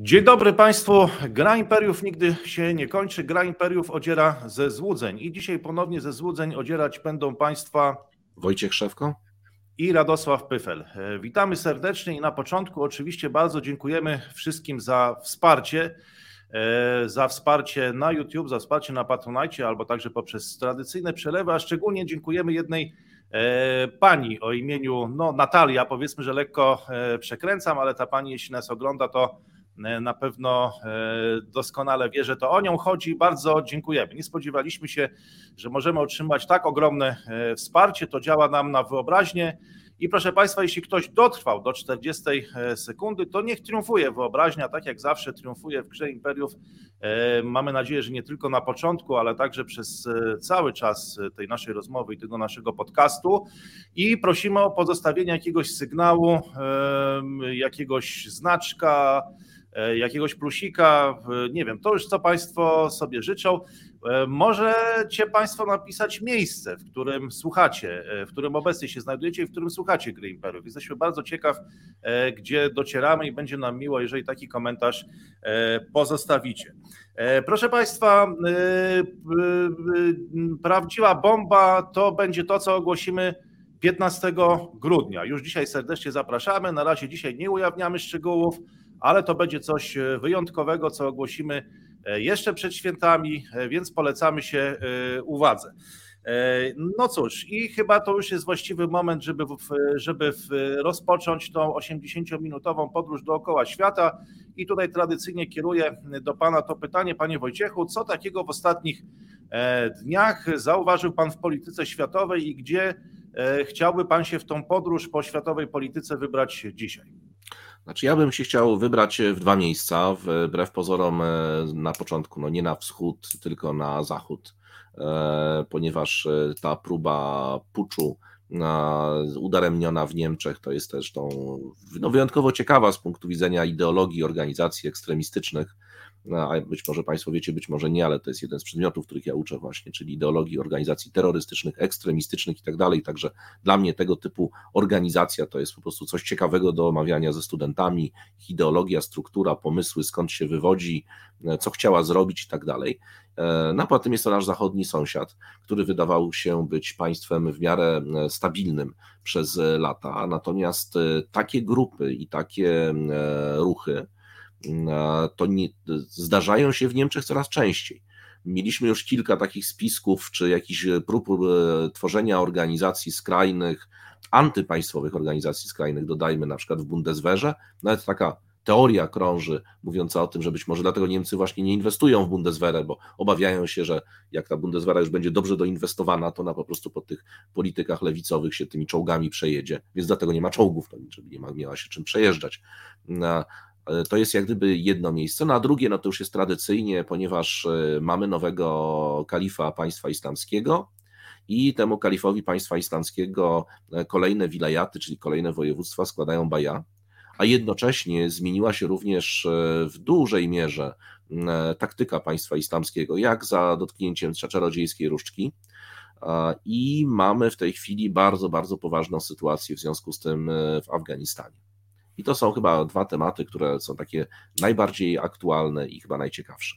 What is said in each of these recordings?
Dzień dobry Państwu. Gra Imperiów nigdy się nie kończy. Gra Imperiów odziera ze złudzeń. I dzisiaj ponownie ze złudzeń odzierać będą Państwa Wojciech Szewko i Radosław Pyfel. E, witamy serdecznie i na początku oczywiście bardzo dziękujemy wszystkim za wsparcie. E, za wsparcie na YouTube, za wsparcie na Patronite albo także poprzez tradycyjne przelewy, a szczególnie dziękujemy jednej e, pani o imieniu no, Natalia. Powiedzmy, że lekko przekręcam, ale ta pani, jeśli nas ogląda, to na pewno e, doskonale wie, że to o nią chodzi. Bardzo dziękujemy. Nie spodziewaliśmy się, że możemy otrzymać tak ogromne e, wsparcie. To działa nam na wyobraźnię. I proszę Państwa, jeśli ktoś dotrwał do 40 sekundy, to niech triumfuje wyobraźnia, tak jak zawsze triumfuje w grze Imperiów. Mamy nadzieję, że nie tylko na początku, ale także przez cały czas tej naszej rozmowy i tego naszego podcastu. I prosimy o pozostawienie jakiegoś sygnału, jakiegoś znaczka, E, jakiegoś plusika, nie wiem, to już co Państwo sobie życzą. E, możecie Państwo napisać miejsce, w którym słuchacie, e, w którym obecnie się znajdujecie i w którym słuchacie gry Imperiów. Jesteśmy bardzo ciekaw, gdzie docieramy i będzie nam miło, jeżeli taki komentarz pozostawicie. Proszę Państwa, prawdziwa bomba to będzie to, co ogłosimy 15 grudnia. Już dzisiaj serdecznie zapraszamy. Na razie dzisiaj nie ujawniamy szczegółów ale to będzie coś e, wyjątkowego, co ogłosimy e, jeszcze przed świętami, e, więc polecamy się uwadze. No cóż, i chyba to już jest właściwy moment, żeby, żeby rozpocząć tą 80-minutową podróż dookoła świata. I tutaj tradycyjnie kieruję do Pana to pytanie, Panie Wojciechu, co takiego w ostatnich dniach zauważył Pan w polityce światowej i gdzie chciałby Pan się w tą podróż po światowej polityce wybrać dzisiaj? Znaczy, ja bym się chciał wybrać w dwa miejsca, wbrew pozorom e, na początku, no nie na wschód, tylko na zachód, e, ponieważ e, ta próba puczu udaremniona w Niemczech to jest też tą no, wyjątkowo ciekawa z punktu widzenia ideologii organizacji ekstremistycznych, a być może Państwo wiecie, być może nie, ale to jest jeden z przedmiotów, których ja uczę właśnie, czyli ideologii organizacji terrorystycznych, ekstremistycznych i tak dalej. Także dla mnie tego typu organizacja to jest po prostu coś ciekawego do omawiania ze studentami, ideologia, struktura, pomysły, skąd się wywodzi, co chciała zrobić i tak dalej. E, no poza tym jest to nasz zachodni sąsiad, który wydawał się być państwem w miarę e, stabilnym przez lata, natomiast e, takie grupy i takie ruchy, to nie, zdarzają się w Niemczech coraz częściej. Mieliśmy już kilka takich spisków, czy jakichś prób e, tworzenia organizacji skrajnych, antypaństwowych organizacji skrajnych, dodajmy na przykład w Bundeswehrze. Nawet taka teoria krąży, mówiąca o tym, że być może dlatego Niemcy właśnie nie inwestują w Bundeswehrę, bo obawiają się, że jak ta Bundeswehra już będzie dobrze doinwestowana, to ona po prostu po tych politykach lewicowych się tymi czołgami przejedzie, więc dlatego nie ma czołgów, żeby nie miała się czym przejeżdżać. E, to jest jak gdyby jedno miejsce. No a drugie, no to już jest tradycyjnie, ponieważ e, mamy nowego kalifa państwa islamskiego i temu kalifowi państwa islamskiego e, kolejne wilajaty, czyli kolejne województwa składają baja, a jednocześnie zmieniła się również w dużej mierze taktyka państwa islamskiego, jak za dotknięciem czarodziejskiej różdżki. I mamy w tej chwili bardzo, bardzo poważną sytuację w związku z tym w Afganistanie. I to są chyba dwa tematy, które są takie najbardziej aktualne i chyba najciekawsze.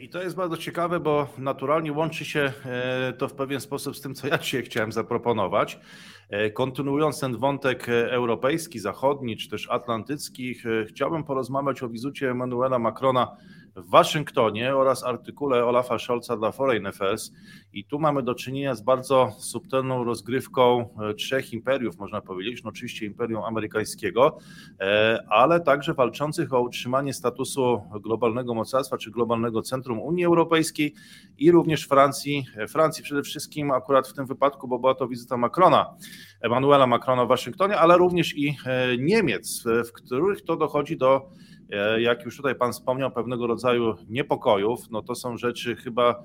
I to jest bardzo ciekawe, bo naturalnie łączy się e, to w pewien sposób z tym, co ja dzisiaj chciałem zaproponować. E, kontynuując ten wątek europejski, zachodni czy też atlantycki, chciałbym porozmawiać o wizycie Emmanuela Macrona w Waszyngtonie oraz artykule Olafa Scholza dla Foreign Affairs. I tu mamy do czynienia z bardzo subtelną rozgrywką e, trzech imperiów, można powiedzieć. No oczywiście imperium amerykańskiego, e, ale także walczących o utrzymanie statusu globalnego mocarstwa czy globalnego centrum Unii Europejskiej i również Francji. E, Francji przede wszystkim akurat w tym wypadku, bo była to wizyta Macrona, Emmanuela Macrona w Waszyngtonie, ale również i Niemiec, w których to dochodzi do E, jak już tutaj Pan wspomniał, pewnego rodzaju niepokojów, no to są rzeczy chyba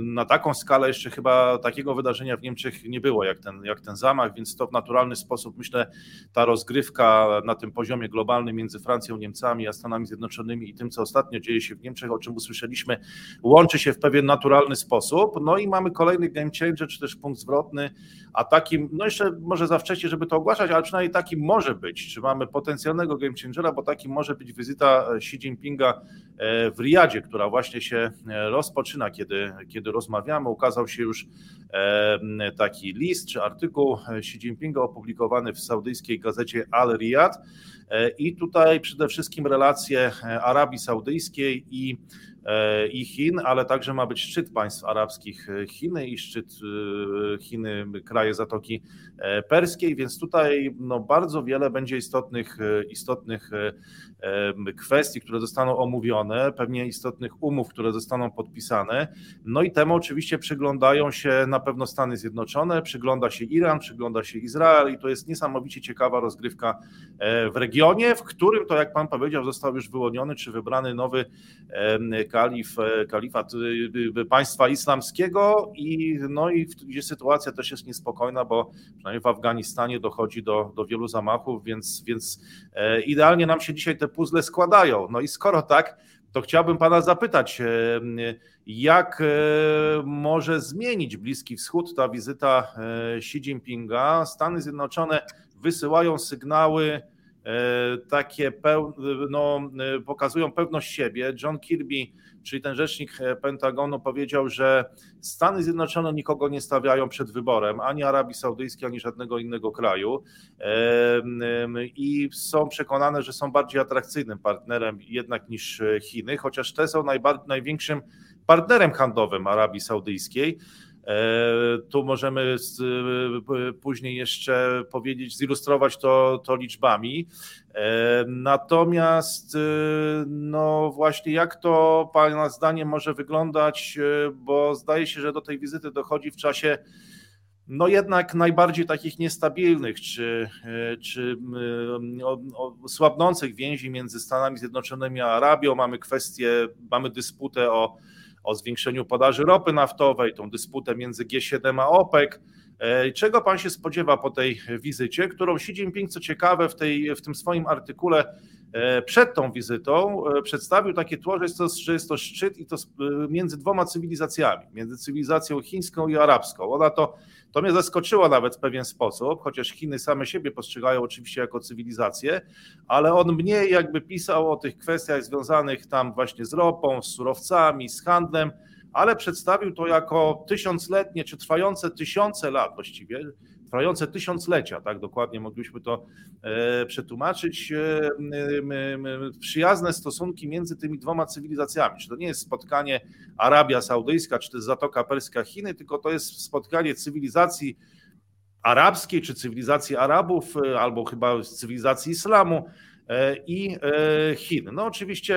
Na taką skalę jeszcze chyba takiego wydarzenia w Niemczech nie było jak ten, jak ten zamach, więc to w naturalny sposób myślę ta rozgrywka na tym poziomie globalnym między Francją, Niemcami a Stanami Zjednoczonymi i tym, co ostatnio dzieje się w Niemczech, o czym usłyszeliśmy, łączy się w pewien naturalny sposób. No i mamy kolejny game changer, czy też punkt zwrotny, a takim, no jeszcze może za wcześnie, żeby to ogłaszać, ale przynajmniej takim może być, czy mamy potencjalnego game changera, bo takim może być wizyta Xi Jinpinga e, w Riyadzie, która właśnie się e, rozpoczyna, kiedy, kiedy rozmawiamy. Ukazał się już e, taki list czy artykuł Xi Jinpinga opublikowany w saudyjskiej gazecie Al Riyad. E, I tutaj przede wszystkim relacje Arabii Saudyjskiej i i Chin, ale także ma być szczyt państw arabskich Chiny i szczyt Chiny, kraje Zatoki Perskiej, więc tutaj no, bardzo wiele będzie istotnych, istotnych kwestii, które zostaną omówione, pewnie istotnych umów, które zostaną podpisane. No i temu oczywiście przyglądają się na pewno Stany Zjednoczone, przygląda się Iran, przygląda się Izrael i to jest niesamowicie ciekawa rozgrywka e, w regionie, w którym to, jak pan powiedział, został już wyłoniony czy wybrany nowy kalif, e, kalifat e, państwa islamskiego i no i gdzie sytuacja też jest niespokojna, bo przynajmniej w Afganistanie dochodzi do, do wielu zamachów, więc, więc idealnie nam się dzisiaj te puzzle składają. No i skoro tak, to chciałbym Pana zapytać, e, jak e, może zmienić Bliski Wschód ta wizyta e, Xi Jinpinga? Stany Zjednoczone wysyłają sygnały takie, no, pokazują pewność siebie. John Kirby czyli ten rzecznik e, Pentagonu powiedział, że Stany Zjednoczone nikogo nie stawiają przed wyborem, ani Arabii Saudyjskiej, ani żadnego innego kraju i są przekonane, że są bardziej atrakcyjnym partnerem jednak niż Chiny, chociaż te są największym partnerem handlowym Arabii Saudyjskiej. E, tu możemy e, później jeszcze powiedzieć, zilustrować to, to liczbami. E, natomiast, no właśnie, jak to Pana zdaniem może wyglądać, bo zdaje się, że do tej wizyty dochodzi w czasie no jednak najbardziej takich niestabilnych czy, czy o, o słabnących więzi między Stanami Zjednoczonymi a Arabią. Mamy kwestię, mamy dysputę o o zwiększeniu podaży ropy naftowej, tą dysputę między G7 a OPEC. E, czego pan się spodziewa po tej wizycie, którą Xi Jinping, co ciekawe, w, tej, w tym swoim artykule e, przed tą wizytą e, przedstawił takie tło, że jest, to, że jest to szczyt i to między dwoma cywilizacjami, między cywilizacją chińską i arabską. Ona to to mnie zaskoczyło nawet w pewien sposób, chociaż Chiny same siebie postrzegają oczywiście jako cywilizację, ale on mniej jakby pisał o tych kwestiach związanych tam właśnie z ropą, z surowcami, z handlem, ale przedstawił to jako tysiącletnie, czy trwające tysiące lat właściwie, trwające tysiąclecia, tak? Dokładnie moglibyśmy to e, przetłumaczyć, e, przyjazne stosunki między tymi dwoma cywilizacjami. Czy to nie jest spotkanie Arabia Saudyjska, czy też Zatoka Perska Chiny, tylko to jest spotkanie cywilizacji arabskiej, czy cywilizacji Arabów, e, albo chyba cywilizacji islamu, i Chin. No oczywiście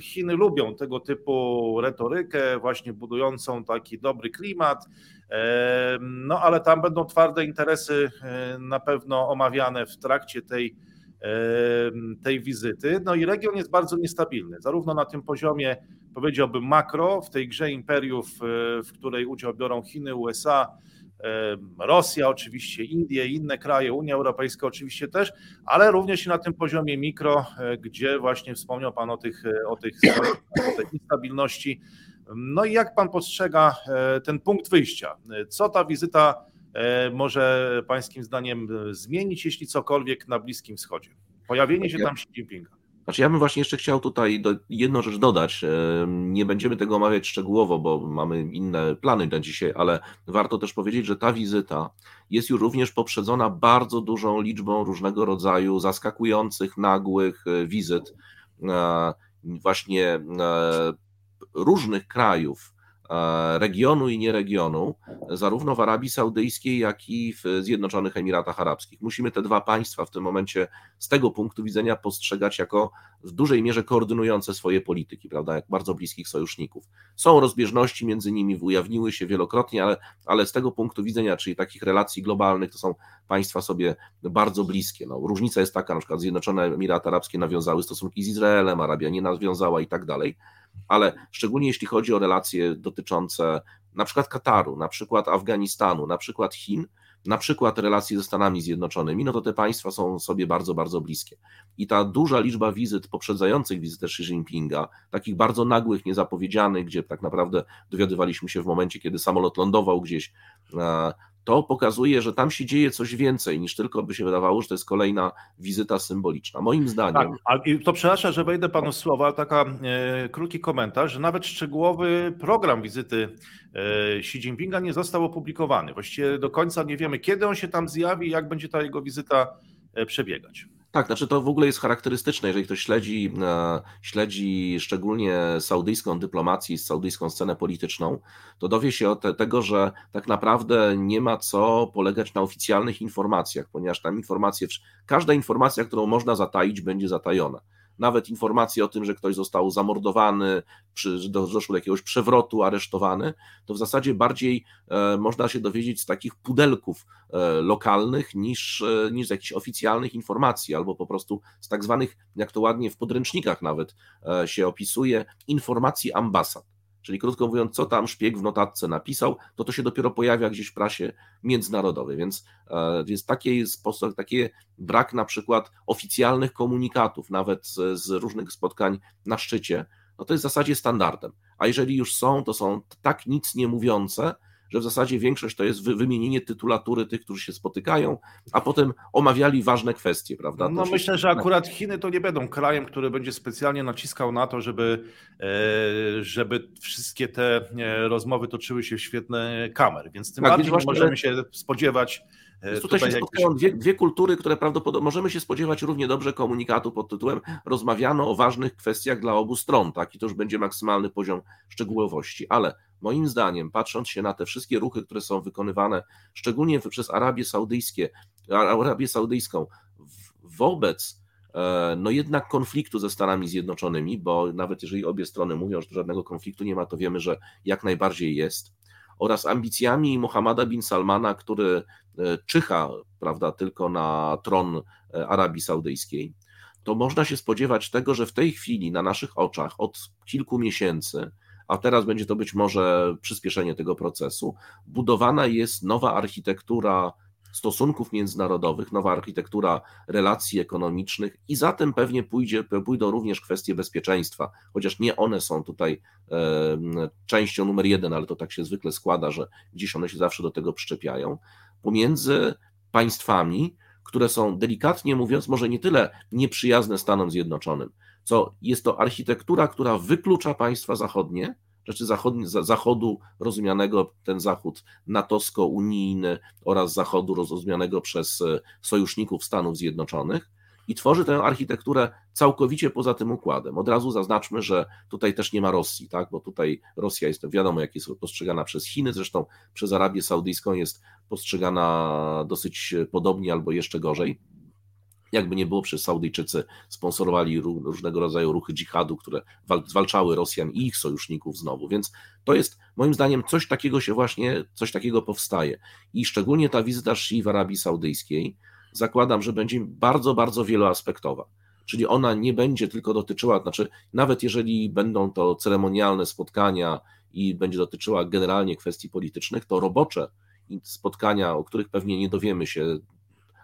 Chiny lubią tego typu retorykę, właśnie budującą taki dobry klimat, no ale tam będą twarde interesy e, na pewno omawiane w trakcie tej, tej wizyty. No i region jest bardzo niestabilny, zarówno na tym poziomie, powiedziałbym, makro, w tej grze imperiów, e, w której udział biorą Chiny, USA, Rosja, oczywiście Indie, inne kraje, Unia Europejska oczywiście też, ale również i na tym poziomie mikro, e, gdzie właśnie wspomniał Pan o tych, o tych, o tej no i jak pan postrzega e, ten punkt wyjścia? Co ta wizyta e, może pańskim zdaniem zmienić, jeśli cokolwiek na Bliskim Wschodzie? Pojawienie się tam Xi Jinpinga. Znaczy ja bym właśnie jeszcze chciał tutaj do, jedną rzecz dodać. E, nie będziemy tego omawiać szczegółowo, bo mamy inne plany na dzisiaj, ale warto też powiedzieć, że ta wizyta jest już również poprzedzona bardzo dużą liczbą różnego rodzaju zaskakujących, nagłych wizyt właśnie różnych krajów, e, regionu i nieregionu, zarówno w Arabii Saudyjskiej, jak i w Zjednoczonych Emiratach Arabskich. Musimy te dwa państwa w tym momencie z tego punktu widzenia postrzegać jako w dużej mierze koordynujące swoje polityki, prawda, jak bardzo bliskich sojuszników. Są rozbieżności między nimi, ujawniły się wielokrotnie, ale, ale z tego punktu widzenia, czyli takich relacji globalnych, to są państwa sobie bardzo bliskie. No, różnica jest taka, na przykład Zjednoczone Emiraty Arabskie nawiązały stosunki z Izraelem, Arabia nie nawiązała i tak dalej. Ale szczególnie jeśli chodzi o relacje dotyczące na przykład Kataru, na przykład Afganistanu, na przykład Chin, na przykład relacje ze Stanami Zjednoczonymi, no to te państwa są sobie bardzo, bardzo bliskie. I ta duża liczba wizyt poprzedzających wizytę Xi Jinpinga, takich bardzo nagłych, niezapowiedzianych, gdzie tak naprawdę dowiadywaliśmy się w momencie, kiedy samolot lądował gdzieś, e, to pokazuje, że tam się dzieje coś więcej niż tylko by się wydawało, że to jest kolejna wizyta symboliczna. Moim zdaniem. Tak, i to przepraszam, że wejdę panu słowa, taka e, krótki komentarz, że nawet szczegółowy program wizyty e, Xi Jinpinga nie został opublikowany. Właściwie do końca nie wiemy, kiedy on się tam zjawi i jak będzie ta jego wizyta e, przebiegać. Tak, znaczy to w ogóle jest charakterystyczne, jeżeli ktoś śledzi, e, śledzi szczególnie saudyjską dyplomację, saudyjską scenę polityczną, to dowie się od tego, że tak naprawdę nie ma co polegać na oficjalnych informacjach, ponieważ tam informacje, każda informacja, którą można zataić, będzie zatajona nawet informacje o tym, że ktoś został zamordowany, że doszło do jakiegoś przewrotu, aresztowany, to w zasadzie bardziej e, można się dowiedzieć z takich pudelków e, lokalnych niż, e, niż z jakichś oficjalnych informacji, albo po prostu z tak zwanych, jak to ładnie w podręcznikach nawet się opisuje, informacji ambasad. Czyli krótko mówiąc, co tam szpieg w notatce napisał, to to się dopiero pojawia gdzieś w prasie międzynarodowej. Więc, e, więc taki sposób, taki brak na przykład oficjalnych komunikatów, nawet z, z różnych spotkań na szczycie, no to jest w zasadzie standardem. A jeżeli już są, to są tak nic nie mówiące, że w zasadzie większość to jest wymienienie tytulatury tych, którzy się spotykają, a potem omawiali ważne kwestie, prawda? No myślę, że akurat Chiny to nie będą krajem, który będzie specjalnie naciskał na to, żeby, e, żeby wszystkie te e, rozmowy toczyły się w świetle kamer, więc tym tak, bardziej możemy się spodziewać E, tutaj, tutaj się spotkają dwie, dwie, kultury, które prawdopodobnie możemy się spodziewać równie dobrze komunikatu pod tytułem rozmawiano o ważnych kwestiach dla obu stron, tak? I to już będzie maksymalny poziom szczegółowości, ale moim zdaniem, patrząc się na te wszystkie ruchy, które są wykonywane, szczególnie przez Arabię Saudyjskie, Arabię Saudyjską, wobec e, no jednak konfliktu ze Stanami Zjednoczonymi, bo nawet jeżeli obie strony mówią, że żadnego konfliktu nie ma, to wiemy, że jak najbardziej jest oraz ambicjami Mohammada bin Salmana, który e, czyha prawda, tylko na tron e, Arabii Saudyjskiej, to można się spodziewać tego, że w tej chwili na naszych oczach od kilku miesięcy, a teraz będzie to być może przyspieszenie tego procesu, budowana jest nowa architektura stosunków międzynarodowych, nowa architektura relacji ekonomicznych i za tym pewnie pójdzie, pójdą również kwestie bezpieczeństwa, chociaż nie one są tutaj częścią numer jeden, ale to tak się zwykle składa, że gdzieś one się zawsze do tego przyczepiają, pomiędzy państwami, które są delikatnie mówiąc, może nie tyle nieprzyjazne Stanom Zjednoczonym, co jest to architektura, która wyklucza państwa zachodnie, rzeczy zachodu rozumianego, ten zachód natowsko-unijny oraz zachodu rozumianego przez e, sojuszników Stanów Zjednoczonych i tworzy tę architekturę całkowicie poza tym układem. Od razu zaznaczmy, że tutaj też nie ma Rosji, tak? bo tutaj Rosja jest, wiadomo, jak jest postrzegana przez Chiny, zresztą przez Arabię Saudyjską jest postrzegana dosyć podobnie albo jeszcze gorzej. Jakby nie było, przez Saudyjczycy sponsorowali różnego rodzaju ruchy dżihadu, które zwalczały Rosjan i ich sojuszników znowu. Więc to jest moim zdaniem coś takiego się właśnie, coś takiego powstaje. I szczególnie ta wizyta Szyi w Arabii Saudyjskiej, zakładam, że będzie bardzo, bardzo wieloaspektowa. Czyli ona nie będzie tylko dotyczyła, znaczy nawet jeżeli będą to ceremonialne spotkania i będzie dotyczyła generalnie kwestii politycznych, to robocze spotkania, o których pewnie nie dowiemy się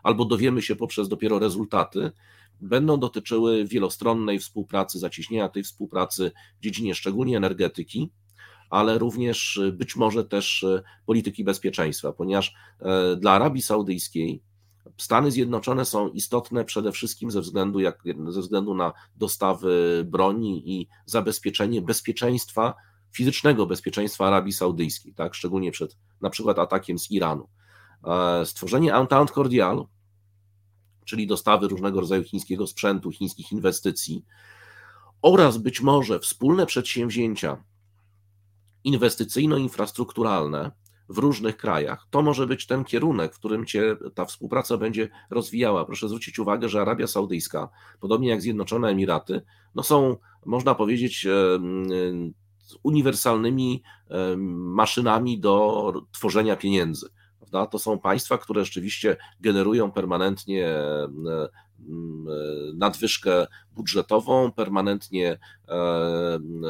albo dowiemy się poprzez dopiero rezultaty, będą dotyczyły wielostronnej współpracy, zacieśnienia tej współpracy w dziedzinie szczególnie energetyki, ale również y, być może też y, polityki bezpieczeństwa, ponieważ e, dla Arabii Saudyjskiej Stany Zjednoczone są istotne przede wszystkim ze względu, jak, ze względu na dostawy broni i zabezpieczenie bezpieczeństwa, fizycznego bezpieczeństwa Arabii Saudyjskiej, tak, szczególnie przed na przykład atakiem z Iranu. E, stworzenie Entente Cordial czyli dostawy różnego rodzaju chińskiego sprzętu, chińskich inwestycji, oraz być może wspólne przedsięwzięcia inwestycyjno-infrastrukturalne w różnych krajach. To może być ten kierunek, w którym cię ta współpraca będzie rozwijała. Proszę zwrócić uwagę, że Arabia Saudyjska, podobnie jak Zjednoczone Emiraty, no są, można powiedzieć, uniwersalnymi maszynami do tworzenia pieniędzy. Prawda? To są państwa, które rzeczywiście generują permanentnie e, mm, nadwyżkę budżetową, permanentnie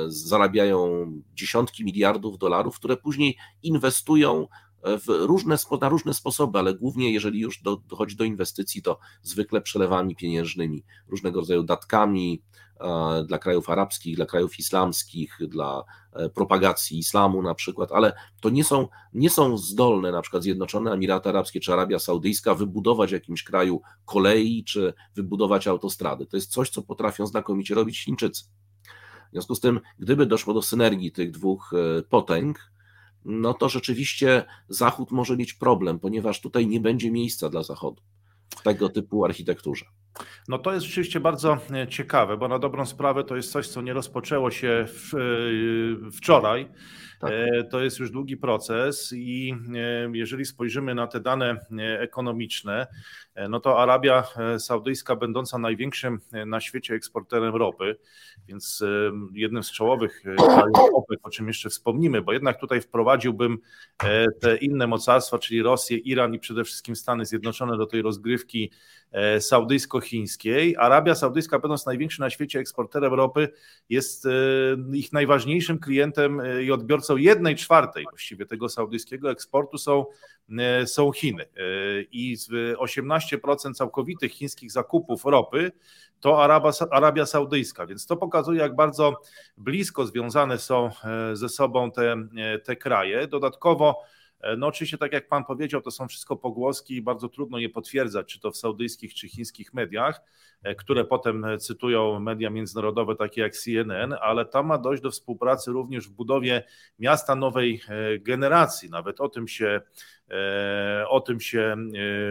zarabiają dziesiątki miliardów dolarów, które później inwestują w różne, na różne sposoby, ale głównie jeżeli już do, dochodzi do inwestycji, to zwykle przelewami pieniężnymi, różnego rodzaju datkami e, dla krajów arabskich, dla krajów islamskich, dla e, propagacji islamu na przykład, ale to nie są, nie są zdolne na przykład Zjednoczone Emiraty Arabskie czy Arabia Saudyjska wybudować w jakimś kraju kolei czy wybudować autostrady. To jest coś, co potrafią znakomicie robić Chińczycy. W związku z tym, gdyby doszło do synergii tych dwóch e, potęg, no to rzeczywiście Zachód może mieć problem, ponieważ tutaj nie będzie miejsca dla Zachodu w tego typu architekturze. No to jest rzeczywiście bardzo e, ciekawe, bo na dobrą sprawę to jest coś, co nie rozpoczęło się w, e, wczoraj. Tak. E, to jest już długi proces i jeżeli spojrzymy na te dane ekonomiczne, no to Arabia Saudyjska, będąca największym na świecie eksporterem ropy, więc jednym z czołowych krajów o czym jeszcze wspomnimy, bo jednak tutaj wprowadziłbym te inne mocarstwa, czyli Rosję, Iran i przede wszystkim Stany Zjednoczone do tej rozgrywki saudyjsko-chińskiej. Arabia Saudyjska, będąc największym na świecie eksporterem ropy, jest ich najważniejszym klientem i odbiorcą jednej czwartej właściwie tego saudyjskiego eksportu są, są Chiny. I 18% całkowitych chińskich zakupów ropy to Arabia, Arabia Saudyjska, więc to pokazuje, jak bardzo blisko związane są e, ze sobą te, e, te kraje. Dodatkowo, e, no oczywiście, tak jak Pan powiedział, to są wszystko pogłoski i bardzo trudno je potwierdzać, czy to w saudyjskich, czy chińskich mediach, które potem cytują media międzynarodowe takie jak CNN, ale tam ma dojść do współpracy również w budowie miasta nowej generacji. Nawet o tym się o tym się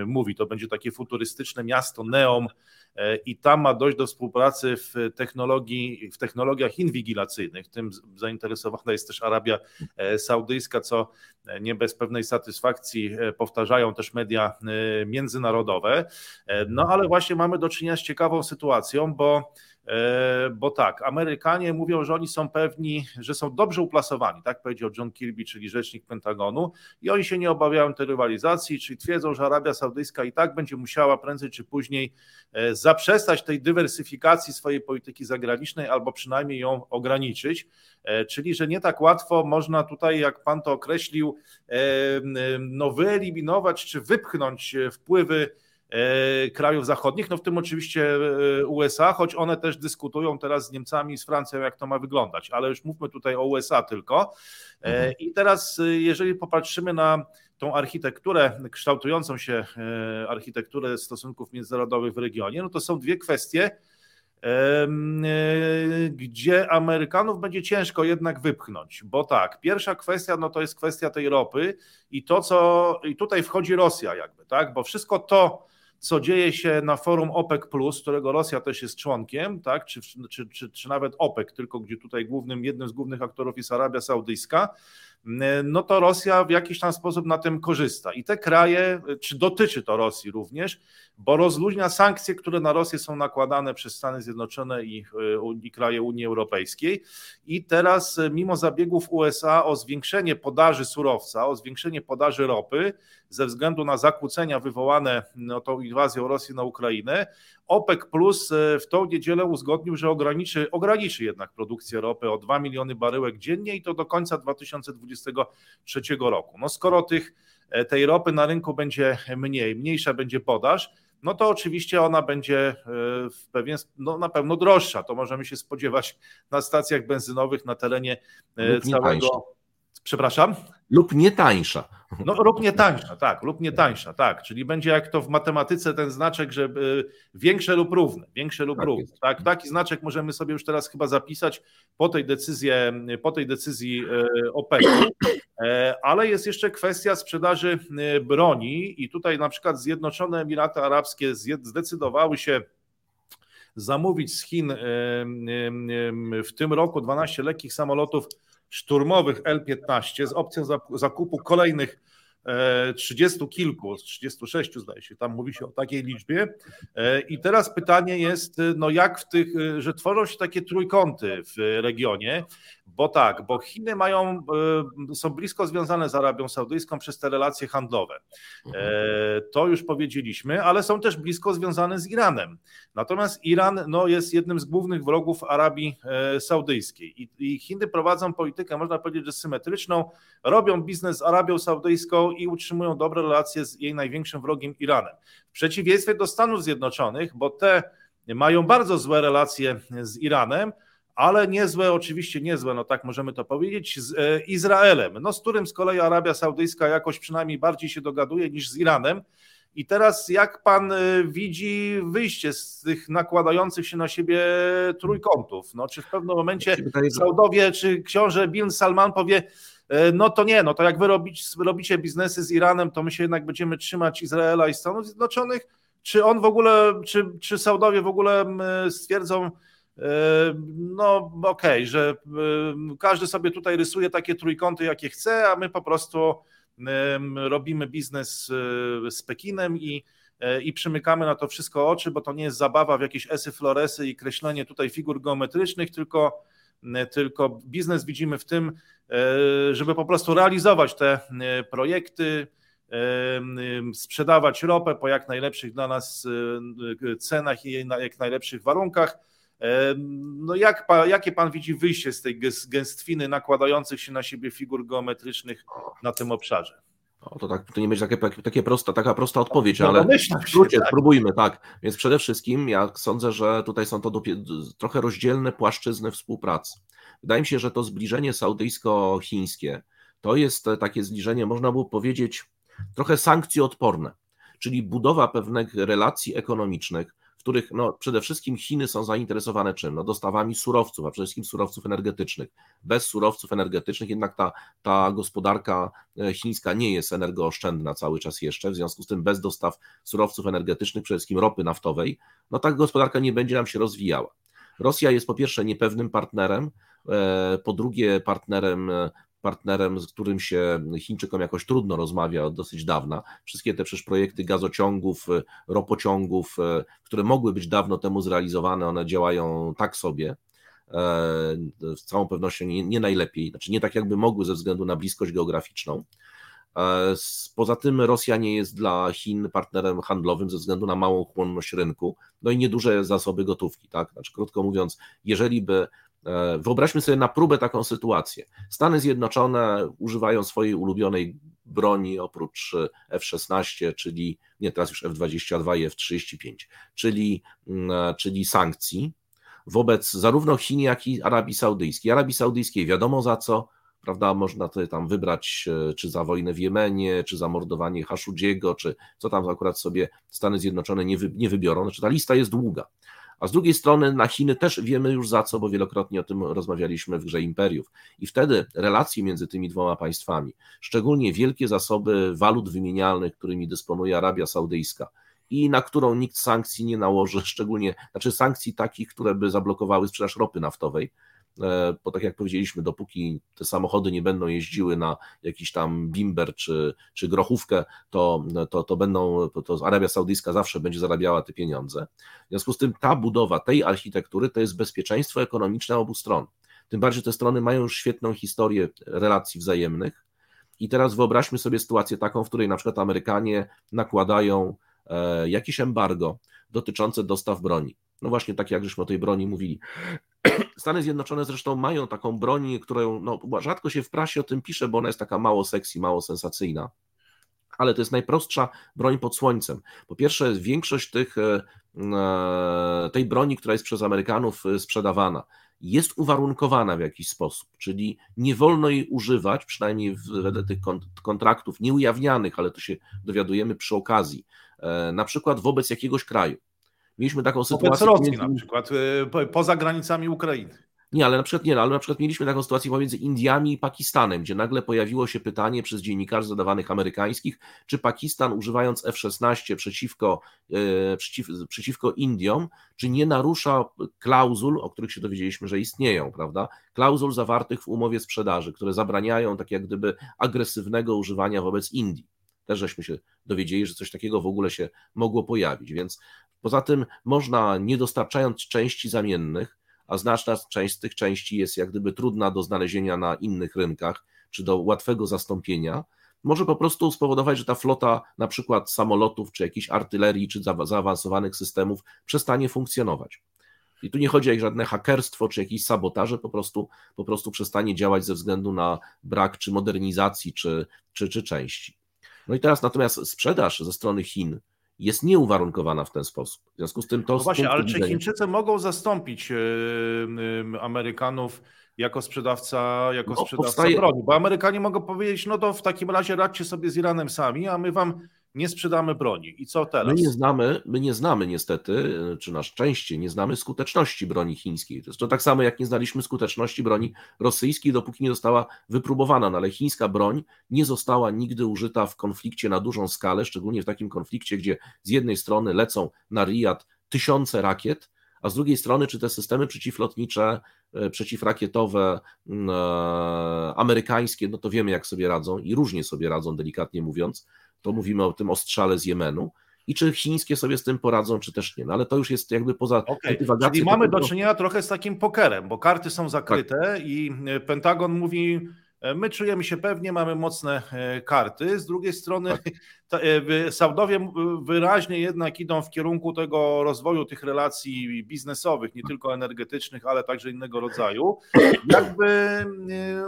mówi. To będzie takie futurystyczne miasto Neom E, i tam ma dojść do współpracy w technologii, w technologiach inwigilacyjnych. Tym zainteresowana jest też Arabia e, Saudyjska, co nie bez pewnej satysfakcji e, powtarzają też media międzynarodowe. No ale właśnie mamy do czynienia z ciekawą sytuacją, bo E, bo tak, Amerykanie mówią, że oni są pewni, że są dobrze uplasowani, tak powiedział John Kirby, czyli rzecznik Pentagonu, i oni się nie obawiają tej rywalizacji, czyli twierdzą, że Arabia Saudyjska i tak będzie musiała prędzej czy później e, zaprzestać tej dywersyfikacji swojej polityki zagranicznej, albo przynajmniej ją ograniczyć, e, czyli że nie tak łatwo można tutaj, jak pan to określił, no wyeliminować czy wypchnąć wpływy E, krajów zachodnich, no w tym oczywiście e, USA, choć one też dyskutują teraz z Niemcami i z Francją, jak to ma wyglądać, ale już mówmy tutaj o USA tylko. E, mhm. I teraz, jeżeli popatrzymy na tą architekturę, kształtującą się architekturę stosunków międzynarodowych w regionie, no to są dwie kwestie, gdzie Amerykanów będzie ciężko jednak wypchnąć, bo tak, pierwsza kwestia no to jest kwestia tej ropy i to co, i tutaj wchodzi Rosja jakby, tak, bo wszystko to, co dzieje się na forum OPEC, którego Rosja też jest członkiem, tak? czy, czy, czy, czy nawet OPEC, tylko gdzie tutaj głównym, jednym z głównych aktorów jest Arabia Saudyjska, no to Rosja w jakiś tam sposób na tym korzysta. I te kraje, czy dotyczy to Rosji również, bo rozluźnia sankcje, które na Rosję są nakładane przez Stany Zjednoczone i, i kraje Unii Europejskiej. I teraz, mimo zabiegów USA o zwiększenie podaży surowca, o zwiększenie podaży ropy, ze względu na zakłócenia wywołane no, tą inwazją Rosji na Ukrainę, OPEC Plus e, w tą niedzielę uzgodnił, że ograniczy, ograniczy jednak produkcję ropy o 2 miliony baryłek dziennie i to do końca 2023 roku. No skoro tych, e, tej ropy na rynku będzie mniej, mniejsza będzie podaż, no to oczywiście ona będzie e, w pewien, no na pewno droższa. To możemy się spodziewać na stacjach benzynowych na terenie całego. Przepraszam? Lub nie tańsza. No lub nie tańsza, tak, lub nie tańsza, tak. Czyli będzie jak to w matematyce ten znaczek, że y, większe lub równe, większe lub tak równe. Tak, taki znaczek możemy sobie już teraz chyba zapisać po tej decyzji, po tej decyzji y, OPEC. Ale jest jeszcze kwestia sprzedaży y, broni i tutaj na przykład Zjednoczone Emiraty Arabskie zdecydowały się zamówić z Chin w tym roku 12 lekkich samolotów szturmowych L-15 z opcją zakupu kolejnych 30 kilku, 36 zdaje się, tam mówi się o takiej liczbie. I teraz pytanie jest, no jak w tych, że tworzą się takie trójkąty w regionie, bo tak, bo Chiny mają, są blisko związane z Arabią Saudyjską przez te relacje handlowe. To już powiedzieliśmy, ale są też blisko związane z Iranem. Natomiast Iran no, jest jednym z głównych wrogów Arabii Saudyjskiej i, i Chiny prowadzą politykę, można powiedzieć, że symetryczną, robią biznes z Arabią Saudyjską i utrzymują dobre relacje z jej największym wrogiem Iranem. W przeciwieństwie do Stanów Zjednoczonych, bo te mają bardzo złe relacje z Iranem, ale niezłe, oczywiście niezłe, no tak możemy to powiedzieć, z e, Izraelem, no z którym z kolei Arabia Saudyjska jakoś przynajmniej bardziej się dogaduje niż z Iranem. I teraz jak pan e, widzi wyjście z tych nakładających się na siebie trójkątów? No, czy w pewnym momencie Saudowie, czy książę Bin Salman powie, e, no to nie, no to jak wy robić, robicie biznesy z Iranem, to my się jednak będziemy trzymać Izraela i Stanów Zjednoczonych? Czy on w ogóle, czy, czy Saudowie w ogóle stwierdzą, e, no okej, okay, że każdy sobie tutaj rysuje takie trójkąty, jakie chce, a my po prostu robimy biznes e, z Pekinem i, e, i przymykamy na to wszystko oczy, bo to nie jest zabawa w jakieś esy, floresy i kreślenie tutaj figur geometrycznych, tylko, tylko biznes widzimy w tym, e, żeby po prostu realizować te projekty, sprzedawać ropę po jak najlepszych dla nas cenach i na jak najlepszych warunkach no jak, jakie pan widzi wyjście z tej gęstwiny nakładających się na siebie figur geometrycznych na tym obszarze? O, to tak, to nie będzie takie, takie prosta, taka prosta odpowiedź, no, ale w skrócie, tak. spróbujmy, tak. Więc przede wszystkim ja sądzę, że tutaj są to trochę rozdzielne płaszczyzny współpracy. Wydaje mi się, że to zbliżenie saudyjsko-chińskie to jest takie zbliżenie, można by powiedzieć, trochę sankcji odporne, czyli budowa pewnych relacji ekonomicznych, których no, przede wszystkim Chiny są zainteresowane czym? No, dostawami surowców, a przede wszystkim surowców energetycznych. Bez surowców energetycznych jednak ta, ta gospodarka e, chińska nie jest energooszczędna cały czas jeszcze, w związku z tym bez dostaw surowców energetycznych, przede wszystkim ropy naftowej, no ta gospodarka nie będzie nam się rozwijała. Rosja jest po pierwsze niepewnym partnerem, e, po drugie partnerem e, partnerem, z którym się Chińczykom jakoś trudno rozmawia od dosyć dawna. Wszystkie te przecież projekty gazociągów, ropociągów, e, które mogły być dawno temu zrealizowane, one działają tak sobie. E, z całą pewnością nie, nie najlepiej, znaczy nie tak jakby mogły ze względu na bliskość geograficzną. E, poza tym Rosja nie jest dla Chin partnerem handlowym ze względu na małą chłonność rynku, no i nieduże zasoby gotówki. Tak? Znaczy, krótko mówiąc, jeżeli by E, wyobraźmy sobie na próbę taką sytuację. Stany Zjednoczone używają swojej ulubionej broni oprócz F-16, czyli nie teraz już F-22 i F-35, czyli, mm, e, czyli sankcji wobec zarówno Chin, jak i Arabii Saudyjskiej. Arabii Saudyjskiej wiadomo za co, prawda, można tutaj tam wybrać, e, czy za wojnę w Jemenie, czy za mordowanie Haszudziego, czy co tam akurat sobie Stany Zjednoczone nie, wy, nie wybiorą. Znaczy ta lista jest długa. A z drugiej strony na Chiny też wiemy już za co, bo wielokrotnie o tym rozmawialiśmy w grze imperiów. I wtedy relacje między tymi dwoma państwami, szczególnie wielkie zasoby walut wymienialnych, którymi dysponuje Arabia Saudyjska, i na którą nikt sankcji nie nałoży, szczególnie, znaczy sankcji takich, które by zablokowały sprzedaż ropy naftowej, bo tak jak powiedzieliśmy, dopóki te samochody nie będą jeździły na jakiś tam bimber czy, czy grochówkę, to, to, to będą, to Arabia Saudyjska zawsze będzie zarabiała te pieniądze. W związku z tym ta budowa tej architektury to jest bezpieczeństwo ekonomiczne obu stron. Tym bardziej te strony mają już świetną historię relacji wzajemnych. I teraz wyobraźmy sobie sytuację taką, w której na przykład Amerykanie nakładają e, jakieś embargo dotyczące dostaw broni. No właśnie tak jak żeśmy o tej broni mówili. Stany Zjednoczone zresztą mają taką broń, którą no, rzadko się w prasie o tym pisze, bo ona jest taka mało sexy, mało sensacyjna. Ale to jest najprostsza broń pod słońcem. Po pierwsze, większość tych, e, e, tej broni, która jest przez Amerykanów e, sprzedawana, jest uwarunkowana w jakiś sposób, czyli nie wolno jej używać, przynajmniej wedle tych kontraktów nieujawnianych, ale to się dowiadujemy przy okazji, na przykład wobec jakiegoś kraju. Mieliśmy taką sytuację. Rosji między... na przykład, y, poza granicami Ukrainy. Nie, ale na przykład nie, ale na przeciwko mieliśmy taką sytuację pomiędzy Indiami i Pakistanem, gdzie nagle pojawiło się pytanie przez dziennikarzy zadawanych amerykańskich, czy Pakistan używając F-16 przeciwko, e, przeciw, przeciwko Indiom, czy nie narusza klauzul, o których się dowiedzieliśmy, że istnieją, prawda? Klauzul zawartych w umowie sprzedaży, które zabraniają tak jak gdyby agresywnego używania wobec Indii. Też żeśmy się dowiedzieli, że coś takiego w ogóle się mogło pojawić. Więc poza tym można, nie dostarczając części zamiennych, a znaczna część z tych części jest jak gdyby trudna do znalezienia na innych rynkach, czy do łatwego zastąpienia, może po prostu spowodować, że ta flota na przykład samolotów, czy jakiejś artylerii, czy zaawansowanych systemów przestanie funkcjonować. I tu nie chodzi o żadne hakerstwo czy jakieś sabotaże, po prostu, po prostu przestanie działać ze względu na brak czy modernizacji, czy, czy, czy części. No i teraz natomiast sprzedaż ze strony Chin jest nieuwarunkowana w ten sposób. W związku z tym to. No właśnie, ale czy Chińczycy mogą zastąpić yy, yy, Amerykanów jako sprzedawca, jako no, sprzedawca powstaje... broni? Bo Amerykanie mogą powiedzieć, no to w takim razie radźcie sobie z Iranem sami, a my wam nie sprzedamy broni. I co teraz? My nie znamy, my nie znamy niestety, czy na szczęście nie znamy skuteczności broni chińskiej. To jest to tak samo, jak nie znaliśmy skuteczności broni rosyjskiej, dopóki nie została wypróbowana. No ale chińska broń nie została nigdy użyta w konflikcie na dużą skalę, szczególnie w takim konflikcie, gdzie z jednej strony lecą na Riyad tysiące rakiet, a z drugiej strony, czy te systemy przeciwlotnicze, e, przeciwrakietowe e, amerykańskie, no to wiemy, jak sobie radzą i różnie sobie radzą, delikatnie mówiąc to mówimy o tym ostrzale z Jemenu. I czy chińskie sobie z tym poradzą, czy też nie. No ale to już jest jakby poza okay. Czyli mamy do czynienia trochę z takim pokerem, bo karty są zakryte tak. i e, Pentagon mówi, e, my czujemy się pewnie, mamy mocne e, karty. Z drugiej strony tak. Saudowie wyraźnie jednak idą w kierunku tego rozwoju tych relacji biznesowych, nie tylko energetycznych, ale także innego rodzaju. Jakby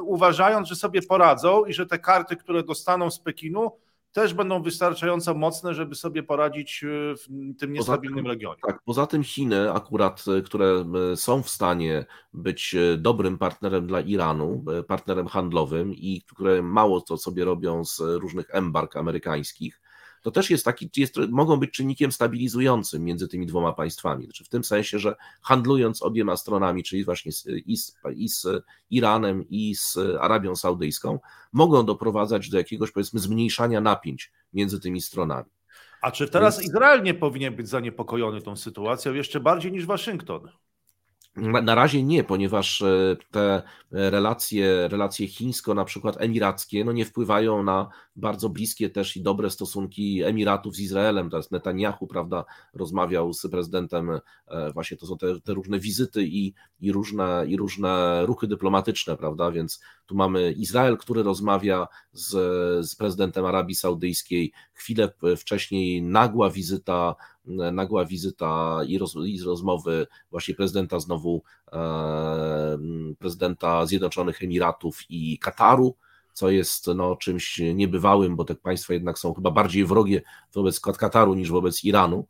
uważając, że sobie poradzą i że te karty, które dostaną z Pekinu, też będą wystarczająco mocne, żeby sobie poradzić e, w tym niestabilnym tym, regionie. Tak, poza tym Chiny akurat, e, które e, są w stanie być dobrym partnerem dla Iranu, partnerem handlowym i które mało co sobie robią z różnych embark amerykańskich, to też jest taki, jest, mogą być czynnikiem stabilizującym między tymi dwoma państwami. Znaczy w tym sensie, że handlując obiema stronami, czyli właśnie z, i, z, i z Iranem, i z Arabią Saudyjską, mogą doprowadzać do jakiegoś powiedzmy zmniejszania napięć między tymi stronami. A czy teraz. Izrael nie powinien być zaniepokojony tą sytuacją jeszcze bardziej niż Waszyngton? Na razie nie, ponieważ e, te relacje, relacje chińsko, na przykład emirackie, no nie wpływają na bardzo bliskie też i dobre stosunki Emiratów z Izraelem. Teraz Netanyahu, prawda, rozmawiał z prezydentem, e, właśnie to są te, te różne wizyty i, i, różne, i różne ruchy dyplomatyczne, prawda, więc tu mamy Izrael, który rozmawia z, z prezydentem Arabii Saudyjskiej, chwilę wcześniej nagła wizyta nagła wizyta i, roz, i rozmowy właśnie prezydenta znowu e, prezydenta Zjednoczonych Emiratów i Kataru, co jest no, czymś niebywałym, bo te państwa jednak są chyba bardziej wrogie wobec Kataru niż wobec Iranu.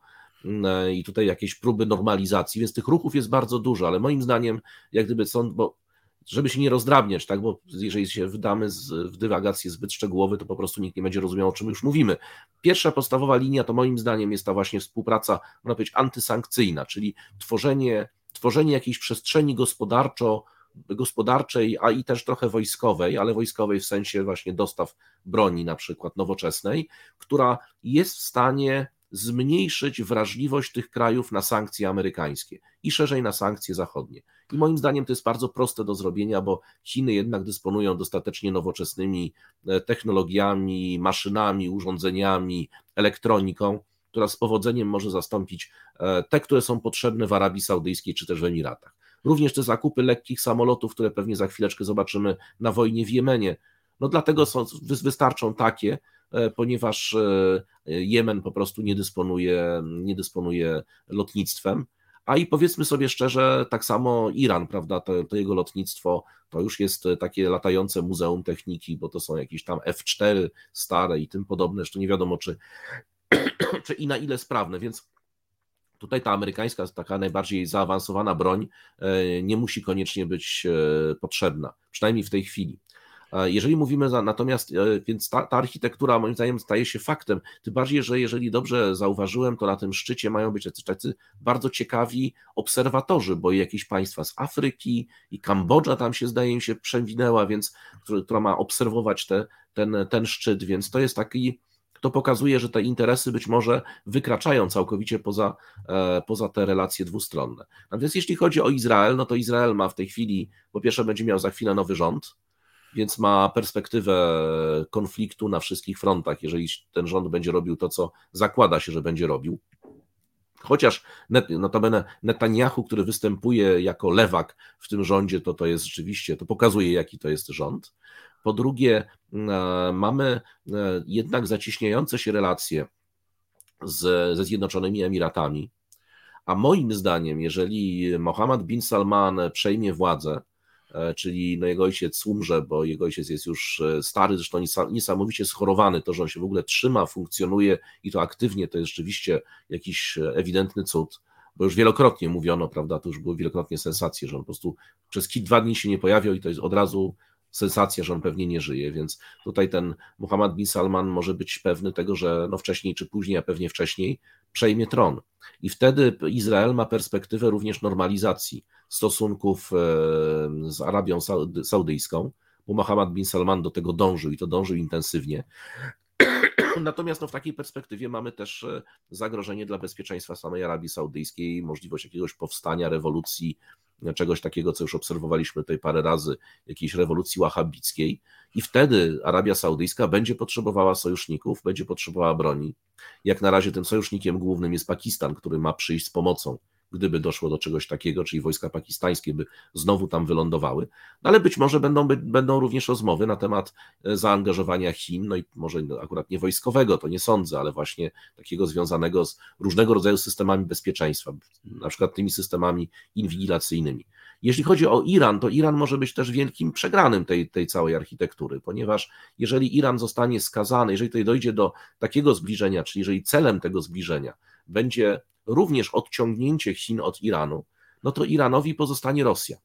E, I tutaj jakieś próby normalizacji, więc tych ruchów jest bardzo dużo, ale moim zdaniem, jak gdyby są, bo żeby się nie rozdrabniać, tak, bo jeżeli się wdamy z, w dywagacje zbyt szczegółowe, to po prostu nikt nie będzie rozumiał, o czym już mówimy. Pierwsza podstawowa linia to moim zdaniem jest ta właśnie współpraca, można powiedzieć, antysankcyjna, czyli tworzenie, tworzenie jakiejś przestrzeni gospodarczo, gospodarczej, a i też trochę wojskowej, ale wojskowej w sensie właśnie dostaw broni na przykład nowoczesnej, która jest w stanie zmniejszyć wrażliwość tych krajów na sankcje amerykańskie i szerzej na sankcje zachodnie. I moim zdaniem to jest bardzo proste do zrobienia, bo Chiny jednak dysponują dostatecznie nowoczesnymi e, technologiami, maszynami, urządzeniami, elektroniką, która z powodzeniem może zastąpić e, te, które są potrzebne w Arabii Saudyjskiej czy też w Emiratach. Również te zakupy lekkich samolotów, które pewnie za chwileczkę zobaczymy na wojnie w Jemenie. No dlatego są, wystarczą takie, e, ponieważ Jemen po prostu nie dysponuje, nie dysponuje lotnictwem a i powiedzmy sobie szczerze, tak samo Iran, prawda, to, to, jego lotnictwo to już jest takie latające muzeum techniki, bo to są jakieś tam F4 stare i tym podobne, jeszcze nie wiadomo czy, czy i na ile sprawne, więc tutaj ta amerykańska, taka najbardziej zaawansowana broń e, nie musi koniecznie być e, potrzebna, przynajmniej w tej chwili. Jeżeli mówimy za, natomiast, e, więc ta, ta, architektura moim zdaniem staje się faktem, tym bardziej, że jeżeli dobrze zauważyłem, to na tym szczycie mają być tacy, bardzo ciekawi obserwatorzy, bo jakieś państwa z Afryki i Kambodża tam się zdaje mi się przewinęła, więc, która ma obserwować te, ten, ten szczyt, więc to jest taki, to pokazuje, że te interesy być może wykraczają całkowicie poza, e, poza te relacje dwustronne. Natomiast jeśli chodzi o Izrael, no to Izrael ma w tej chwili, po pierwsze będzie miał za chwilę nowy rząd, więc ma perspektywę konfliktu na wszystkich frontach, jeżeli ten rząd będzie robił to, co zakłada się, że będzie robił. Chociaż notabene Netanyahu, który występuje jako lewak w tym rządzie, to to jest rzeczywiście, to pokazuje, jaki to jest rząd. Po drugie, e, mamy e, jednak zacieśniające się relacje z, ze Zjednoczonymi Emiratami. A moim zdaniem, jeżeli Mohammed bin Salman przejmie władzę, czyli no jego ojciec umrze, bo jego ojciec jest już stary, zresztą niesamowicie schorowany, to, że on się w ogóle trzyma, funkcjonuje i to aktywnie, to jest rzeczywiście jakiś ewidentny cud, bo już wielokrotnie mówiono, prawda, to już były wielokrotnie sensacje, że on po prostu przez dwa dni się nie pojawiał i to jest od razu sensacja, że on pewnie nie żyje, więc tutaj ten Muhammad bin Salman może być pewny tego, że no wcześniej czy później, a pewnie wcześniej przejmie tron. I wtedy Izrael ma perspektywę również normalizacji stosunków e, z Arabią Saudyjską, bo Muhammad bin Salman do tego dążył i to dążył intensywnie. Natomiast no, w takiej perspektywie mamy też e, zagrożenie dla bezpieczeństwa samej Arabii Saudyjskiej, możliwość jakiegoś powstania, rewolucji czegoś takiego, co już obserwowaliśmy tutaj parę razy, jakiejś rewolucji wahabickiej i wtedy Arabia Saudyjska będzie potrzebowała sojuszników, będzie potrzebowała broni. Jak na razie tym sojusznikiem głównym jest Pakistan, który ma przyjść z pomocą gdyby doszło do czegoś takiego, czyli wojska pakistańskie by znowu tam wylądowały. No ale być może będą, będą również rozmowy na temat e, zaangażowania Chin, no i może akurat nie wojskowego, to nie sądzę, ale właśnie takiego związanego z różnego rodzaju systemami bezpieczeństwa, na przykład tymi systemami inwigilacyjnymi. Jeśli chodzi o Iran, to Iran może być też wielkim przegranym tej, tej całej architektury, ponieważ jeżeli Iran zostanie skazany, jeżeli tutaj dojdzie do takiego zbliżenia, czyli jeżeli celem tego zbliżenia będzie również odciągnięcie Chin od Iranu, no to Iranowi pozostanie Rosja.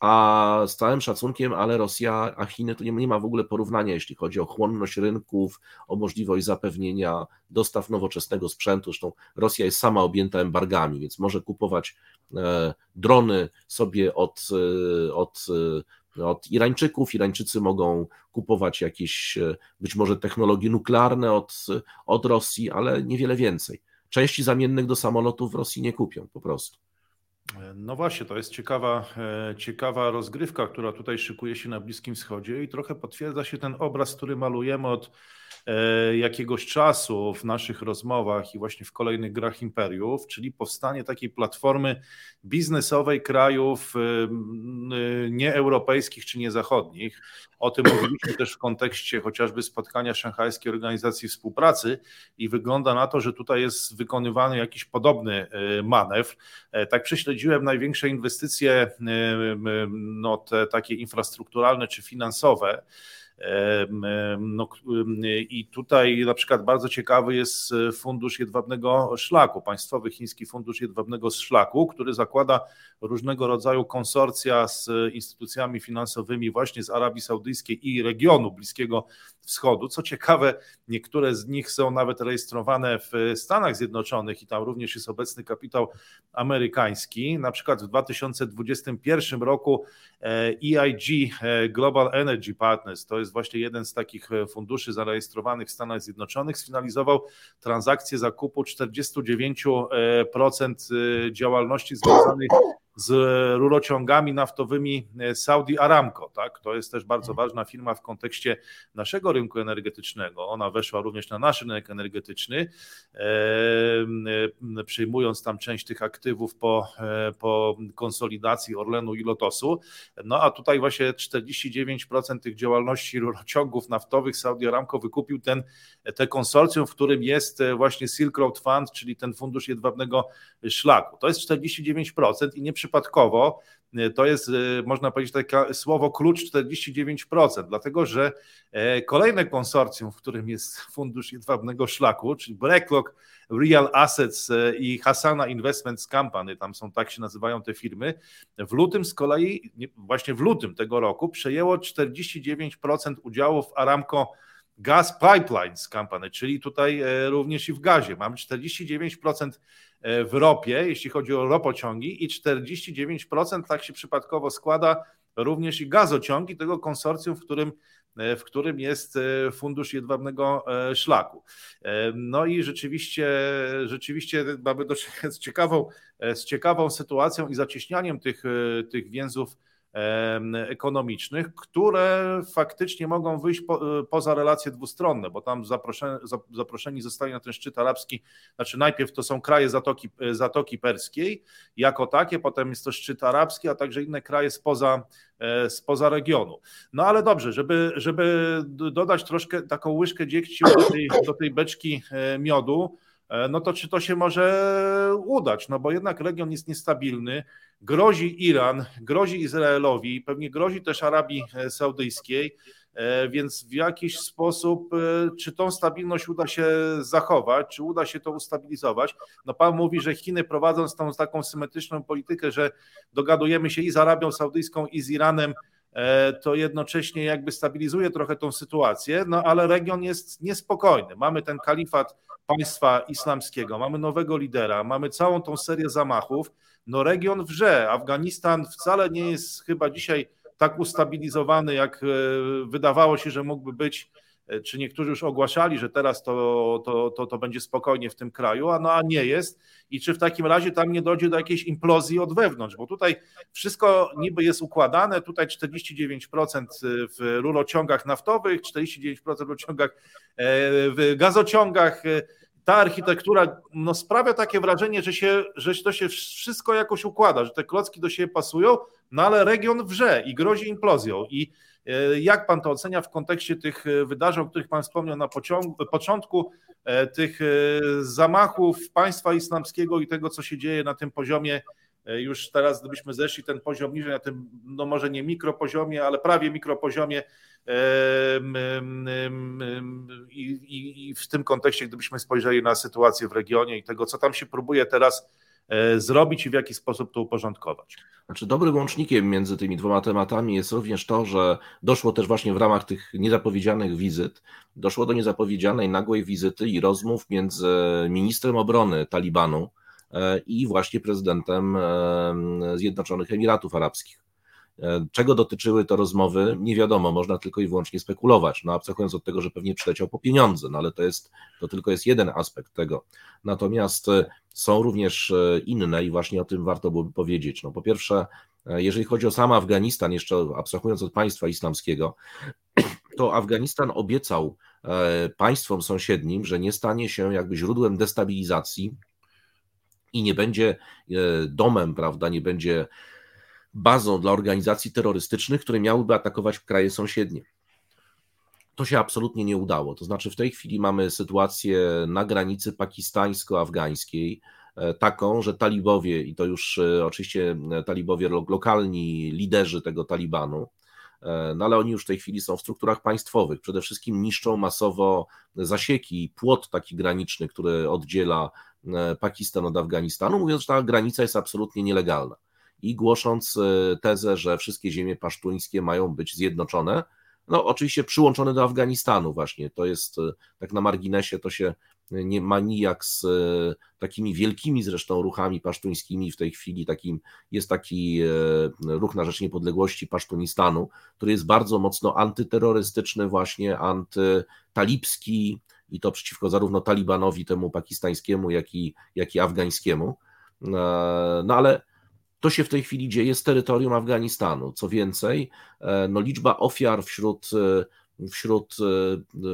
A z całym szacunkiem, ale Rosja, a Chiny to nie, nie, ma w ogóle porównania, jeśli chodzi o chłonność rynków, o możliwość zapewnienia dostaw nowoczesnego sprzętu. Zresztą Rosja jest sama objęta embargami, więc może kupować e, drony sobie od, e, od, e, od Irańczyków. Irańczycy mogą kupować jakieś e, być może technologie nuklearne od, od Rosji, ale niewiele więcej części zamiennych do samolotów w Rosji nie kupią po prostu. No właśnie, to jest ciekawa, e, ciekawa rozgrywka, która tutaj szykuje się na Bliskim Wschodzie i trochę potwierdza się ten obraz, który malujemy od e, jakiegoś czasu w naszych rozmowach i właśnie w kolejnych grach imperiów, czyli powstanie takiej platformy biznesowej krajów e, nieeuropejskich czy niezachodnich. O tym mówiliśmy też w kontekście chociażby spotkania Szanghajskiej Organizacji Współpracy i wygląda na to, że tutaj jest wykonywany jakiś podobny manewr. Tak prześledziłem śledziłem największe inwestycje, y, no, te takie infrastrukturalne czy finansowe, no, I tutaj na przykład bardzo ciekawy jest e, Fundusz Jedwabnego Szlaku, Państwowy Chiński Fundusz Jedwabnego Szlaku, który zakłada różnego rodzaju konsorcja z instytucjami finansowymi właśnie z Arabii Saudyjskiej i regionu Bliskiego Wschodu. Co ciekawe, niektóre z nich są nawet rejestrowane w Stanach Zjednoczonych i tam również jest obecny kapitał amerykański. Na przykład w 2021 roku EIG e Global Energy Partners, to jest właśnie jeden z takich e, funduszy zarejestrowanych w Stanach Zjednoczonych, sfinalizował transakcję zakupu 49% e, działalności związanych z rurociągami naftowymi e, Saudi Aramco. Tak? To jest też bardzo ważna firma w kontekście naszego rynku energetycznego. Ona weszła również na nasz rynek energetyczny, e, e, przyjmując tam część tych aktywów po, po konsolidacji Orlenu i Lotosu. No a tutaj właśnie 49% tych działalności rurociągów naftowych Saudi Aramco wykupił ten, te konsorcjum, w którym jest właśnie Silk Road Fund, czyli ten fundusz jedwabnego szlaku. To jest 49% i nie przypadkowo e, to jest, e, można powiedzieć, takie słowo klucz 49%, dlatego że e, kolejne konsorcjum, w którym jest Fundusz Jedwabnego Szlaku, czyli BlackRock Real Assets i Hasana Investments Company, tam są, tak się nazywają te firmy, w lutym z kolei, właśnie w lutym tego roku przejęło 49% udziałów Aramco Gas Pipelines Company, czyli tutaj również i w gazie. Mamy 49% E, w ropie, jeśli chodzi o ropociągi i 49% tak się przypadkowo składa również i gazociągi tego konsorcjum, w którym e, w którym jest e, fundusz jedwabnego szlaku. No i rzeczywiście, rzeczywiście mamy do czynienia z ciekawą, z ciekawą sytuacją i zacieśnianiem tych, tych więzów ekonomicznych, które faktycznie mogą wyjść po, poza relacje dwustronne, bo tam zaproszeni, zaproszeni zostali na ten szczyt arabski, znaczy najpierw to są kraje Zatoki, Zatoki Perskiej jako takie, potem jest to szczyt arabski, a także inne kraje spoza, e, spoza regionu. No ale dobrze, żeby, żeby dodać troszkę taką łyżkę dziegci do tej, do tej beczki e, miodu, no to czy to się może udać? No bo jednak region jest niestabilny, grozi Iran, grozi Izraelowi, pewnie grozi też Arabii Saudyjskiej, e, więc w jakiś sposób, e, czy tą stabilność uda się zachować, czy uda się to ustabilizować? No Pan mówi, że Chiny prowadząc tą taką symetryczną politykę, że dogadujemy się i z Arabią Saudyjską, i z Iranem, to jednocześnie jakby stabilizuje trochę tą sytuację, no ale region jest niespokojny. Mamy ten kalifat państwa islamskiego, mamy nowego lidera, mamy całą tą serię zamachów. No region wrze. Afganistan wcale nie jest chyba dzisiaj tak ustabilizowany, jak e, wydawało się, że mógłby być. E, czy niektórzy już ogłaszali, że teraz to, to, to, to będzie spokojnie w tym kraju, a no a nie jest. I czy w takim razie tam nie dojdzie do jakiejś implozji od wewnątrz? Bo tutaj wszystko niby jest układane, tutaj 49% w rurociągach naftowych, 49% w rurociągach, e, w gazociągach ta architektura no, sprawia takie wrażenie, że, się, że to się wszystko jakoś układa, że te klocki do siebie pasują, no ale region wrze i grozi implozją. I e, jak pan to ocenia w kontekście tych e, wydarzeń, o których pan wspomniał na początku, e, tych zamachów państwa islamskiego i tego, co się dzieje na tym poziomie? E, już teraz, gdybyśmy zeszli ten poziom niżej, na tym, no może nie mikropoziomie, ale prawie mikropoziomie i, i, i w tym kontekście, gdybyśmy spojrzeli na sytuację w regionie i tego, co tam się próbuje teraz e, zrobić i w jaki sposób to uporządkować. Znaczy, dobrym łącznikiem między tymi dwoma tematami jest również to, że doszło też właśnie w ramach tych niezapowiedzianych wizyt, doszło do niezapowiedzianej nagłej wizyty i rozmów między ministrem obrony Talibanu, E, i właśnie prezydentem e, Zjednoczonych Emiratów Arabskich. E, czego dotyczyły te rozmowy, nie wiadomo, można tylko i wyłącznie spekulować, no abstrahując od tego, że pewnie przyleciał po pieniądze, no ale to, jest, to tylko jest jeden aspekt tego. Natomiast są również inne i właśnie o tym warto byłoby powiedzieć. No po pierwsze, jeżeli chodzi o sam Afganistan, jeszcze abstrahując od państwa islamskiego, to Afganistan obiecał państwom sąsiednim, że nie stanie się jakby źródłem destabilizacji i nie będzie e, domem, prawda, nie będzie bazą dla organizacji terrorystycznych, które miałyby atakować kraje sąsiednie. To się absolutnie nie udało. To znaczy, w tej chwili mamy sytuację na granicy pakistańsko-afgańskiej, e, taką, że talibowie, i to już e, oczywiście talibowie, lokalni liderzy tego Talibanu, no ale oni już w tej chwili są w strukturach państwowych. Przede wszystkim niszczą masowo zasieki, płot taki graniczny, który oddziela E, Pakistan od Afganistanu, mówiąc, że ta granica jest absolutnie nielegalna. I głosząc e, tezę, że wszystkie ziemie pasztuńskie mają być zjednoczone, no oczywiście przyłączone do Afganistanu właśnie, to jest e, tak na marginesie, to się nie ma nijak z takimi wielkimi zresztą ruchami pasztuńskimi w tej chwili, takim jest taki ruch na rzecz niepodległości Pasztunistanu, który jest bardzo mocno antyterrorystyczny właśnie, antytalibski, i to przeciwko zarówno Talibanowi, temu pakistańskiemu, jak i, jak i afgańskiemu. E, no ale to się w tej chwili dzieje z terytorium Afganistanu. Co więcej, e, no liczba ofiar wśród, e, wśród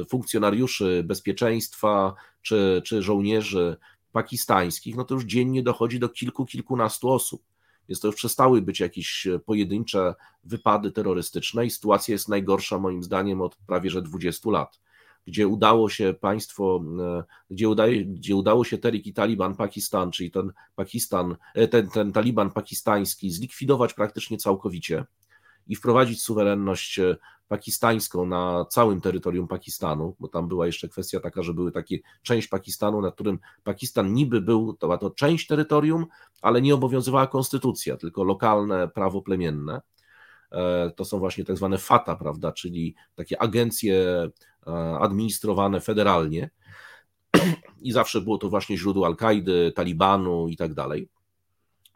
funkcjonariuszy bezpieczeństwa czy, czy żołnierzy pakistańskich, no to już dziennie dochodzi do kilku, kilkunastu osób. Więc to już przestały być jakieś pojedyncze wypady terrorystyczne i sytuacja jest najgorsza moim zdaniem od prawie że 20 lat gdzie udało się państwo, e, gdzie, udaje, gdzie udało się Terik i Taliban Pakistan, czyli ten Pakistan, e, ten, ten Taliban pakistański zlikwidować praktycznie całkowicie i wprowadzić suwerenność e, pakistańską na całym terytorium Pakistanu, bo tam była jeszcze kwestia taka, że były takie część Pakistanu, na którym Pakistan niby był, to była to część terytorium, ale nie obowiązywała konstytucja, tylko lokalne prawo plemienne. To są właśnie tak zwane FATA, prawda, czyli takie agencje E, administrowane federalnie i zawsze było to właśnie źródło Al-Kaidy, Talibanu i tak dalej.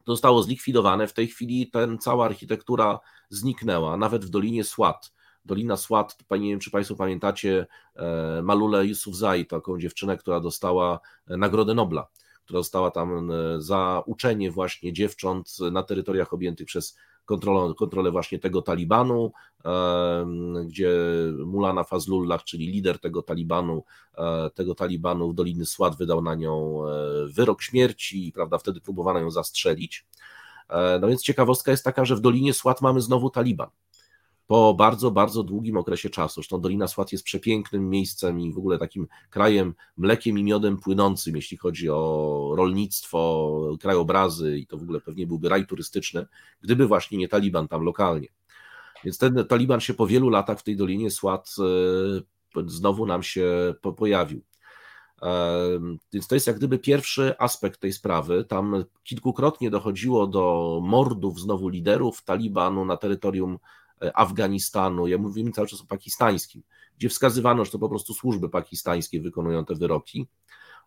To zostało zlikwidowane. W tej chwili ten cała architektura zniknęła, nawet w Dolinie Swat. Dolina Swat, nie wiem czy Państwo pamiętacie e, Malule Yusufzai, taką dziewczynę, która dostała e, Nagrodę Nobla, która została tam za uczenie właśnie dziewcząt na terytoriach objętych przez kontrolę, kontrolę właśnie tego Talibanu, gdzie Mulana Fazlullah, czyli lider tego Talibanu, tego Talibanu w Doliny Słat wydał na nią wyrok śmierci, prawda, wtedy próbowano ją zastrzelić. No więc ciekawostka jest taka, że w Dolinie Słat mamy znowu Taliban po bardzo, bardzo długim okresie czasu. Zresztą Dolina Swat jest przepięknym miejscem i w ogóle takim krajem mlekiem i miodem płynącym, jeśli chodzi o rolnictwo, krajobrazy i to w ogóle pewnie byłby raj turystyczny, gdyby właśnie nie Taliban tam lokalnie. Więc ten Taliban się po wielu latach w tej Dolinie Swat e, znowu nam się pojawił. E, więc to jest jak gdyby pierwszy aspekt tej sprawy. Tam kilkukrotnie dochodziło do mordów znowu liderów Talibanu na terytorium Afganistanu, ja mówimy cały czas o pakistańskim, gdzie wskazywano, że to po prostu służby pakistańskie wykonują te wyroki.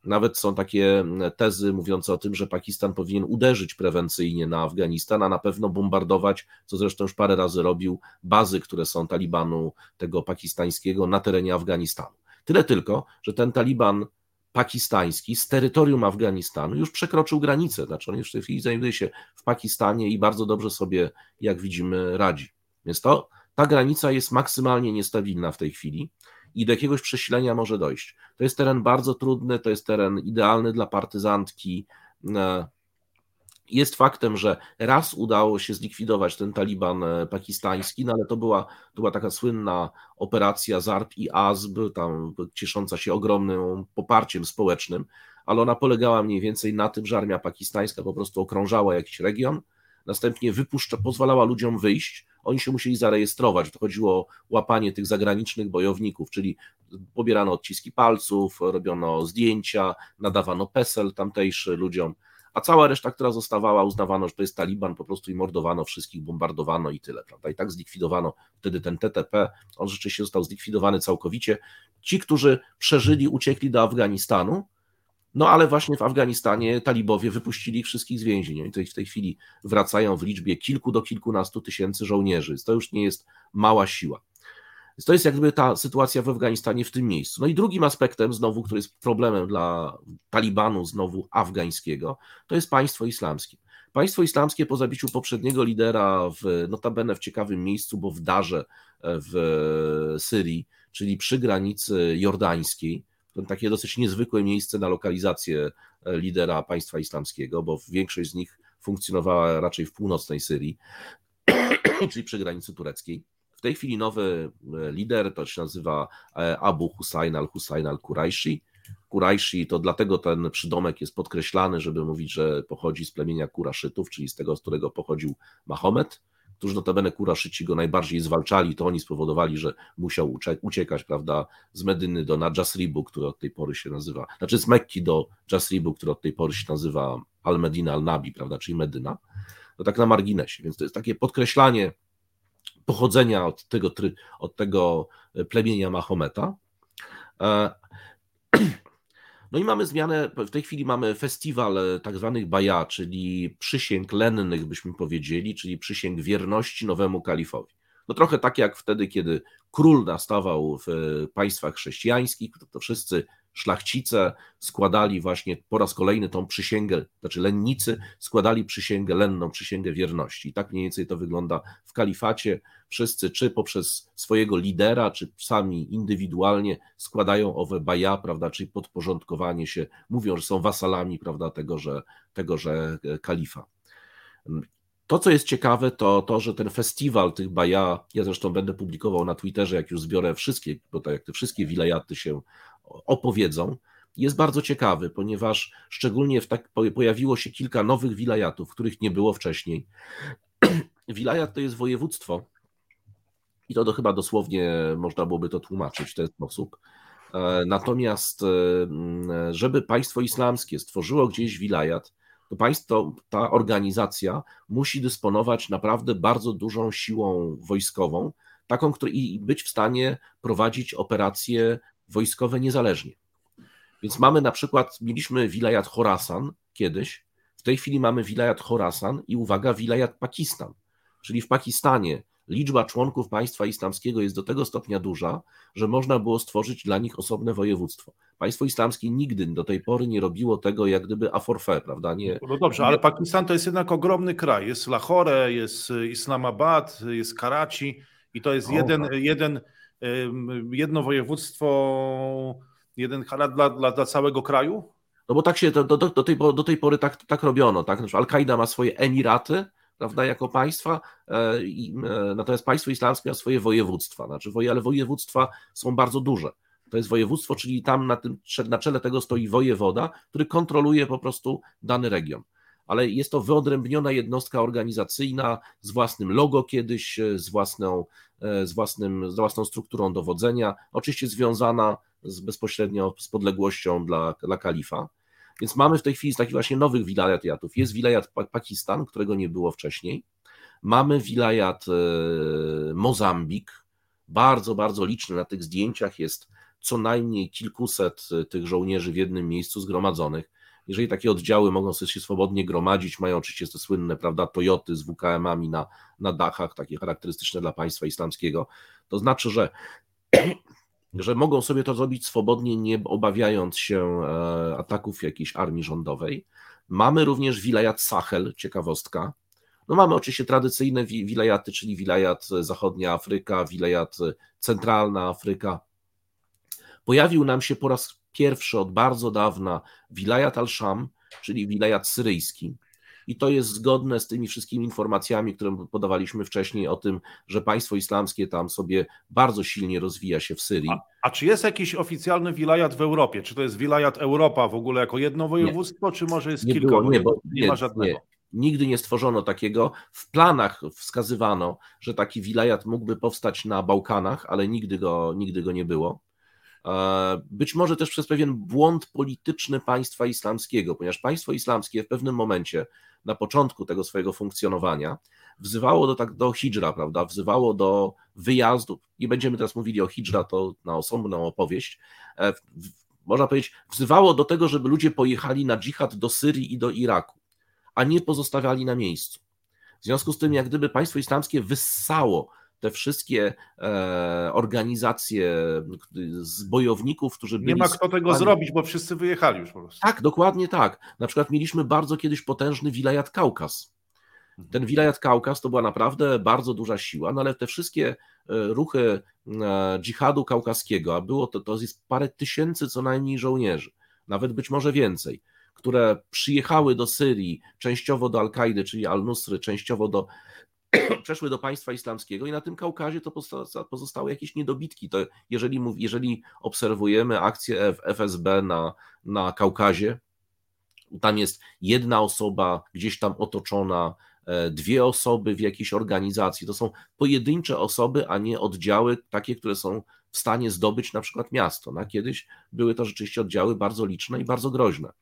Nawet są takie tezy mówiące o tym, że Pakistan powinien uderzyć prewencyjnie na Afganistan, a na pewno bombardować, co zresztą już parę razy robił, bazy, które są Talibanu tego pakistańskiego na terenie Afganistanu. Tyle tylko, że ten Taliban pakistański z terytorium Afganistanu już przekroczył granicę, znaczy on już w tej chwili znajduje się w Pakistanie i bardzo dobrze sobie, jak widzimy, radzi. Więc to, ta granica jest maksymalnie niestabilna w tej chwili i do jakiegoś przesilenia może dojść. To jest teren bardzo trudny, to jest teren idealny dla partyzantki. E, jest faktem, że raz udało się zlikwidować ten taliban e, pakistański, no ale to była, to była taka słynna operacja ZARP i ASB, tam ciesząca się ogromnym poparciem społecznym, ale ona polegała mniej więcej na tym, że armia pakistańska po prostu okrążała jakiś region, następnie wypuszcza, pozwalała ludziom wyjść, oni się musieli zarejestrować. To chodziło o łapanie tych zagranicznych bojowników, czyli pobierano odciski palców, robiono zdjęcia, nadawano PESEL tamtejszy ludziom, a cała reszta, która zostawała, uznawano, że to jest Taliban, po prostu i mordowano wszystkich, bombardowano i tyle, prawda? I tak zlikwidowano wtedy ten TTP, on rzeczywiście został zlikwidowany całkowicie. Ci, którzy przeżyli, uciekli do Afganistanu, no ale właśnie w Afganistanie talibowie wypuścili ich wszystkich z więzień. Oni w tej chwili wracają w liczbie kilku do kilkunastu tysięcy żołnierzy. To już nie jest mała siła. To jest jakby ta sytuacja w Afganistanie w tym miejscu. No i drugim aspektem, znowu, który jest problemem dla Talibanu, znowu afgańskiego, to jest państwo islamskie. Państwo islamskie po zabiciu poprzedniego lidera, w, notabene w ciekawym miejscu, bo w Darze w Syrii, czyli przy granicy jordańskiej, takie dosyć niezwykłe miejsce na lokalizację e, lidera państwa islamskiego, bo większość z nich funkcjonowała raczej w północnej Syrii, czyli przy granicy tureckiej. W tej chwili nowy e, lider to się nazywa e, Abu Hussein al-Hussein al-Quraishi. Quraishi to dlatego ten przydomek jest podkreślany, żeby mówić, że pochodzi z plemienia Kuraszytów, czyli z tego, z którego pochodził Mahomet którzy notabene kuraszyci go najbardziej zwalczali, to oni spowodowali, że musiał uciekać, prawda, z Medyny do na Jasribu, który od tej pory się nazywa, znaczy z Mekki do Jasribu, który od tej pory się nazywa Al-Medina Al-Nabi, prawda, czyli Medyna. No tak na marginesie, więc to jest takie podkreślanie pochodzenia od tego, od tego plemienia Mahometa. E, no i mamy zmianę, w tej chwili mamy festiwal e, tak zwanych baja, czyli przysięg lennych, byśmy powiedzieli, czyli przysięg wierności nowemu kalifowi. No trochę tak jak wtedy, kiedy król nastawał w e, państwach chrześcijańskich, to wszyscy szlachcice składali właśnie po raz kolejny tą przysięgę, znaczy lennicy składali przysięgę lenną, przysięgę wierności. I tak mniej więcej to wygląda w kalifacie. Wszyscy, czy poprzez swojego lidera, czy sami indywidualnie składają owe baja, prawda, czyli podporządkowanie się, mówią, że są wasalami, prawda, tegoże, tegoże kalifa. To, co jest ciekawe, to to, że ten festiwal tych baja, ja zresztą będę publikował na Twitterze, jak już zbiorę wszystkie, bo tak jak te wszystkie wilajaty się opowiedzą, jest bardzo ciekawy, ponieważ szczególnie w tak, pojawiło się kilka nowych wilajatów, których nie było wcześniej. Wilajat to jest województwo i to, to chyba dosłownie można byłoby to tłumaczyć w ten sposób. E, natomiast, e, żeby państwo islamskie stworzyło gdzieś wilajat, to państwo, ta organizacja musi dysponować naprawdę bardzo dużą siłą wojskową, taką, która, i być w stanie prowadzić operacje wojskowe niezależnie. Więc mamy na przykład, mieliśmy wilayat Khorasan kiedyś, w tej chwili mamy wilayat Khorasan i uwaga, wilayat Pakistan. Czyli w Pakistanie liczba członków państwa islamskiego jest do tego stopnia duża, że można było stworzyć dla nich osobne województwo. Państwo islamskie nigdy do tej pory nie robiło tego jak gdyby a forfait, prawda? Nie, no dobrze, ale Pakistan to jest jednak ogromny kraj. Jest Lahore, jest Islamabad, jest Karachi i to jest jeden, tak. jeden, jedno województwo, jeden harat dla, dla, dla całego kraju? No bo tak się do, do, do, tej, do tej pory tak, tak robiono. Tak? Al-Kaida ma swoje emiraty, prawda, jako państwa, e, e, natomiast państwo islamskie ma swoje województwa, znaczy, ale województwa są bardzo duże. To jest województwo, czyli tam na, tym, na czele tego stoi wojewoda, który kontroluje po prostu dany region. Ale jest to wyodrębniona jednostka organizacyjna z własnym logo kiedyś, e, z własną, z własnym, z własną strukturą dowodzenia, oczywiście związana z, bezpośrednio z podległością dla, dla kalifa. Więc mamy w tej chwili takich właśnie nowych wilayatów. Jest wilayat Pakistan, którego nie było wcześniej. Mamy wilayat e, Mozambik, bardzo, bardzo liczny. Na tych zdjęciach jest co najmniej kilkuset e, tych żołnierzy w jednym miejscu zgromadzonych. Jeżeli takie oddziały mogą sobie się swobodnie gromadzić, mają oczywiście te słynne, prawda, Toyoty z WKM-ami na, na dachach, takie charakterystyczne dla państwa islamskiego, to znaczy, że że mogą sobie to zrobić swobodnie, nie obawiając się e, ataków jakiejś armii rządowej. Mamy również wilayat Sahel, ciekawostka. No mamy oczywiście tradycyjne wilayaty, czyli wilayat zachodnia Afryka, wilayat centralna Afryka. Pojawił nam się po raz pierwszy od bardzo dawna wilayat al-Sham, czyli wilayat syryjski. I to jest zgodne z tymi wszystkimi informacjami, które podawaliśmy wcześniej o tym, że państwo islamskie tam sobie bardzo silnie rozwija się w Syrii. A, a czy jest jakiś oficjalny wilayat w Europie? Czy to jest wilayat Europa w ogóle jako jedno województwo, nie. czy może jest nie kilka było, nie, bo, nie, nie ma żadnego? Nie. Nigdy nie stworzono takiego. W planach wskazywano, że taki wilayat mógłby powstać na Bałkanach, ale nigdy go, nigdy go nie było. E, być może też przez pewien błąd polityczny państwa islamskiego, ponieważ państwo islamskie w pewnym momencie na początku tego swojego funkcjonowania, wzywało do, tak, do hijra, prawda, wzywało do wyjazdu, nie będziemy teraz mówili o hijra, to na osobną opowieść, e, można powiedzieć, wzywało do tego, żeby ludzie pojechali na dżihad do Syrii i do Iraku, a nie pozostawiali na miejscu. W związku z tym, jak gdyby państwo islamskie wyssało te wszystkie e, organizacje z bojowników, którzy byli. Nie ma kto tego zrobić, bo wszyscy wyjechali już po prostu. Tak, dokładnie tak. Na przykład mieliśmy bardzo kiedyś potężny wilayat Kaukaz. Mhm. Ten wilayat Kaukaz to była naprawdę bardzo duża siła, no ale te wszystkie e, ruchy e, dżihadu kaukaskiego, a było to, to jest parę tysięcy co najmniej żołnierzy, nawet być może więcej, które przyjechały do Syrii, częściowo do Al-Kaidy, czyli Al-Nusry, częściowo do przeszły do państwa islamskiego i na tym Kaukazie to pozostały jakieś niedobitki. To jeżeli, jeżeli obserwujemy akcję FSB na, na Kaukazie, tam jest jedna osoba gdzieś tam otoczona, e, dwie osoby w jakiejś organizacji. To są pojedyncze osoby, a nie oddziały takie, które są w stanie zdobyć na przykład miasto. Na kiedyś były to rzeczywiście oddziały bardzo liczne i bardzo groźne.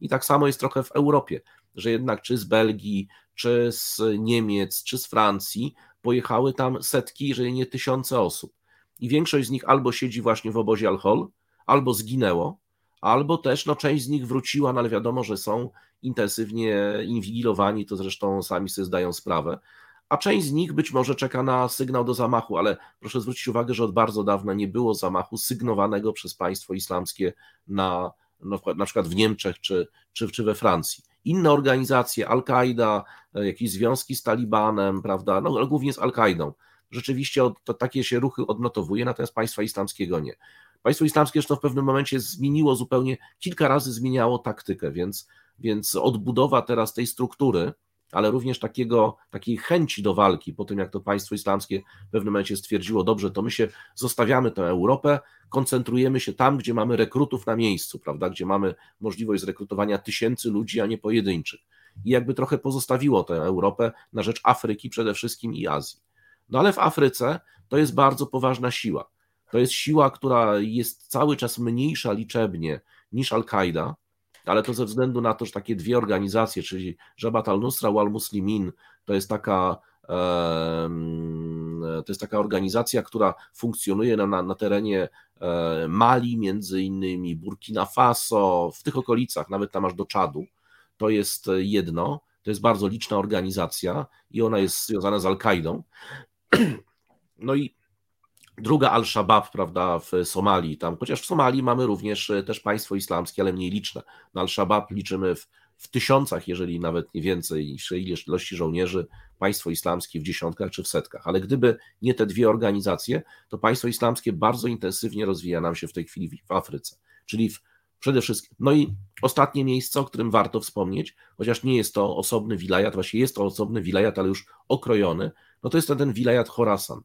I tak samo jest trochę w Europie, że jednak czy z Belgii, czy z Niemiec, czy z Francji pojechały tam setki, jeżeli nie tysiące osób. I większość z nich albo siedzi właśnie w obozie Al-Hol, albo zginęło, albo też no, część z nich wróciła, no ale wiadomo, że są intensywnie inwigilowani, to zresztą sami sobie zdają sprawę. A część z nich być może czeka na sygnał do zamachu, ale proszę zwrócić uwagę, że od bardzo dawna nie było zamachu sygnowanego przez państwo islamskie na, no, na przykład w Niemczech czy, czy, czy we Francji inne organizacje, Al-Kaida, e, jakieś związki z Talibanem, prawda, no ale głównie z Al-Kaidą. Rzeczywiście to, takie się ruchy odnotowuje, natomiast państwa islamskiego nie. Państwo islamskie zresztą w pewnym momencie zmieniło zupełnie, kilka razy zmieniało taktykę, więc, więc odbudowa teraz tej struktury, ale również takiego, takiej chęci do walki po tym, jak to państwo islamskie w pewnym momencie stwierdziło, dobrze, to my się zostawiamy tę Europę, koncentrujemy się tam, gdzie mamy rekrutów na miejscu, prawda, gdzie mamy możliwość zrekrutowania tysięcy ludzi, a nie pojedynczych. I jakby trochę pozostawiło tę Europę na rzecz Afryki przede wszystkim i Azji. No ale w Afryce to jest bardzo poważna siła. To jest siła, która jest cały czas mniejsza liczebnie niż Al-Kaida, ale to ze względu na to, że takie dwie organizacje, czyli Jabhat al-Nusra wal Muslimin, to jest taka to jest taka organizacja, która funkcjonuje na, na terenie e, Mali, między innymi Burkina Faso, w tych okolicach, nawet tam aż do Czadu. To jest jedno, to jest bardzo liczna organizacja i ona jest związana z Al-Kaidą. No i druga Al-Shabaab, prawda, w Somalii, tam, chociaż w Somalii mamy również też państwo islamskie, ale mniej liczne. No Al-Shabaab liczymy w, w tysiącach, jeżeli nawet nie więcej, ilości żołnierzy, państwo islamskie w dziesiątkach czy w setkach. Ale gdyby nie te dwie organizacje, to państwo islamskie bardzo intensywnie rozwija nam się w tej chwili w Afryce, czyli w przede wszystkim. No i ostatnie miejsce, o którym warto wspomnieć, chociaż nie jest to osobny wilayat, właśnie jest to osobny wilayat, ale już okrojony, no to jest ten, ten wilayat Khorasan.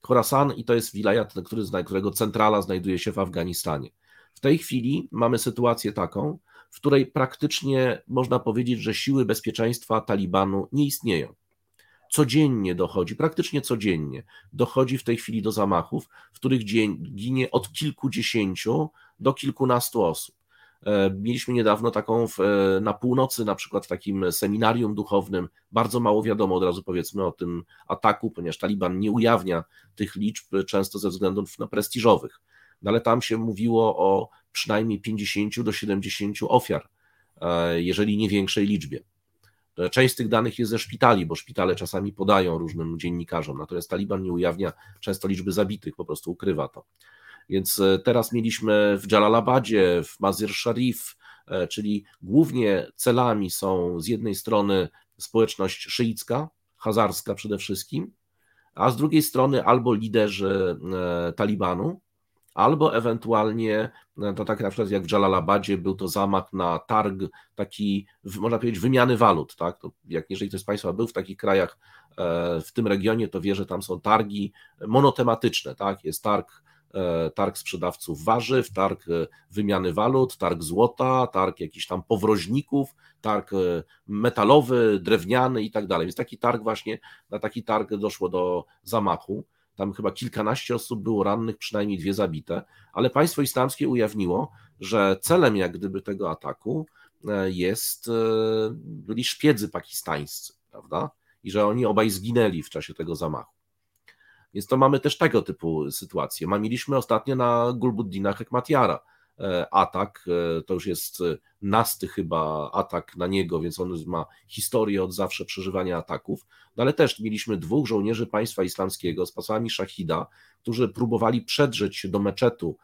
Khorasan i to jest wilayat, który, którego centrala znajduje się w Afganistanie. W tej chwili mamy sytuację taką, w której praktycznie można powiedzieć, że siły bezpieczeństwa Talibanu nie istnieją. Codziennie dochodzi, praktycznie codziennie dochodzi w tej chwili do zamachów, w których ginie od kilkudziesięciu do kilkunastu osób. E, mieliśmy niedawno taką w, e, na północy, na przykład w takim seminarium duchownym. Bardzo mało wiadomo od razu powiedzmy o tym ataku, ponieważ Taliban nie ujawnia tych liczb, często ze względów no, prestiżowych. No, ale tam się mówiło o przynajmniej 50 do 70 ofiar, e, jeżeli nie większej liczbie. Część z tych danych jest ze szpitali, bo szpitale czasami podają różnym dziennikarzom, natomiast Taliban nie ujawnia często liczby zabitych, po prostu ukrywa to. Więc e, teraz mieliśmy w Jalalabadzie, w Mazir Sharif, e, czyli głównie celami są z jednej strony społeczność szyicka, hazarska przede wszystkim, a z drugiej strony albo liderzy e, Talibanu, albo ewentualnie, to tak na przykład jak w Jalalabadzie był to zamach na targ, taki, można powiedzieć, wymiany walut, tak? To jak jeżeli ktoś z Państwa był w takich krajach w tym regionie, to wie, że tam są targi monotematyczne, tak? Jest targ targ sprzedawców warzyw, targ e, wymiany walut, targ złota, targ jakichś tam powroźników, targ e, metalowy, drewniany i tak dalej. Więc taki targ właśnie, na taki targ doszło do zamachu. Tam chyba kilkanaście osób było rannych, przynajmniej dwie zabite, ale państwo islamskie ujawniło, że celem jak gdyby tego ataku jest, byli szpiedzy pakistańscy, prawda? I że oni obaj zginęli w czasie tego zamachu. Więc to mamy też tego typu sytuacje. Mieliśmy ostatnio na Gulbuddina Hekmatiara e, atak, e, to już jest e, nasty chyba atak na niego, więc on ma historię od zawsze przeżywania ataków, no ale też mieliśmy dwóch żołnierzy państwa islamskiego z pasami Shahida, którzy próbowali przedrzeć się do meczetu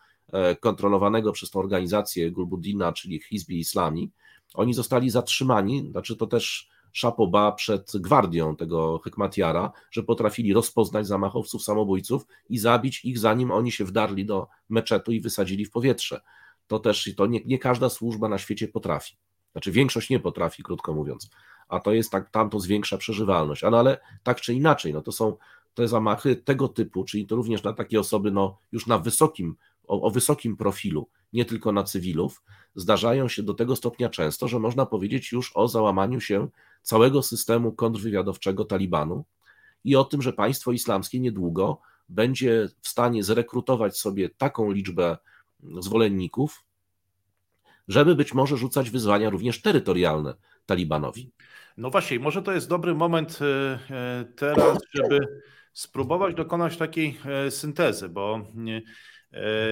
kontrolowanego przez tą organizację Gulbuddina, czyli Hizbi Islami. Oni zostali zatrzymani, znaczy to też szapoba przed gwardią tego Hekmatiara, że potrafili rozpoznać zamachowców, samobójców i zabić ich, zanim oni się wdarli do meczetu i wysadzili w powietrze. To też to nie, nie każda służba na świecie potrafi. Znaczy większość nie potrafi, krótko mówiąc. A to jest tak, tam to zwiększa przeżywalność. No, ale tak czy inaczej, no to są te zamachy tego typu, czyli to również na takie osoby no, już na wysokim, o, o wysokim profilu, nie tylko na cywilów, zdarzają się do tego stopnia często, że można powiedzieć już o załamaniu się całego systemu kontrwywiadowczego Talibanu i o tym, że państwo islamskie niedługo będzie w stanie zrekrutować sobie taką liczbę zwolenników, żeby być może rzucać wyzwania również terytorialne Talibanowi. No właśnie, może to jest dobry moment e, e, teraz, żeby spróbować dokonać takiej e, syntezy, bo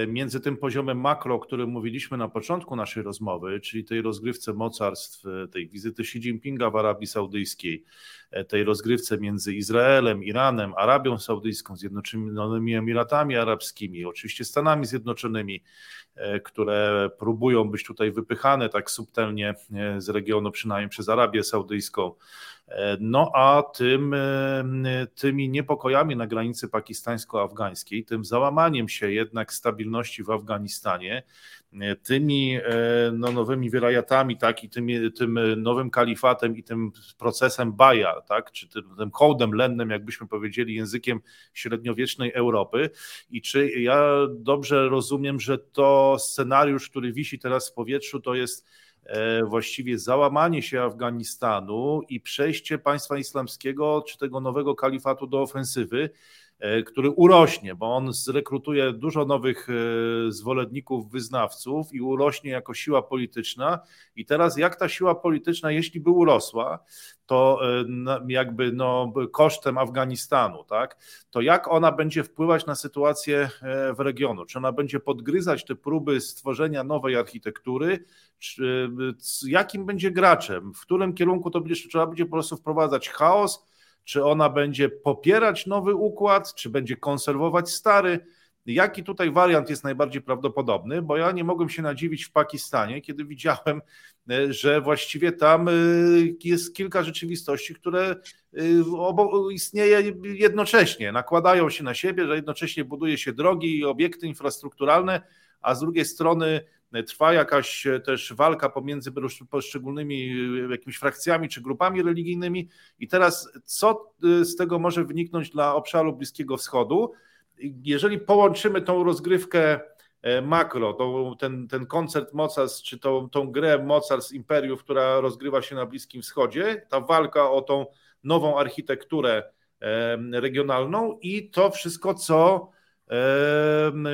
między tym poziomem makro, o którym mówiliśmy na początku naszej rozmowy, czyli tej rozgrywce mocarstw, e, tej wizyty Xi Jinpinga w Arabii Saudyjskiej, e, tej rozgrywce między Izraelem, Iranem, Arabią Saudyjską, Zjednoczonymi Emiratami Arabskimi, oczywiście Stanami Zjednoczonymi, które próbują być tutaj wypychane tak subtelnie z regionu, przynajmniej przez Arabię Saudyjską. No a tym, tymi niepokojami na granicy pakistańsko-afgańskiej, tym załamaniem się jednak stabilności w Afganistanie, tymi no, nowymi wyrajatami, tak, i tym, nowym kalifatem i tym procesem Baja, tak, czy tym, tym hołdem lennem, jakbyśmy powiedzieli, językiem średniowiecznej Europy. I czy ja dobrze rozumiem, że to scenariusz, który wisi teraz w powietrzu, to jest E, właściwie załamanie się Afganistanu i przejście państwa islamskiego czy tego nowego kalifatu do ofensywy, e, który urośnie, bo on zrekrutuje dużo nowych e, zwolenników, wyznawców i urośnie jako siła polityczna. I teraz, jak ta siła polityczna, jeśli by urosła, to jakby no, kosztem Afganistanu, tak, to jak ona będzie wpływać na sytuację w regionu? Czy ona będzie podgryzać te próby stworzenia nowej architektury, jakim będzie graczem, w którym kierunku to będzie, czy trzeba będzie po prostu wprowadzać chaos, czy ona będzie popierać nowy układ, czy będzie konserwować stary. Jaki tutaj wariant jest najbardziej prawdopodobny? Bo ja nie mogłem się nadziwić w Pakistanie, kiedy widziałem, e, że właściwie tam e, jest kilka rzeczywistości, które e, istnieje jednocześnie, nakładają się na siebie, że jednocześnie buduje się drogi i obiekty infrastrukturalne, a z drugiej strony trwa jakaś też walka pomiędzy poszczególnymi jakimiś frakcjami czy grupami religijnymi. I teraz, co z tego może wyniknąć dla obszaru Bliskiego Wschodu? jeżeli połączymy tą rozgrywkę e, makro, tą, ten, ten koncert mocarstw, czy tą, tą grę mocarstw imperiów, która rozgrywa się na Bliskim Wschodzie, ta walka o tą nową architekturę e, regionalną i to wszystko, co e,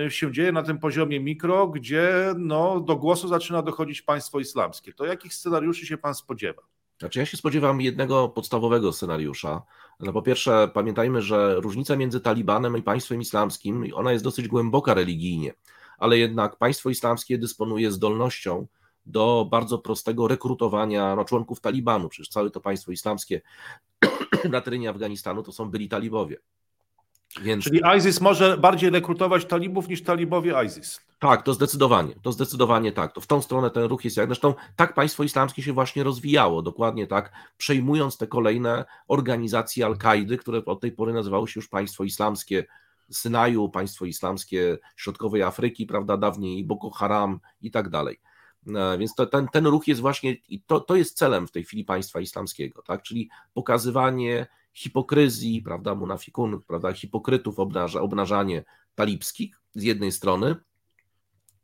się dzieje na tym poziomie mikro, gdzie no, do głosu zaczyna dochodzić państwo islamskie. To jakich scenariuszy się pan spodziewa? Znaczy ja się spodziewam jednego podstawowego scenariusza. No po pierwsze, pamiętajmy, że różnica między Talibanem i państwem islamskim, ona jest dosyć głęboka religijnie, ale jednak państwo islamskie dysponuje zdolnością do bardzo prostego rekrutowania no, członków Talibanu. Przecież całe to państwo islamskie na terenie Afganistanu to są byli talibowie. Więc... Czyli ISIS może bardziej rekrutować talibów niż talibowie ISIS. Tak, to zdecydowanie, to zdecydowanie tak. To w tą stronę ten ruch jest jak. Zresztą tak państwo islamskie się właśnie rozwijało, dokładnie tak, przejmując te kolejne organizacje Al-Kaidy, które od tej pory nazywały się już państwo islamskie Synaju, państwo islamskie środkowej Afryki, prawda, dawniej Boko Haram i tak dalej. E, więc to, ten, ten ruch jest właśnie, i to, to jest celem w tej chwili państwa islamskiego, tak? czyli pokazywanie hipokryzji, prawda, munafikun, prawda, hipokrytów, obnaża, obnażanie talibskich z jednej strony,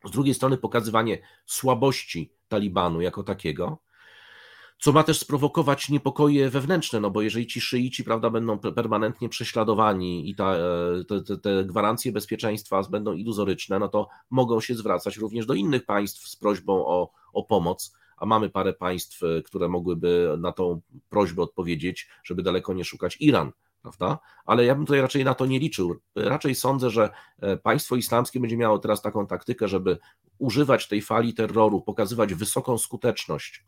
z drugiej strony pokazywanie słabości Talibanu jako takiego, co ma też sprowokować niepokoje wewnętrzne, no bo jeżeli ci szyici prawda, będą permanentnie prześladowani i ta, e, te, te, gwarancje bezpieczeństwa będą iluzoryczne, no to mogą się zwracać również do innych państw z prośbą o, o pomoc, a mamy parę państw, e, które mogłyby na tą prośbę odpowiedzieć, żeby daleko nie szukać Iran, prawda? Ale ja bym tutaj raczej na to nie liczył. Raczej sądzę, że e, państwo islamskie będzie miało teraz taką taktykę, żeby używać tej fali terroru, pokazywać wysoką skuteczność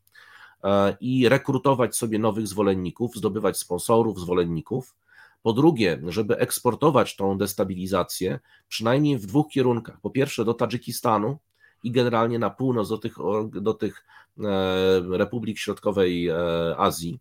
e, i rekrutować sobie nowych zwolenników, zdobywać sponsorów, zwolenników. Po drugie, żeby eksportować tą destabilizację, przynajmniej w dwóch kierunkach. Po pierwsze, do Tadżykistanu i generalnie na północ, do tych, do tych republik środkowej Azji,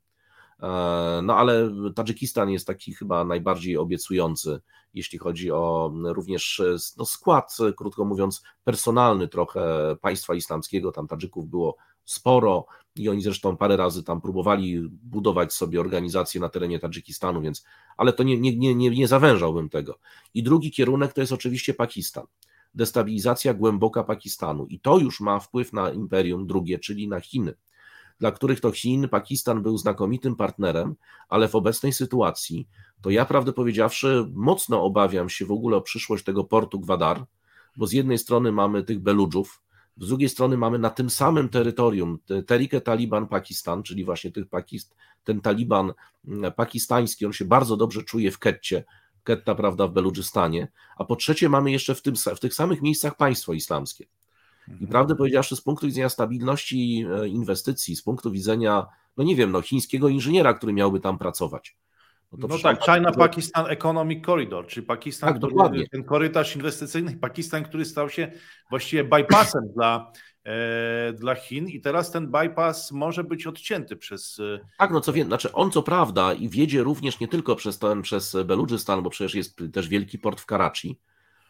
E, no ale Tadżykistan jest taki chyba najbardziej obiecujący, jeśli chodzi o również no, skład, krótko mówiąc, personalny trochę państwa islamskiego. Tam Tadżyków było sporo i oni zresztą parę razy tam próbowali budować sobie organizację na terenie Tadżykistanu, więc, ale to nie, nie, nie, nie zawężałbym tego. I drugi kierunek to jest oczywiście Pakistan. Destabilizacja głęboka Pakistanu. I to już ma wpływ na imperium drugie, czyli na Chiny dla których to Chin, Pakistan był znakomitym partnerem, ale w obecnej sytuacji to ja prawdę powiedziawszy mocno obawiam się w ogóle o przyszłość tego portu Gwadar, bo z jednej strony mamy tych Beludżów, z drugiej strony mamy na tym samym terytorium Terikę Taliban Pakistan, czyli właśnie tych Pakist, ten Taliban mm, pakistański, on się bardzo dobrze czuje w Ketcie, Ketta, prawda, w Beludżystanie, a po trzecie mamy jeszcze w, tym, w tych samych miejscach państwo islamskie. I mhm. prawdę powiedziawszy, z punktu widzenia stabilności e, inwestycji, z punktu widzenia, no nie wiem, no chińskiego inżyniera, który miałby tam pracować. No, no tak, China-Pakistan Economic Corridor, czyli Pakistan, tak, dokładnie. ten korytarz inwestycyjny, Pakistan, który stał się właściwie bypassem dla, dla Chin i teraz ten bypass może być odcięty przez... E, tak, no co wiem, znaczy on co prawda i wiedzie również nie tylko przez ten, przez Beludżystan, bo przecież jest też wielki port w Karachi,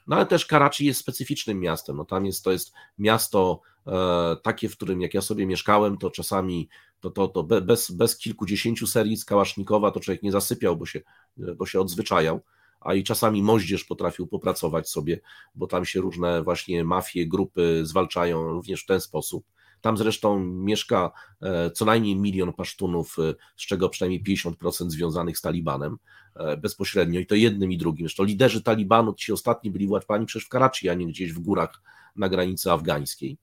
no ale też Karachi jest specyficznym miastem. No tam jest, to jest miasto e, takie, w którym jak ja sobie mieszkałem, to czasami to, to, to bez, bez kilkudziesięciu serii z Kałasznikowa to człowiek nie zasypiał, bo się, bo się odzwyczajał a i czasami moździerz potrafił popracować sobie, bo tam się różne właśnie mafie, grupy zwalczają również w ten sposób. Tam zresztą mieszka e, co najmniej milion pasztunów, e, z czego przynajmniej 50% związanych z Talibanem e, bezpośrednio i to jednym i drugim. Zresztą liderzy Talibanu, ci ostatni byli łatwani przecież w Karachi, a nie gdzieś w górach na granicy afgańskiej.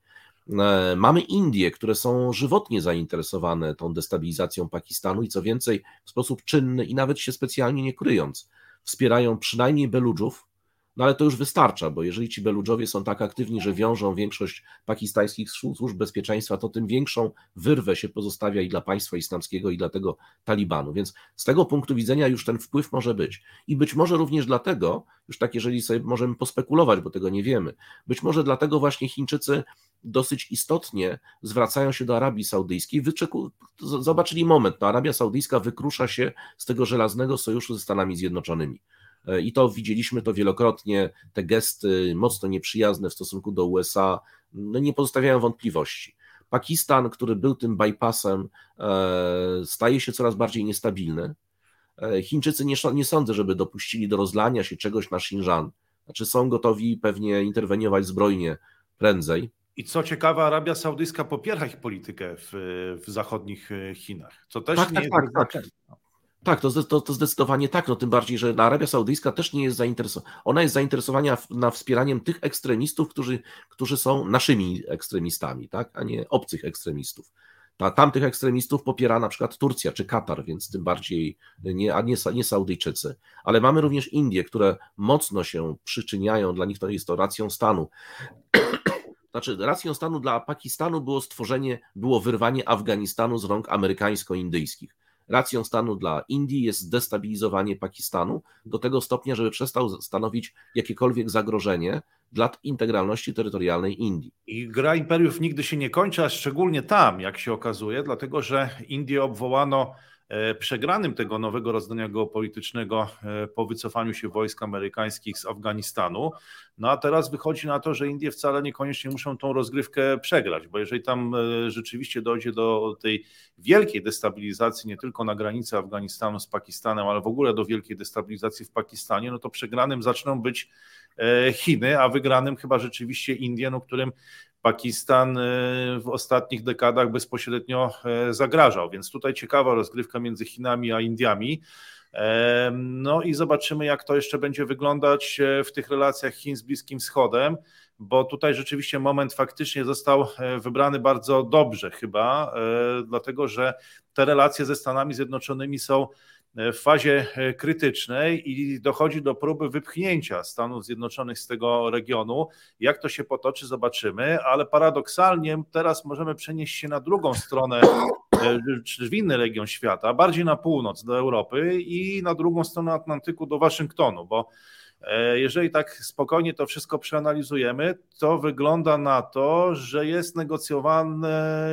Mamy Indie, które są żywotnie zainteresowane tą destabilizacją Pakistanu i co więcej, w sposób czynny i nawet się specjalnie nie kryjąc, wspierają przynajmniej Beludżów, No ale to już wystarcza, bo jeżeli ci Beludżowie są tak aktywni, że wiążą większość pakistańskich służb bezpieczeństwa, to tym większą wyrwę się pozostawia i dla państwa islamskiego, i dla tego Talibanu. Więc z tego punktu widzenia już ten wpływ może być. I być może również dlatego, już tak jeżeli sobie możemy pospekulować, bo tego nie wiemy, być może dlatego właśnie Chińczycy dosyć istotnie zwracają się do Arabii Saudyjskiej. Wyczeku, zobaczyli moment, no Arabia Saudyjska wykrusza się z tego żelaznego sojuszu ze Stanami Zjednoczonymi. E, I to widzieliśmy to wielokrotnie, te gesty mocno nieprzyjazne w stosunku do USA no nie pozostawiają wątpliwości. Pakistan, który był tym bypassem, e, staje się coraz bardziej niestabilny. E, Chińczycy nie, nie sądzę, żeby dopuścili do rozlania się czegoś na Xinjiang. Znaczy są gotowi pewnie interweniować zbrojnie prędzej. I co ciekawe, Arabia Saudyjska popiera ich politykę w, w zachodnich Chinach. Co też tak, nie tak, jest tak, tak. Tak, to, to, to, zdecydowanie tak, no tym bardziej, że Arabia Saudyjska też nie jest zainteresowana, ona jest zainteresowana na wspieraniem tych ekstremistów, którzy, którzy są naszymi ekstremistami, tak, a nie obcych ekstremistów. Ta, tamtych ekstremistów popiera na przykład Turcja czy Katar, więc tym bardziej nie, a nie, nie Saudyjczycy. Ale mamy również Indie, które mocno się przyczyniają, dla nich to jest to racją stanu. Znaczy, racją stanu dla Pakistanu było stworzenie, było wyrwanie Afganistanu z rąk amerykańsko-indyjskich. Racją stanu dla Indii jest destabilizowanie Pakistanu do tego stopnia, żeby przestał stanowić jakiekolwiek zagrożenie dla integralności terytorialnej Indii. I gra imperiów nigdy się nie kończy, a szczególnie tam, jak się okazuje, dlatego że Indię obwołano przegranym tego nowego rozdania geopolitycznego e, po wycofaniu się wojsk amerykańskich z Afganistanu. No a teraz wychodzi na to, że Indie wcale niekoniecznie muszą tą rozgrywkę przegrać, bo jeżeli tam e, rzeczywiście dojdzie do tej wielkiej destabilizacji, nie tylko na granicy Afganistanu z Pakistanem, ale w ogóle do wielkiej destabilizacji w Pakistanie, no to przegranym zaczną być Chiny, a wygranym chyba rzeczywiście Indie, no którym Pakistan y, w ostatnich dekadach bezpośrednio e, zagrażał, więc tutaj ciekawa rozgrywka między Chinami a Indiami. E, no i zobaczymy, jak to jeszcze będzie wyglądać e, w tych relacjach Chin z Bliskim Wschodem, bo tutaj rzeczywiście moment faktycznie został wybrany bardzo dobrze, chyba, dlatego że te relacje ze Stanami Zjednoczonymi są w fazie e, krytycznej i dochodzi do próby wypchnięcia Stanów Zjednoczonych z tego regionu. Jak to się potoczy, zobaczymy, ale paradoksalnie teraz możemy przenieść się na drugą stronę, e, czy w inny region świata, bardziej na północ, do Europy i na drugą stronę Atlantyku, do Waszyngtonu, bo e, jeżeli tak spokojnie to wszystko przeanalizujemy, to wygląda na to, że jest negocjowany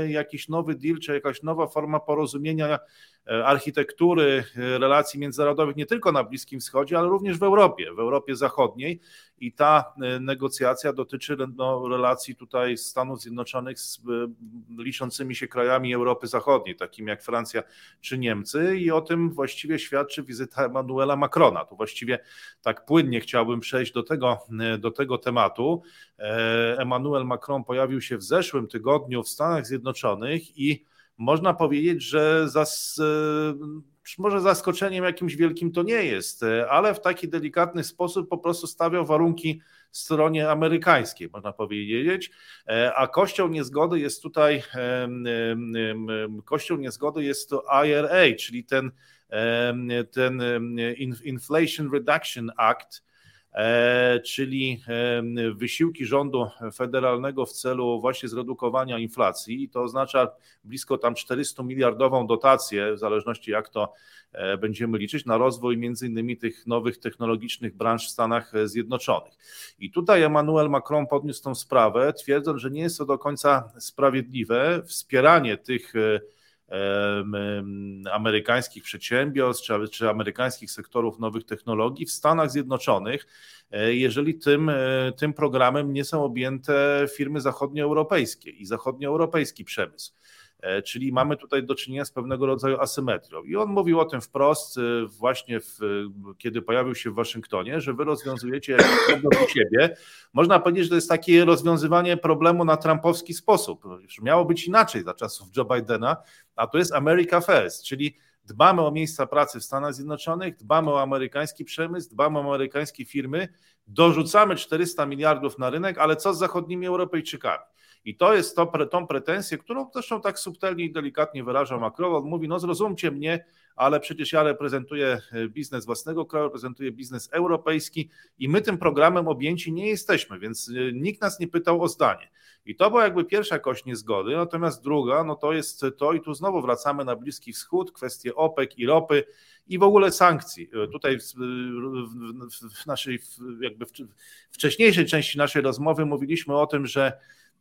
jakiś nowy deal, czy jakaś nowa forma porozumienia E, architektury e, relacji międzynarodowych nie tylko na Bliskim Wschodzie, ale również w Europie, w Europie Zachodniej. I ta e, negocjacja dotyczy no, relacji tutaj Stanów Zjednoczonych z liczącymi się krajami Europy Zachodniej, takimi jak Francja czy Niemcy, i o tym właściwie świadczy wizyta Emmanuela Macrona. Tu właściwie tak płynnie chciałbym przejść do tego, do tego tematu. Emmanuel Macron pojawił się w zeszłym tygodniu w Stanach Zjednoczonych i można powiedzieć, że zas, e, może zaskoczeniem jakimś wielkim to nie jest, e, ale w taki delikatny sposób po prostu stawiał warunki stronie amerykańskiej, można powiedzieć, e, a kością niezgody jest tutaj, kością niezgody jest to IRA, czyli ten, ten Inflation Reduction Act, czyli e, wysiłki rządu federalnego w celu właśnie zredukowania inflacji. I to oznacza blisko tam 400 miliardową dotację, w zależności jak to e, będziemy liczyć, na rozwój między innymi tych nowych technologicznych branż w Stanach Zjednoczonych. I tutaj Emmanuel Macron podniósł tą sprawę, twierdząc, że nie jest to do końca sprawiedliwe wspieranie tych amerykańskich przedsiębiorstw czy, czy amerykańskich sektorów nowych technologii w Stanach Zjednoczonych, e, jeżeli tym, e, tym programem nie są objęte firmy zachodnioeuropejskie i zachodnioeuropejski przemysł. E, czyli mamy tutaj do czynienia z pewnego rodzaju asymetrią. I on mówił o tym wprost, e, właśnie w, kiedy pojawił się w Waszyngtonie, że wy rozwiązujecie problem u siebie. Można powiedzieć, że to jest takie rozwiązywanie problemu na trumpowski sposób. Miało być inaczej za czasów Joe Bidena, a to jest America First, czyli dbamy o miejsca pracy w Stanach Zjednoczonych, dbamy o amerykański przemysł, dbamy o amerykańskie firmy, dorzucamy 400 miliardów na rynek, ale co z zachodnimi Europejczykami? I to jest to, tą pretensję, którą zresztą tak subtelnie i delikatnie wyraża Macron. On mówi, no zrozumcie mnie, ale przecież ja reprezentuję e, biznes własnego kraju, reprezentuję biznes europejski i my tym programem objęci nie jesteśmy, więc e, nikt nas nie pytał o zdanie. I to była jakby pierwsza kość niezgody, natomiast druga, no to jest to i tu znowu wracamy na Bliski Wschód, kwestie OPEC i ropy i w ogóle sankcji. E, tutaj w, w naszej jakby w wcześniejszej części naszej rozmowy mówiliśmy o tym, że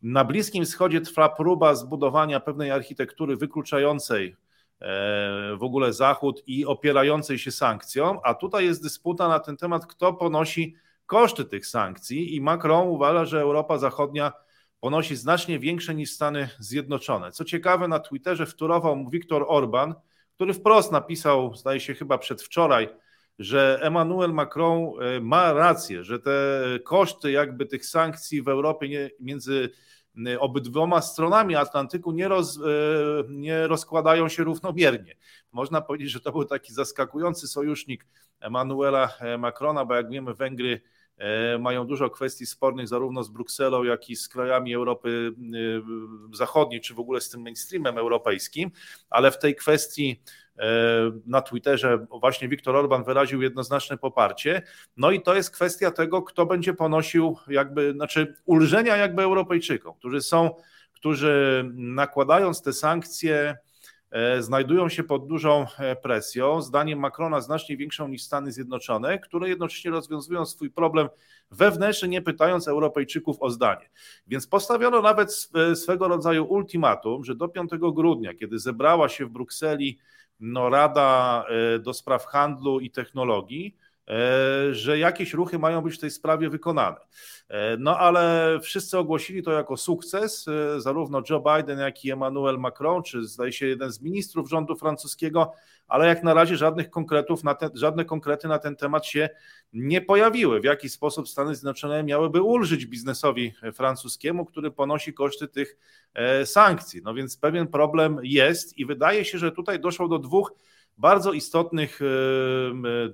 na Bliskim Wschodzie trwa próba zbudowania pewnej architektury wykluczającej E, w ogóle Zachód i opierającej się sankcjom, a tutaj jest dysputa na ten temat, kto ponosi koszty tych sankcji i Macron uważa, że Europa Zachodnia ponosi znacznie większe niż Stany Zjednoczone. Co ciekawe, na Twitterze wtórował Viktor Orban, który wprost napisał, zdaje się chyba przedwczoraj, że Emmanuel Macron e, ma rację, że te koszty jakby tych sankcji w Europie nie, między obydwoma stronami Atlantyku nie, roz, y, nie rozkładają się równomiernie. Można powiedzieć, że to był taki zaskakujący sojusznik Emmanuela e, Macrona, bo jak wiemy, Węgry e, mają dużo kwestii spornych zarówno z Brukselą, jak i z krajami Europy y, Zachodniej, czy w ogóle z tym mainstreamem europejskim, ale w tej kwestii E, na Twitterze właśnie Viktor Orban wyraził jednoznaczne poparcie. No i to jest kwestia tego, kto będzie ponosił jakby, znaczy ulżenia jakby Europejczykom, którzy są, którzy nakładając te sankcje, e, znajdują się pod dużą e, presją, zdaniem Macrona znacznie większą niż Stany Zjednoczone, które jednocześnie rozwiązują swój problem wewnętrzny, nie pytając Europejczyków o zdanie. Więc postawiono nawet swego rodzaju ultimatum, że do 5 grudnia, kiedy zebrała się w Brukseli no, Rada e, do Spraw Handlu i Technologii, e, że jakieś ruchy mają być w tej sprawie wykonane. E, no ale wszyscy ogłosili to jako sukces, zarówno Joe Biden, jak i Emmanuel Macron, czy zdaje się jeden z ministrów rządu francuskiego, ale jak na razie żadnych konkretów na żadne konkrety na ten temat się nie pojawiły. W jaki sposób Stany Zjednoczone miałyby ulżyć biznesowi francuskiemu, który ponosi koszty tych e, sankcji. No więc pewien problem jest i wydaje się, że tutaj doszło do dwóch bardzo istotnych e,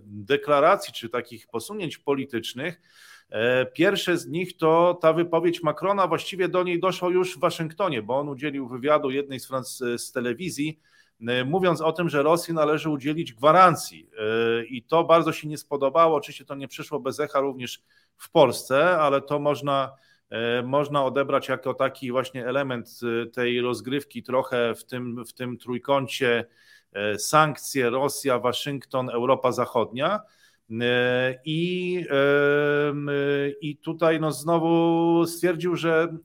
deklaracji czy takich posunięć politycznych. E, pierwsze z nich to ta wypowiedź Macrona, właściwie do niej doszło już w Waszyngtonie, bo on udzielił wywiadu jednej z, z telewizji, E, mówiąc o tym, że Rosji należy udzielić gwarancji. E, I to bardzo się nie spodobało. Oczywiście to nie przyszło bez echa również w Polsce, ale to można, e, można odebrać jako taki właśnie element tej rozgrywki trochę w tym, w tym trójkącie sankcje Rosja, Waszyngton, Europa Zachodnia. I, I tutaj no znowu stwierdził, że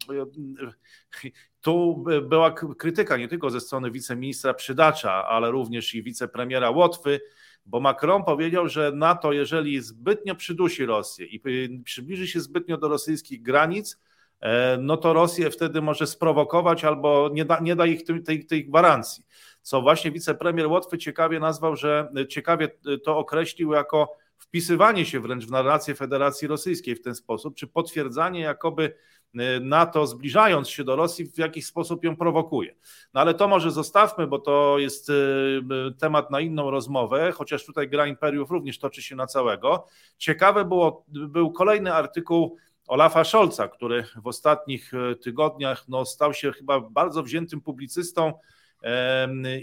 tu była krytyka nie tylko ze strony wiceministra Przydacza, ale również i wicepremiera Łotwy, bo Macron powiedział, że NATO, jeżeli zbytnio przydusi Rosję i przybliży się zbytnio do rosyjskich granic, e, no to Rosję wtedy może sprowokować albo nie da, nie da ich tej, tej gwarancji. Co właśnie wicepremier Łotwy ciekawie nazwał, że ciekawie to określił jako wpisywanie się wręcz w narrację Federacji Rosyjskiej w ten sposób, czy potwierdzanie jakoby Y, NATO zbliżając się do Rosji w jakiś sposób ją prowokuje. No ale to może zostawmy, bo to jest temat na inną rozmowę, chociaż tutaj gra imperiów również toczy się na całego. Ciekawe było, był kolejny artykuł Olafa Scholza, który w ostatnich tygodniach no, stał się chyba bardzo wziętym publicystą,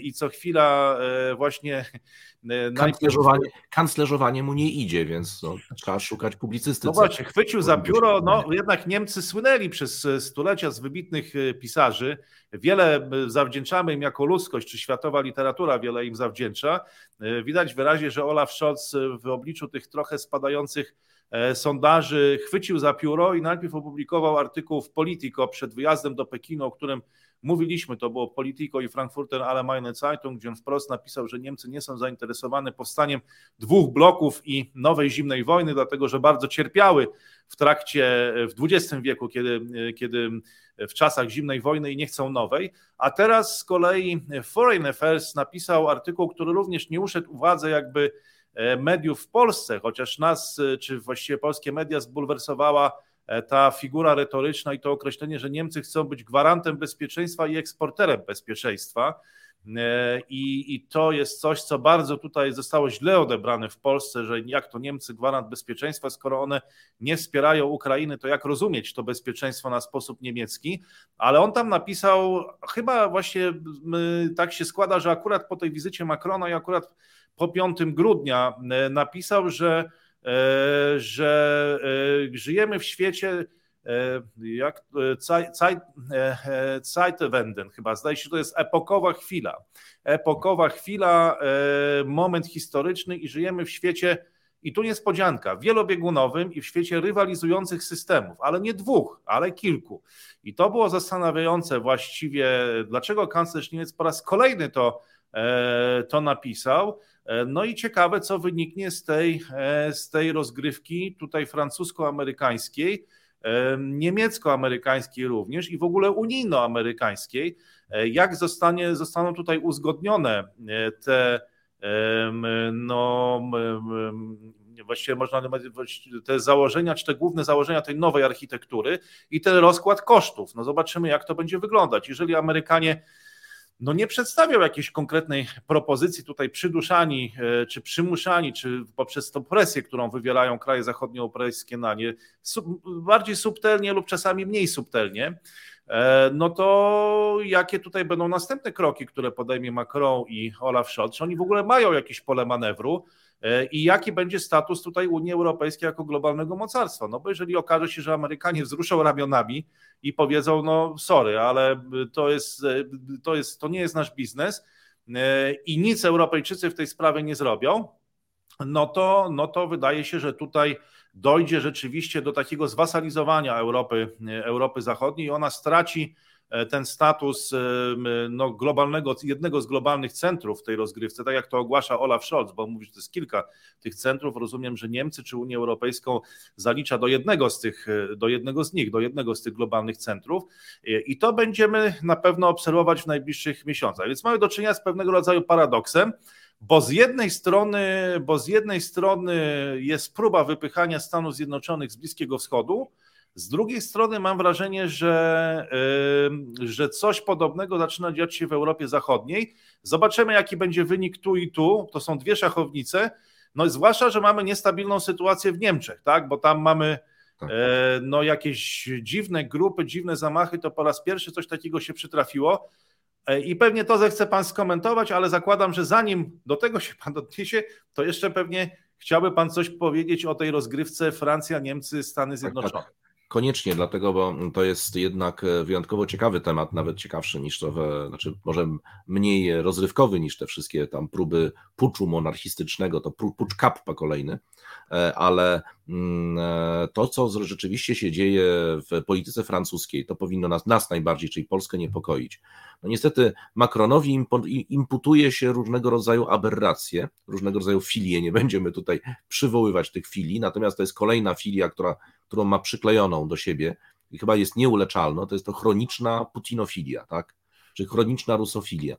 i co chwila e, właśnie. E, kanclerzowanie, kanclerzowanie mu nie idzie, więc no, trzeba szukać publicysty. No właśnie, chwycił za biuro. No, jednak Niemcy słynęli przez stulecia z wybitnych e, pisarzy. Wiele zawdzięczamy im jako ludzkość, czy światowa literatura wiele im zawdzięcza. Widać wyraźnie, że Olaf Scholz w obliczu tych trochę spadających sondaży chwycił za pióro i najpierw opublikował artykuł w Politico przed wyjazdem do Pekinu, o którym Mówiliśmy, to było Politico i Frankfurter Allgemeine Zeitung, gdzie on wprost napisał, że Niemcy nie są zainteresowane powstaniem dwóch bloków i nowej zimnej wojny, dlatego że bardzo cierpiały w trakcie, w XX wieku, kiedy, kiedy w czasach zimnej wojny i nie chcą nowej. A teraz z kolei Foreign Affairs napisał artykuł, który również nie uszedł uwadze jakby e, mediów w Polsce, chociaż nas, czy właściwie polskie media zbulwersowała ta figura retoryczna i to określenie, że Niemcy chcą być gwarantem bezpieczeństwa i eksporterem bezpieczeństwa. E, I, I to jest coś, co bardzo tutaj zostało źle odebrane w Polsce, że jak to Niemcy gwarant bezpieczeństwa, skoro one nie wspierają Ukrainy, to jak rozumieć to bezpieczeństwo na sposób niemiecki? Ale on tam napisał, chyba właśnie tak się składa, że akurat po tej wizycie Macrona i akurat po 5 grudnia e, napisał, że, e, że żyjemy w świecie E, jak e, Zeitwenden chyba, zdaje się, to jest epokowa chwila. Epokowa chwila, e, moment historyczny i żyjemy w świecie, i tu niespodzianka, wielobiegunowym i w świecie rywalizujących systemów, ale nie dwóch, ale kilku. I to było zastanawiające właściwie, dlaczego kanclerz Niemiec po raz kolejny to, to napisał. No i ciekawe, co wyniknie z tej, z tej rozgrywki tutaj francusko-amerykańskiej niemiecko-amerykańskiej również i w ogóle unijno-amerykańskiej, e, jak zostanie, zostaną tutaj uzgodnione e, te no, właściwie można te założenia, czy te główne założenia tej nowej architektury i ten rozkład kosztów. No zobaczymy, jak to będzie wyglądać. Jeżeli Amerykanie no nie przedstawiał jakiejś konkretnej propozycji tutaj przyduszani, e, czy przymuszani, czy poprzez tą presję, którą wywierają kraje zachodnioeuropejskie na nie, bardziej subtelnie lub czasami mniej subtelnie, e, no to jakie tutaj będą następne kroki, które podejmie Macron i Olaf Scholz? Czy oni w ogóle mają jakieś pole manewru? E, I jaki będzie status tutaj Unii Europejskiej jako globalnego mocarstwa? No bo jeżeli okaże się, że Amerykanie wzruszą ramionami i powiedzą, no sorry, ale to jest, to jest, to nie jest nasz biznes e, i nic Europejczycy w tej sprawie nie zrobią, no to, no to wydaje się, że tutaj dojdzie rzeczywiście do takiego zwasalizowania Europy, Europy Zachodniej i ona straci E, ten status e, no, globalnego, jednego z globalnych centrów w tej rozgrywce, tak jak to ogłasza Olaf Scholz, bo mówi, że to jest kilka tych centrów. Rozumiem, że Niemcy czy Unię Europejską zalicza do jednego z tych, e, do jednego z nich, do jednego z tych globalnych centrów. I to będziemy na pewno obserwować w najbliższych miesiącach. Więc mamy do czynienia z pewnego rodzaju paradoksem. Bo z jednej strony, bo z jednej strony jest próba wypychania Stanów Zjednoczonych z Bliskiego Wschodu, z drugiej strony mam wrażenie, że, że coś podobnego zaczyna dziać się w Europie Zachodniej. Zobaczymy, jaki będzie wynik tu i tu. To są dwie szachownice. No zwłaszcza, że mamy niestabilną sytuację w Niemczech, tak? Bo tam mamy tak. E, no, jakieś dziwne grupy, dziwne zamachy. To po raz pierwszy coś takiego się przytrafiło. E, I pewnie to zechce Pan skomentować, ale zakładam, że zanim do tego się Pan odniesie, to jeszcze pewnie chciałby Pan coś powiedzieć o tej rozgrywce Francja, Niemcy, Stany Zjednoczone. Tak, tak. Koniecznie, dlatego, bo to jest jednak e, wyjątkowo ciekawy temat, nawet ciekawszy niż to, znaczy może mniej rozrywkowy niż te wszystkie tam próby puczu monarchistycznego, to pucz kappa kolejny, e, ale mm, e, to, co rzeczywiście się dzieje w polityce francuskiej, to powinno nas, nas najbardziej, czyli Polskę niepokoić. No niestety Macronowi imputuje się różnego rodzaju aberracje, różnego rodzaju filie, nie będziemy tutaj przywoływać tych filii, natomiast to jest kolejna filia, która, którą ma przyklejoną do siebie i chyba jest nieuleczalna, to jest to chroniczna putinofilia, tak? czy chroniczna rusofilia.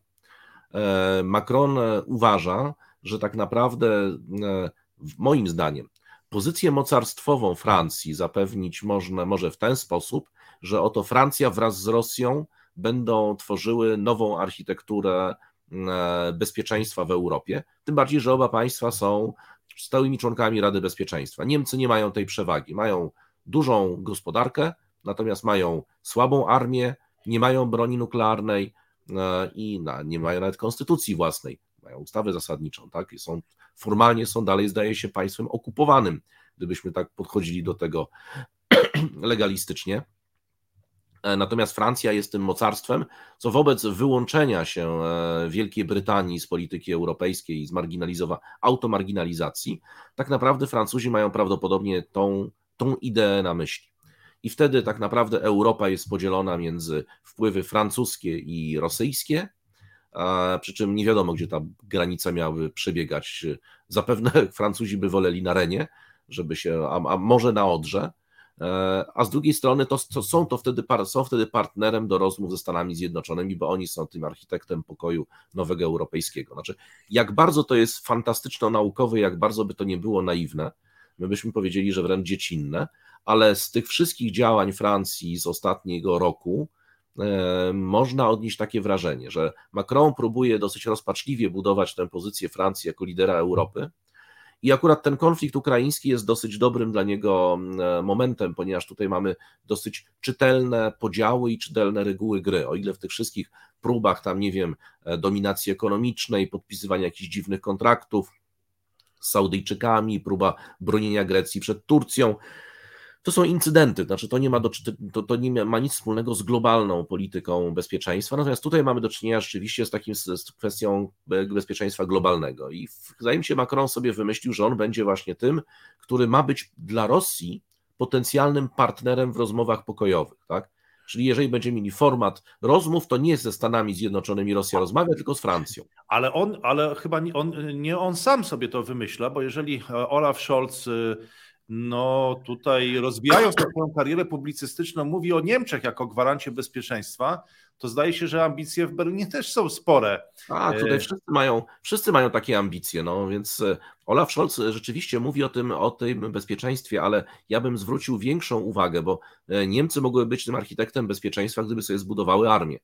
E, Macron uważa, że tak naprawdę, e, moim zdaniem, pozycję mocarstwową Francji zapewnić można, może w ten sposób, że oto Francja wraz z Rosją będą tworzyły nową architekturę e, bezpieczeństwa w Europie. Tym bardziej, że oba państwa są stałymi członkami Rady Bezpieczeństwa. Niemcy nie mają tej przewagi. Mają dużą gospodarkę, natomiast mają słabą armię, nie mają broni nuklearnej e, i nie mają nawet konstytucji własnej. Mają ustawę zasadniczą, tak? Są, formalnie są dalej, zdaje się, państwem okupowanym, gdybyśmy tak podchodzili do tego legalistycznie. E, natomiast Francja jest tym mocarstwem, co wobec wyłączenia się e, Wielkiej Brytanii z polityki europejskiej z automarginalizacji, tak naprawdę Francuzi mają prawdopodobnie tą, tą ideę na myśli. I wtedy tak naprawdę Europa jest podzielona między wpływy francuskie i rosyjskie, przy czym nie wiadomo, gdzie ta granica miałaby przebiegać. Zapewne Francuzi by woleli na Renie, żeby się, a, a może na Odrze, E, a z drugiej strony to, to, są to wtedy, są wtedy partnerem do rozmów ze Stanami Zjednoczonymi, bo oni są tym architektem pokoju nowego europejskiego. Znaczy, jak bardzo to jest fantastyczno naukowe, jak bardzo by to nie było naiwne, my byśmy powiedzieli, że wręcz dziecinne, ale z tych wszystkich działań Francji z ostatniego roku, e, można odnieść takie wrażenie, że Macron próbuje dosyć rozpaczliwie budować tę pozycję Francji jako lidera Europy, i akurat ten konflikt ukraiński jest dosyć dobrym dla niego mm, momentem, ponieważ tutaj mamy dosyć czytelne podziały i czytelne reguły gry. O ile w tych wszystkich próbach, tam nie wiem, e, dominacji ekonomicznej, podpisywania jakichś dziwnych kontraktów z Saudyjczykami, próba bronienia Grecji przed Turcją, to są incydenty, znaczy to nie, ma do, to, to nie ma nic wspólnego z globalną polityką bezpieczeństwa, natomiast tutaj mamy do czynienia rzeczywiście z takim z kwestią bezpieczeństwa globalnego i mi się Macron sobie wymyślił, że on będzie właśnie tym, który ma być dla Rosji potencjalnym partnerem w rozmowach pokojowych, tak? Czyli jeżeli będziemy mieli format rozmów, to nie ze Stanami Zjednoczonymi Rosja rozmawia, tylko z Francją. Ale on, ale chyba nie on, nie on sam sobie to wymyśla, bo jeżeli Olaf Scholz y, no tutaj rozwijając swoją karierę publicystyczną, mówi o Niemczech jako gwarancie bezpieczeństwa, to zdaje się, że ambicje w Berlinie też są spore. A, tutaj e, wszyscy mają, wszyscy mają takie ambicje, no więc e, Olaf Scholz rzeczywiście mówi o tym, o tym bezpieczeństwie, ale ja bym zwrócił większą uwagę, bo e, Niemcy mogły być tym architektem bezpieczeństwa, gdyby sobie zbudowały armię.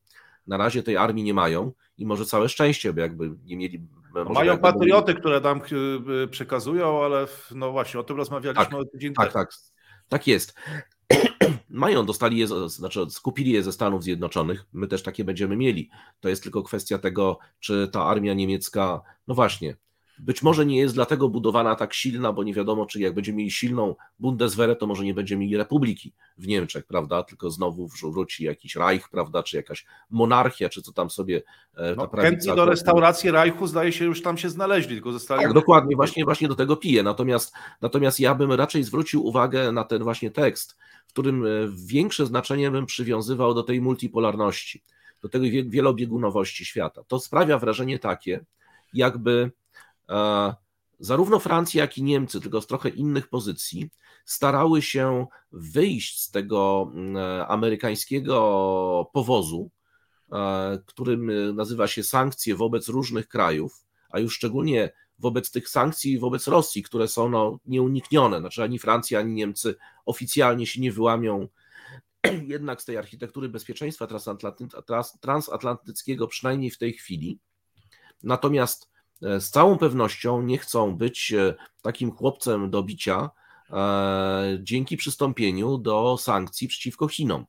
Na razie tej armii nie mają i może całe szczęście, bo jakby nie mieli. Mają patrioty, które tam y, przekazują, ale no właśnie, o tym rozmawialiśmy tak, tydzień tak. Tak, tak jest. Mają, dostali je, znaczy skupili je ze Stanów Zjednoczonych, my też takie będziemy mieli. To jest tylko kwestia tego, czy ta armia niemiecka, no właśnie, być może nie jest dlatego budowana tak silna, bo nie wiadomo, czy jak będziemy mieli silną Bundeswehrę, to może nie będziemy mieli republiki w Niemczech, prawda? Tylko znowu wróci jakiś Reich, prawda? Czy jakaś monarchia, czy co tam sobie e, ta no, prawica... do restauracji Reichu zdaje się już tam się znaleźli, tylko zostali... Tak, dokładnie, właśnie, właśnie do tego piję. Natomiast, natomiast ja bym raczej zwrócił uwagę na ten właśnie tekst, w którym e, większe znaczenie bym przywiązywał do tej multipolarności, do tej wielobiegunowości świata. To sprawia wrażenie takie, jakby zarówno Francja, jak i Niemcy, tylko z trochę innych pozycji, starały się wyjść z tego mm, amerykańskiego powozu, e, którym nazywa się sankcje wobec różnych krajów, a już szczególnie wobec tych sankcji wobec Rosji, które są no, nieuniknione. Znaczy ani Francja, ani Niemcy oficjalnie się nie wyłamią jednak z tej architektury bezpieczeństwa transatlantyckiego, przynajmniej w tej chwili. Natomiast E, z całą pewnością nie chcą być e, takim chłopcem do bicia e, dzięki przystąpieniu do sankcji przeciwko Chinom,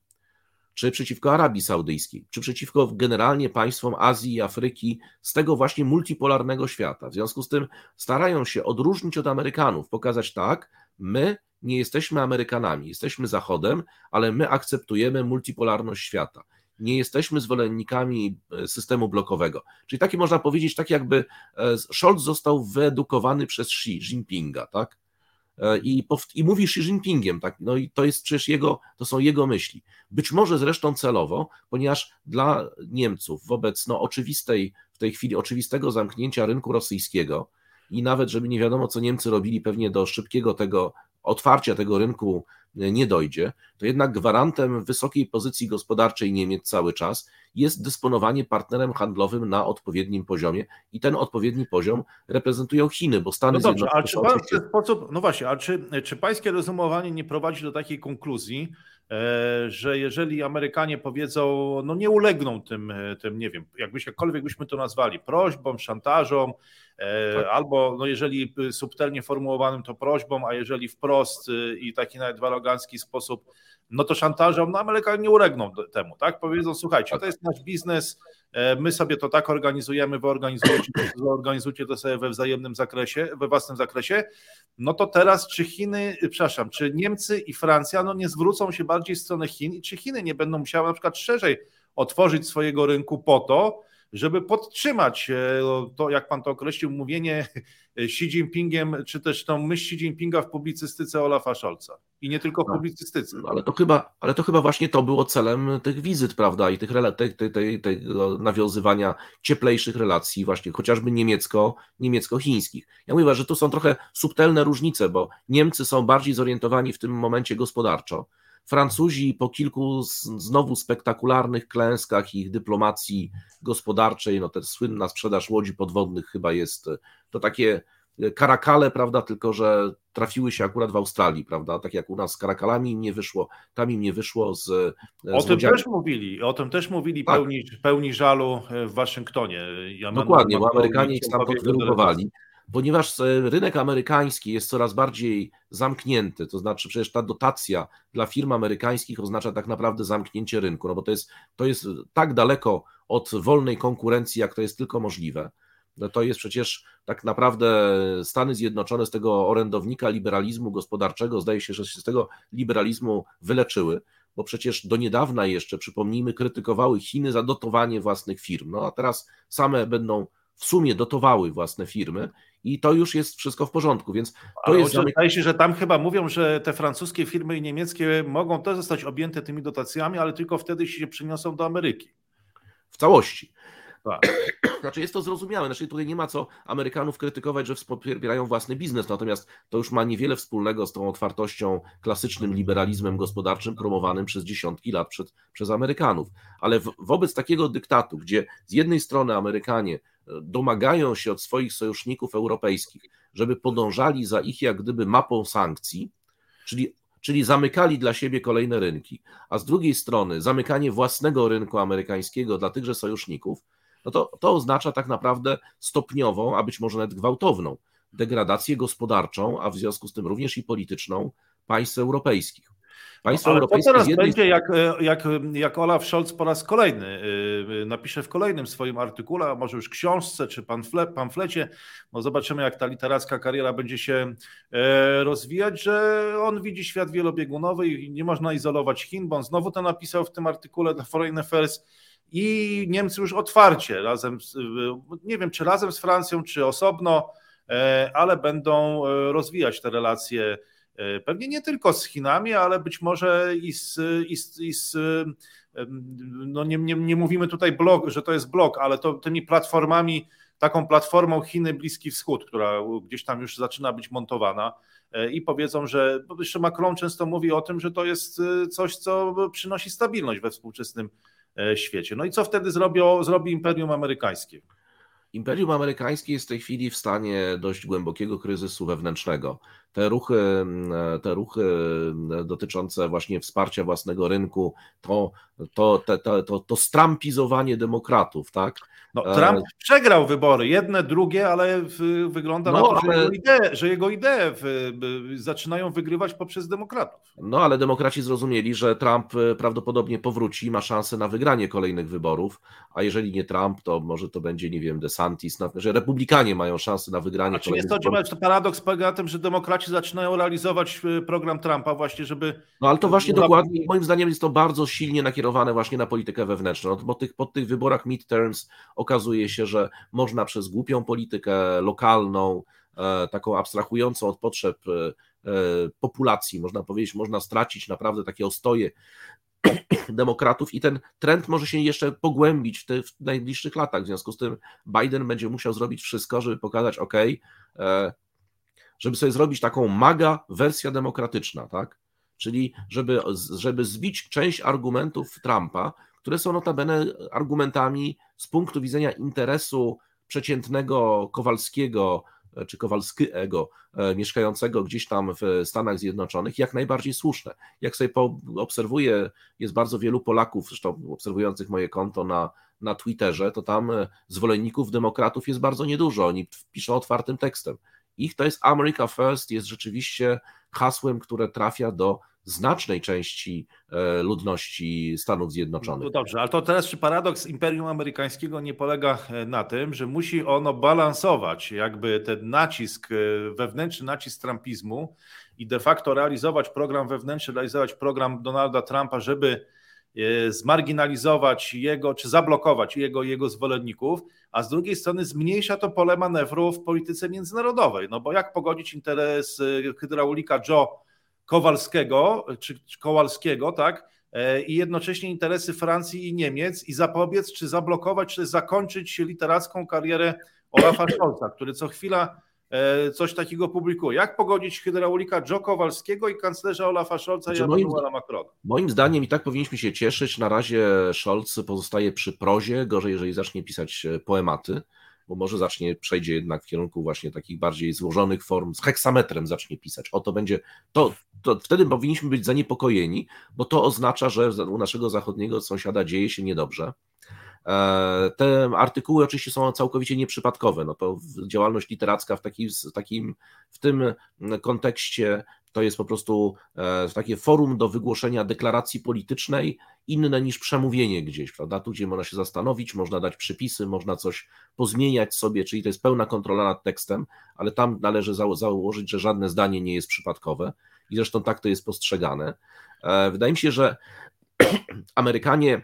czy przeciwko Arabii Saudyjskiej, czy przeciwko generalnie państwom Azji i Afryki z tego właśnie multipolarnego świata. W związku z tym starają się odróżnić od Amerykanów, pokazać tak, my nie jesteśmy Amerykanami, jesteśmy Zachodem, ale my akceptujemy multipolarność świata nie jesteśmy zwolennikami e, systemu blokowego. Czyli taki można powiedzieć, tak jakby e, Scholz został wyedukowany przez Xi Jinpinga, tak? E, I, I mówi Xi Jinpingiem, tak? No i to jest przecież jego, to są jego myśli. Być może zresztą celowo, ponieważ dla Niemców wobec no, oczywistej, w tej chwili oczywistego zamknięcia rynku rosyjskiego i nawet, żeby nie wiadomo, co Niemcy robili, pewnie do szybkiego tego otwarcia tego rynku nie dojdzie, to jednak gwarantem wysokiej pozycji gospodarczej Niemiec cały czas jest dysponowanie partnerem handlowym na odpowiednim poziomie i ten odpowiedni poziom reprezentują Chiny, bo Stany no dobrze, Zjednoczone... Ale czy w sposób, no właśnie, ale czy, czy pańskie rozumowanie nie prowadzi do takiej konkluzji, e, że jeżeli Amerykanie powiedzą, no nie ulegną tym, e, tym nie wiem, jakbyś, jakkolwiek byśmy to nazwali, prośbom, szantażom, tak. albo no jeżeli subtelnie formułowanym to prośbą, a jeżeli wprost i taki nawet arogancki sposób, no to szantażom, no Amerykanie nie ulegną temu, tak? Powiedzą, słuchajcie, to jest nasz biznes, e, my sobie to tak organizujemy, wy organizujecie, organizujcie to sobie we wzajemnym zakresie, we własnym zakresie, no to teraz czy Chiny, przepraszam, czy Niemcy i Francja no nie zwrócą się bardziej w stronę Chin i czy Chiny nie będą musiały na przykład szerzej otworzyć swojego rynku po to, żeby podtrzymać e, to, jak pan to określił, mówienie Xi Jinpingiem, czy też tą myśl Xi Jinpinga w publicystyce Olafa Scholza. I nie tylko w no, publicystyce. No, ale, to chyba, ale to chyba właśnie to było celem tych wizyt, prawda, i tych tej, tej, tego nawiązywania cieplejszych relacji, właśnie chociażby niemiecko, niemiecko-chińskich. Ja mówię, że tu są trochę subtelne różnice, bo Niemcy są bardziej zorientowani w tym momencie gospodarczo, Francuzi po kilku znowu spektakularnych klęskach ich dyplomacji gospodarczej, no ta słynna sprzedaż łodzi podwodnych chyba jest to takie karakale, prawda, tylko że trafiły się akurat w Australii, prawda, tak jak u nas z karakalami im nie wyszło, tam im nie wyszło z O z tym też mówili, o tym też mówili tak. pełni, pełni żalu w Waszyngtonie. Ja Dokładnie, bo Amerykanie ich stamtąd wyrugowali ponieważ e, rynek amerykański jest coraz bardziej zamknięty, to znaczy przecież ta dotacja dla firm amerykańskich oznacza tak naprawdę zamknięcie rynku, no bo to jest, to jest tak daleko od wolnej konkurencji, jak to jest tylko możliwe. No to jest przecież tak naprawdę Stany Zjednoczone z tego orędownika liberalizmu gospodarczego, zdaje się, że się z tego liberalizmu wyleczyły, bo przecież do niedawna jeszcze, przypomnijmy, krytykowały Chiny za dotowanie własnych firm. No a teraz same będą w sumie dotowały własne firmy i to już jest wszystko w porządku, więc to Ale jest... Wydaje się, że tam chyba mówią, że te francuskie firmy i niemieckie mogą też zostać objęte tymi dotacjami, ale tylko wtedy się przeniosą do Ameryki. W całości. Tak. Znaczy jest to zrozumiałe, znaczy tutaj nie ma co Amerykanów krytykować, że wspierają własny biznes, natomiast to już ma niewiele wspólnego z tą otwartością, klasycznym liberalizmem gospodarczym promowanym przez dziesiątki lat przed, przez Amerykanów. Ale w, wobec takiego dyktatu, gdzie z jednej strony Amerykanie domagają się od swoich sojuszników europejskich, żeby podążali za ich jak gdyby mapą sankcji, czyli, czyli zamykali dla siebie kolejne rynki, a z drugiej strony zamykanie własnego rynku amerykańskiego dla tychże sojuszników, no to, to oznacza tak naprawdę stopniową, a być może nawet gwałtowną degradację gospodarczą, a w związku z tym również i polityczną państw europejskich. Państwo no, europejskie. teraz jednej... będzie, jak, jak, jak Olaf Scholz po raz kolejny yy, napisze w kolejnym swoim artykule, a może już książce czy pamfle, pamflecie, bo zobaczymy, jak ta literacka kariera będzie się yy, rozwijać, że on widzi świat wielobiegunowy i nie można izolować Chin, bo on znowu to napisał w tym artykule dla Foreign Affairs. I Niemcy już otwarcie, razem, z, nie wiem czy razem z Francją, czy osobno, ale będą rozwijać te relacje E, pewnie nie tylko z Chinami, ale być może i z, i z, i z no nie, nie, nie mówimy tutaj blok, że to jest blok, ale to tymi platformami, taką platformą Chiny Bliski Wschód, która gdzieś tam już zaczyna być montowana e, i powiedzą, że jeszcze Macron często mówi o tym, że to jest e, coś, co przynosi stabilność we współczesnym świecie. No i co wtedy zrobi Imperium Amerykańskie? Imperium Amerykańskie jest w tej chwili w stanie dość głębokiego kryzysu wewnętrznego. Te ruchy, mm, te ruchy mm, dotyczące właśnie wsparcia własnego rynku, to, to, to, to, to strampizowanie demokratów, tak? No, Trump e... przegrał wybory, jedne, drugie, ale w, wygląda no, na to, że, ale... jego idee, że jego idee w, zaczynają wygrywać poprzez demokratów. No ale demokraci zrozumieli, że Trump e, prawdopodobnie powróci, ma szansę na wygranie kolejnych wyborów, a jeżeli nie Trump, to może to będzie, nie wiem, DeSantis, że republikanie mają szansę na wygranie a kolejnych wyborów. Czy jest to, to paradoks polega na tym, że demokraci zaczynają realizować e, program Trumpa właśnie, żeby... No ale to właśnie dokładnie, moim zdaniem jest to bardzo silnie nakierowane właśnie na politykę wewnętrzną, no, bo tych, po tych wyborach midterms okazuje się, że można przez głupią politykę lokalną, e, taką abstrahującą od potrzeb e, populacji, można powiedzieć, można stracić naprawdę takie ostoje demokratów i ten trend może się jeszcze pogłębić w, te, w, najbliższych latach. W związku z tym Biden będzie musiał zrobić wszystko, żeby pokazać, OK, żeby sobie zrobić taką maga wersja demokratyczna, tak? Czyli żeby, żeby zbić część argumentów Trumpa, które są notabene argumentami z punktu widzenia interesu przeciętnego Kowalskiego e, czy Kowalskiego e, mieszkającego gdzieś tam w Stanach Zjednoczonych, jak najbardziej słuszne. Jak sobie obserwuję, jest bardzo wielu Polaków, zresztą obserwujących moje konto na, na Twitterze, to tam e, zwolenników demokratów jest bardzo niedużo. Oni piszą otwartym tekstem. Ich to jest America First, jest rzeczywiście hasłem, które trafia do znacznej części e, ludności Stanów Zjednoczonych. No dobrze, ale to teraz czy paradoks Imperium Amerykańskiego nie polega e, na tym, że musi ono balansować jakby ten nacisk, e, wewnętrzny nacisk trumpizmu i de facto realizować program wewnętrzny, realizować program Donalda Trumpa, żeby zmarginalizować jego, czy zablokować jego, jego zwolenników, a z drugiej strony zmniejsza to pole manewru w polityce międzynarodowej. No bo jak pogodzić interes hydraulika Joe Kowalskiego, czy, Kowalskiego, tak? E, I jednocześnie interesy Francji i Niemiec i zapobiec, czy zablokować, czy zakończyć literacką karierę Olafa Scholza, który co chwila e, coś takiego publikuje. Jak pogodzić hydraulika Joe Kowalskiego i kanclerza Olafa Scholza i Emmanuela Macrona? Moim zdaniem i tak powinniśmy się cieszyć. Na razie Scholz pozostaje przy prozie, gorzej jeżeli zacznie pisać e, poematy. bo może zacznie, przejdzie jednak w kierunku właśnie takich bardziej złożonych form, z heksametrem zacznie pisać. O to będzie, to, to wtedy powinniśmy być zaniepokojeni, bo to oznacza, że u naszego zachodniego sąsiada dzieje się niedobrze. E, te artykuły oczywiście są całkowicie nieprzypadkowe. No to działalność literacka w, taki, takim w tym kontekście to jest po prostu e, takie forum do wygłoszenia deklaracji politycznej, inne niż przemówienie gdzieś, prawda? Tu, gdzie można się zastanowić, można dać przypisy, można coś pozmieniać sobie, czyli to jest pełna kontrola nad tekstem, ale tam należy założyć, że żadne zdanie nie jest przypadkowe i zresztą tak to jest postrzegane. E, wydaje mi się, że Amerykanie,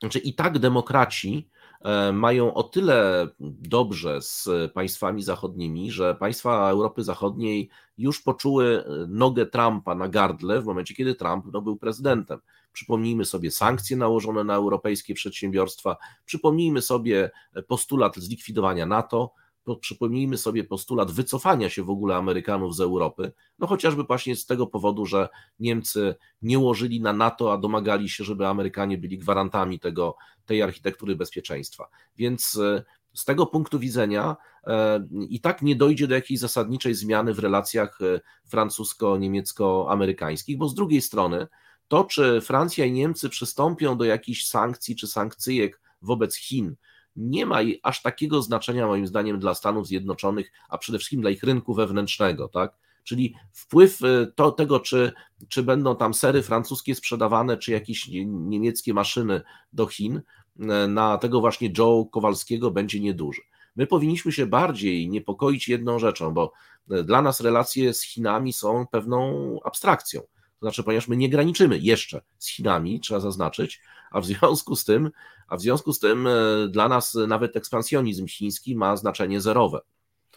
znaczy i tak demokraci, E, mają o tyle dobrze z państwami zachodnimi, że państwa Europy Zachodniej już poczuły e, nogę Trumpa na gardle w momencie, kiedy Trump no, był prezydentem. Przypomnijmy sobie sankcje nałożone na europejskie przedsiębiorstwa, przypomnijmy sobie postulat zlikwidowania NATO, przypomnijmy sobie postulat wycofania się w ogóle Amerykanów z Europy, no chociażby właśnie z tego powodu, że Niemcy nie łożyli na NATO, a domagali się, żeby Amerykanie byli gwarantami tego, tej architektury bezpieczeństwa. Więc e, z tego punktu widzenia e, i tak nie dojdzie do jakiejś zasadniczej zmiany w relacjach e, francusko-niemiecko-amerykańskich, bo z drugiej strony to, czy Francja i Niemcy przystąpią do jakichś sankcji czy sankcyjek wobec Chin, nie ma aż takiego znaczenia, moim zdaniem, dla Stanów Zjednoczonych, a przede wszystkim dla ich rynku wewnętrznego, tak? Czyli wpływ y, to, tego, czy, czy będą tam sery francuskie sprzedawane, czy jakieś niemieckie maszyny do Chin, y, na tego właśnie Joe Kowalskiego będzie nieduży. My powinniśmy się bardziej niepokoić jedną rzeczą, bo y, dla nas relacje z Chinami są pewną abstrakcją. To znaczy, ponieważ my nie graniczymy jeszcze z Chinami, trzeba zaznaczyć, a w związku z tym, a w związku z tym e, dla nas nawet ekspansjonizm chiński ma znaczenie zerowe.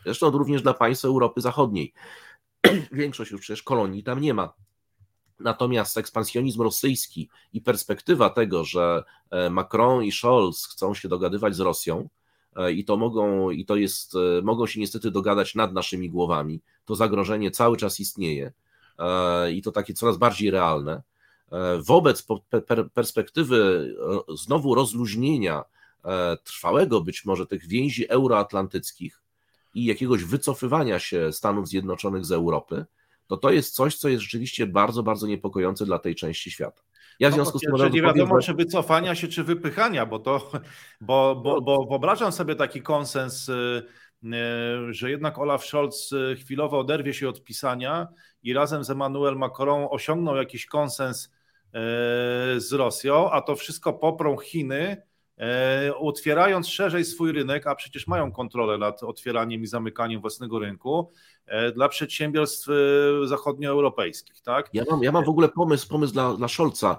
Zresztą również dla państw Europy Zachodniej. Większość już przecież kolonii tam nie ma. Natomiast ekspansjonizm rosyjski i perspektywa tego, że e, Macron i Scholz chcą się dogadywać z Rosją, e, i to mogą, i to jest, mogą się niestety dogadać nad naszymi głowami. To zagrożenie cały czas istnieje i to takie coraz bardziej realne. E, wobec perspektywy e, znowu rozluźnienia e, trwałego być może tych więzi euroatlantyckich i jakiegoś wycofywania się Stanów Zjednoczonych z Europy, to to jest coś, co jest rzeczywiście bardzo, bardzo niepokojące dla tej części świata. Ja w no, związku no, z tym. nie wiadomo, czy wycofania się, czy wypychania, bo to, bo, bo, bo wyobrażam sobie taki konsens, że jednak Olaf Scholz chwilowo oderwie się od pisania i razem z Emmanuel Macron osiągną jakiś konsens E, z Rosją, a to wszystko poprą Chiny, e, otwierając szerzej swój rynek, a przecież mają kontrolę nad otwieraniem i zamykaniem własnego rynku e, dla przedsiębiorstw zachodnioeuropejskich. Tak? Ja, mam, ja mam w ogóle pomysł, pomysł dla, dla Scholza.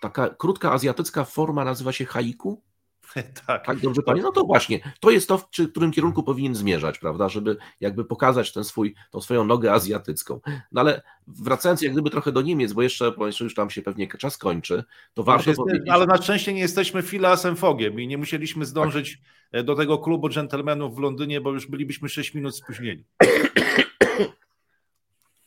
Taka krótka azjatycka forma nazywa się haiku. tak. tak, dobrze panie. No to właśnie, to jest to, w którym kierunku powinien zmierzać, prawda, żeby jakby pokazać ten swój, tą swoją nogę azjatycką. No ale wracając jak gdyby trochę do Niemiec, bo jeszcze, bo jeszcze już tam się pewnie czas kończy, to warto jest, powiedzieć... Ale na szczęście nie jesteśmy filasem fogiem i nie musieliśmy zdążyć tak. do tego klubu dżentelmenów w Londynie, bo już bylibyśmy 6 minut spóźnieni.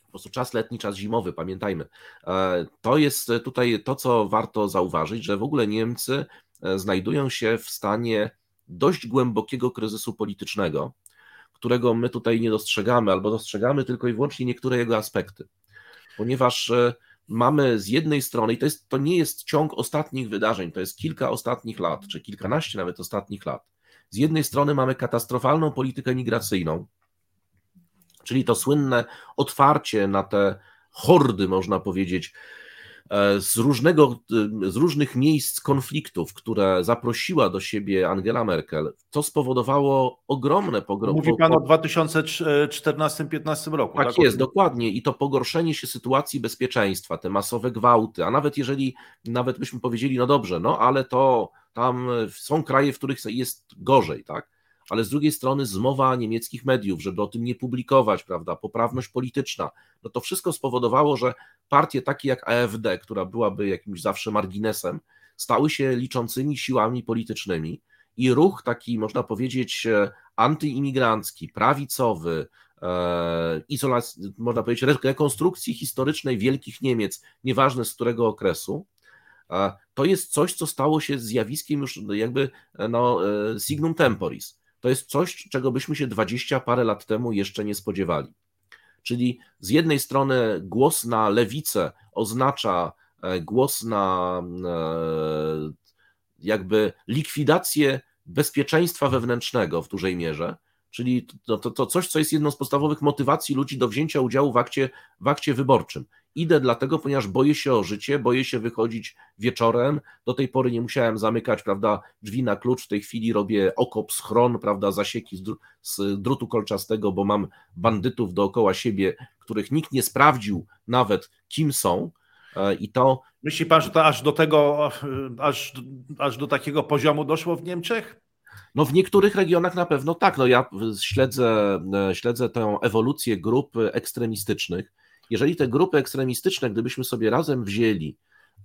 Po prostu czas letni, czas zimowy, pamiętajmy. E, to jest tutaj to, co warto zauważyć, że w ogóle Niemcy znajdują się w stanie dość głębokiego kryzysu politycznego, którego my tutaj nie dostrzegamy, albo dostrzegamy tylko i wyłącznie niektóre jego aspekty. Ponieważ e, mamy z jednej strony, i to, jest, to nie jest ciąg ostatnich wydarzeń, to jest kilka ostatnich lat, czy kilkanaście nawet ostatnich lat. Z jednej strony mamy katastrofalną politykę migracyjną, czyli to słynne otwarcie na te hordy, można powiedzieć, E, z, różnego, z różnych miejsc konfliktów, które zaprosiła do siebie Angela Merkel, to spowodowało ogromne pogromy. Mówi pan o 2014-2015 roku. Tak, tak jest, dokładnie. I to pogorszenie się sytuacji bezpieczeństwa, te masowe gwałty, a nawet jeżeli, nawet byśmy powiedzieli, no dobrze, no ale to tam są kraje, w których jest gorzej, tak? Ale z drugiej strony zmowa niemieckich mediów, żeby o tym nie publikować, prawda, poprawność polityczna, no to wszystko spowodowało, że partie takie jak AfD, która byłaby jakimś zawsze marginesem, stały się liczącymi siłami politycznymi i ruch taki, można powiedzieć, e, antyimigrancki, prawicowy, e, izolacji, można powiedzieć, rekonstrukcji historycznej wielkich Niemiec, nieważne z którego okresu, e, to jest coś, co stało się zjawiskiem już jakby no, signum temporis to jest coś, czego byśmy się 20 parę lat temu jeszcze nie spodziewali. Czyli z jednej strony głos na lewicę oznacza e, głos na e, jakby likwidację bezpieczeństwa wewnętrznego w dużej mierze, czyli to, to, to, coś, co jest jedną z podstawowych motywacji ludzi do wzięcia udziału w akcie, w akcie wyborczym. Idę dlatego, ponieważ boję się o życie, boję się wychodzić wieczorem. Do tej pory nie musiałem zamykać, prawda, drzwi na klucz. W tej chwili robię okop, schron, prawda, zasieki z, dru z drutu kolczastego, bo mam bandytów dookoła siebie, których nikt nie sprawdził nawet, kim są. E, I to. Myśli pan, że to aż do tego, aż, aż do takiego poziomu doszło w Niemczech? No w niektórych regionach na pewno tak. No ja śledzę, e, śledzę tę ewolucję grup ekstremistycznych. Jeżeli te grupy ekstremistyczne, gdybyśmy sobie razem wzięli,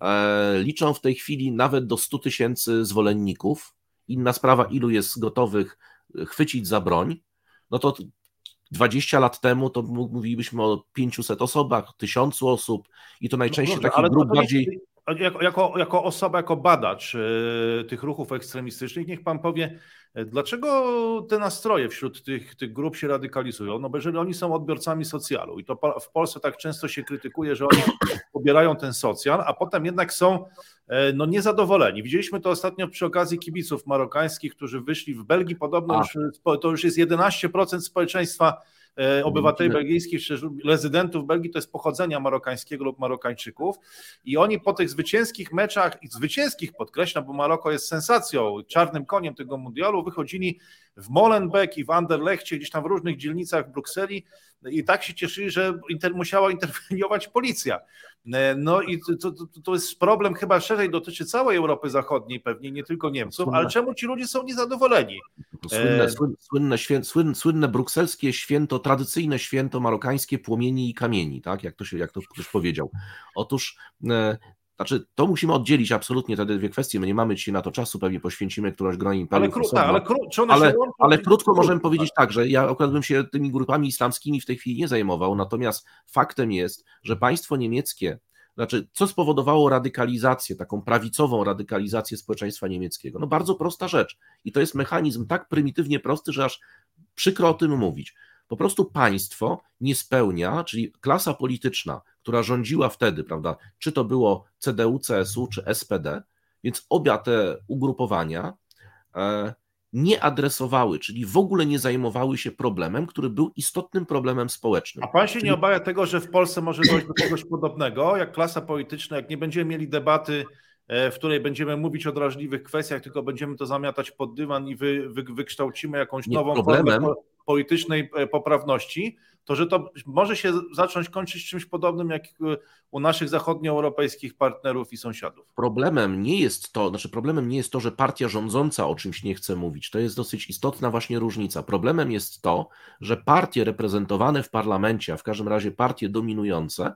e, liczą w tej chwili nawet do 100 tysięcy zwolenników, inna sprawa, ilu jest gotowych chwycić za broń, no to 20 lat temu to mówilibyśmy o 500 osobach, 1000 osób i to najczęściej no dobrze, takich grup bardziej jako, jako, osoba, jako badacz e, tych ruchów ekstremistycznych, niech pan powie, e, dlaczego te nastroje wśród tych, tych grup się radykalizują? No bo jeżeli oni są odbiorcami socjalu i to w Polsce tak często się krytykuje, że oni pobierają ten socjal, a potem jednak są e, no, niezadowoleni. Widzieliśmy to ostatnio przy okazji kibiców marokańskich, którzy wyszli w Belgii, podobno już, to już jest 11% społeczeństwa obywateli belgijskich czy rezydentów Belgii to jest pochodzenia marokańskiego lub Marokańczyków. I oni po tych zwycięskich meczach i zwycięskich podkreślam, bo Maroko jest sensacją, czarnym koniem tego mundialu, wychodzili w Molenbeek i w Anderlechcie, gdzieś tam w różnych dzielnicach w Brukseli i tak się cieszyli, że inter, musiała interweniować policja. E, no i to, to, to, jest problem chyba szerzej dotyczy całej Europy Zachodniej, pewnie nie tylko Niemców, słynne. ale czemu ci ludzie są niezadowoleni? Słynne, e, słynne, słynne, słynne brukselskie święto, tradycyjne święto marokańskie płomieni i kamieni, tak? jak, to się, jak to ktoś powiedział. Otóż e, znaczy, to musimy oddzielić absolutnie te dwie kwestie. My nie mamy dzisiaj na to czasu, pewnie poświęcimy którąś gronie imperium. Ale, kró- ale, kró- ale, ale krótko możemy powiedzieć tak, że ja akurat bym się tymi grupami islamskimi w tej chwili nie zajmował, natomiast faktem jest, że państwo niemieckie, znaczy, co spowodowało radykalizację, taką prawicową radykalizację społeczeństwa niemieckiego? No bardzo prosta rzecz. I to jest mechanizm tak prymitywnie prosty, że aż przykro o tym mówić. Po prostu państwo nie spełnia, czyli klasa polityczna, która rządziła wtedy, prawda, czy to było CDU, CSU, czy SPD, więc obie te ugrupowania e, nie adresowały, czyli w ogóle nie zajmowały się problemem, który był istotnym problemem społecznym. A pan się czyli... nie obawia tego, że w Polsce może dojść do czegoś podobnego, jak klasa polityczna, jak nie będziemy mieli debaty, w której będziemy mówić o drażliwych kwestiach, tylko będziemy to zamiatać pod dywan i wy, wy, wykształcimy jakąś nową problemem, formę politycznej e, poprawności, to że to może się zacząć kończyć czymś podobnym jak e, u naszych zachodnioeuropejskich partnerów i sąsiadów. Problemem nie jest to, znaczy problemem nie jest to, że partia rządząca o czymś nie chce mówić. To jest dosyć istotna właśnie różnica. Problemem jest to, że partie reprezentowane w parlamencie, a w każdym razie partie dominujące, E,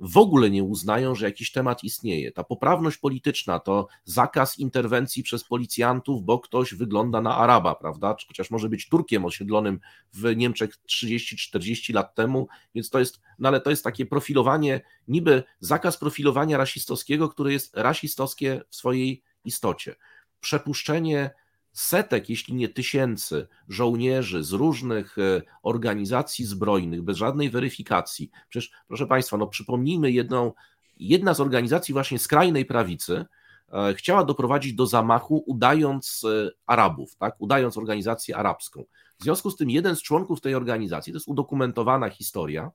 w ogóle nie uznają, że jakiś temat istnieje. Ta poprawność polityczna to zakaz interwencji przez policjantów, bo ktoś wygląda na Araba, prawda? Chociaż może być Turkiem osiedlonym w Niemczech 30-40 lat temu, więc to jest, no ale to jest takie profilowanie, niby zakaz profilowania rasistowskiego, które jest rasistowskie w swojej istocie. Przepuszczenie setek, jeśli nie tysięcy żołnierzy z różnych e, organizacji zbrojnych, bez żadnej weryfikacji. Przecież, proszę Państwa, no przypomnijmy jedną, jedna z organizacji właśnie skrajnej prawicy e, chciała doprowadzić do zamachu, udając e, Arabów, tak? udając organizację arabską. W związku z tym jeden z członków tej organizacji, to jest udokumentowana historia,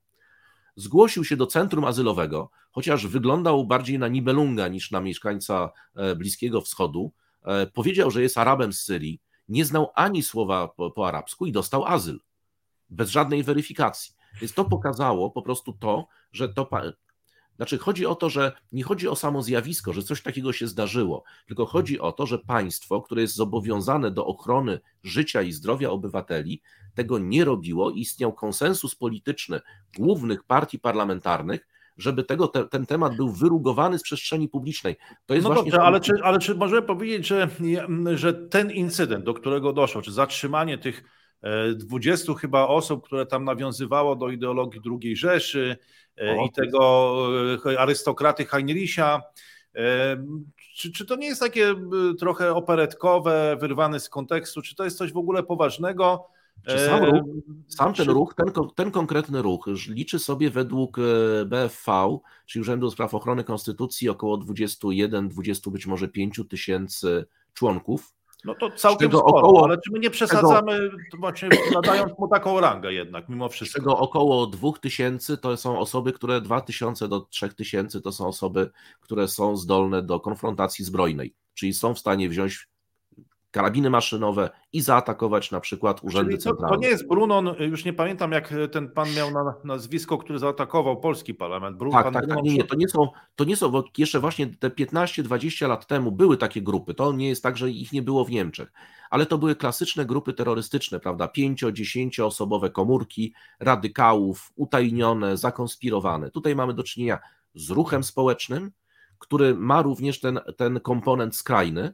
zgłosił się do centrum azylowego, chociaż wyglądał bardziej na Nibelunga niż na mieszkańca Bliskiego Wschodu, powiedział, że jest Arabem z Syrii, nie znał ani słowa po, po arabsku i dostał azyl. Bez żadnej weryfikacji. Więc to pokazało po prostu to, że to. Znaczy, chodzi o to, że nie chodzi o samo zjawisko, że coś takiego się zdarzyło, tylko chodzi o to, że państwo, które jest zobowiązane do ochrony życia i zdrowia obywateli, tego nie robiło i istniał konsensus polityczny głównych partii parlamentarnych, żeby tego, te, ten temat był wyrugowany z przestrzeni publicznej. To jest no właśnie dobrze, ale, czy, ale czy możemy powiedzieć, że, że ten incydent, do którego doszło, czy zatrzymanie tych 20 e, chyba osób, które tam nawiązywało do ideologii II Rzeszy e, o, i tego e, arystokraty Heinricha, Czy, czy to nie jest takie trochę operetkowe, wyrwane z kontekstu? Czy to jest coś w ogóle poważnego? Czy sam ruch, sam ten ruch, ten, ten konkretny ruch liczy sobie według BFV, czyli Urzędu do Spraw Ochrony Konstytucji, około 21, 20 być może 5 tysięcy członków. No to całkiem sporo, około, ale czy my nie przesadzamy, tego, właśnie nadając mu taką rangę jednak mimo wszystko? Z tego około 2000 to są osoby, które 2000 do 3000 to są osoby, które są zdolne do konfrontacji zbrojnej, czyli są w stanie wziąć karabiny maszynowe i zaatakować na przykład urzędy Czyli to, centralne. To nie jest Brunon, już nie pamiętam jak ten pan miał na nazwisko, który zaatakował polski parlament. Brun, tak, tak, tak, nie, nie, to nie są, to nie są, bo jeszcze właśnie te 15-20 lat temu były takie grupy, to nie jest tak, że ich nie było w Niemczech, ale to były klasyczne grupy terrorystyczne, prawda, 5-10 osobowe komórki radykałów, utajnione, zakonspirowane. Tutaj mamy do czynienia z ruchem społecznym, który ma również ten, ten komponent skrajny,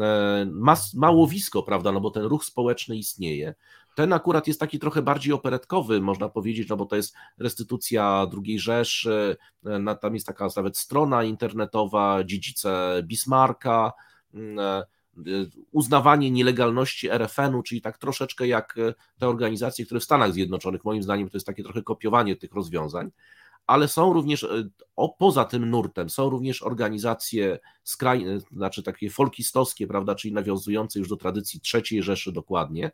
E, ma, ma łowisko, prawda, no bo ten ruch społeczny istnieje. Ten akurat jest taki trochę bardziej operetkowy, można powiedzieć, no bo to jest restytucja II Rzeszy, e, tam jest taka nawet strona internetowa, dziedzice Bismarcka, mm, e, uznawanie nielegalności RFN-u, czyli tak troszeczkę jak te organizacje, które w Stanach Zjednoczonych, moim zdaniem to jest takie trochę kopiowanie tych rozwiązań ale są również, e, o, poza tym nurtem, są również organizacje skrajne, znaczy takie folkistowskie, prawda, czyli nawiązujące już do tradycji III Rzeszy dokładnie,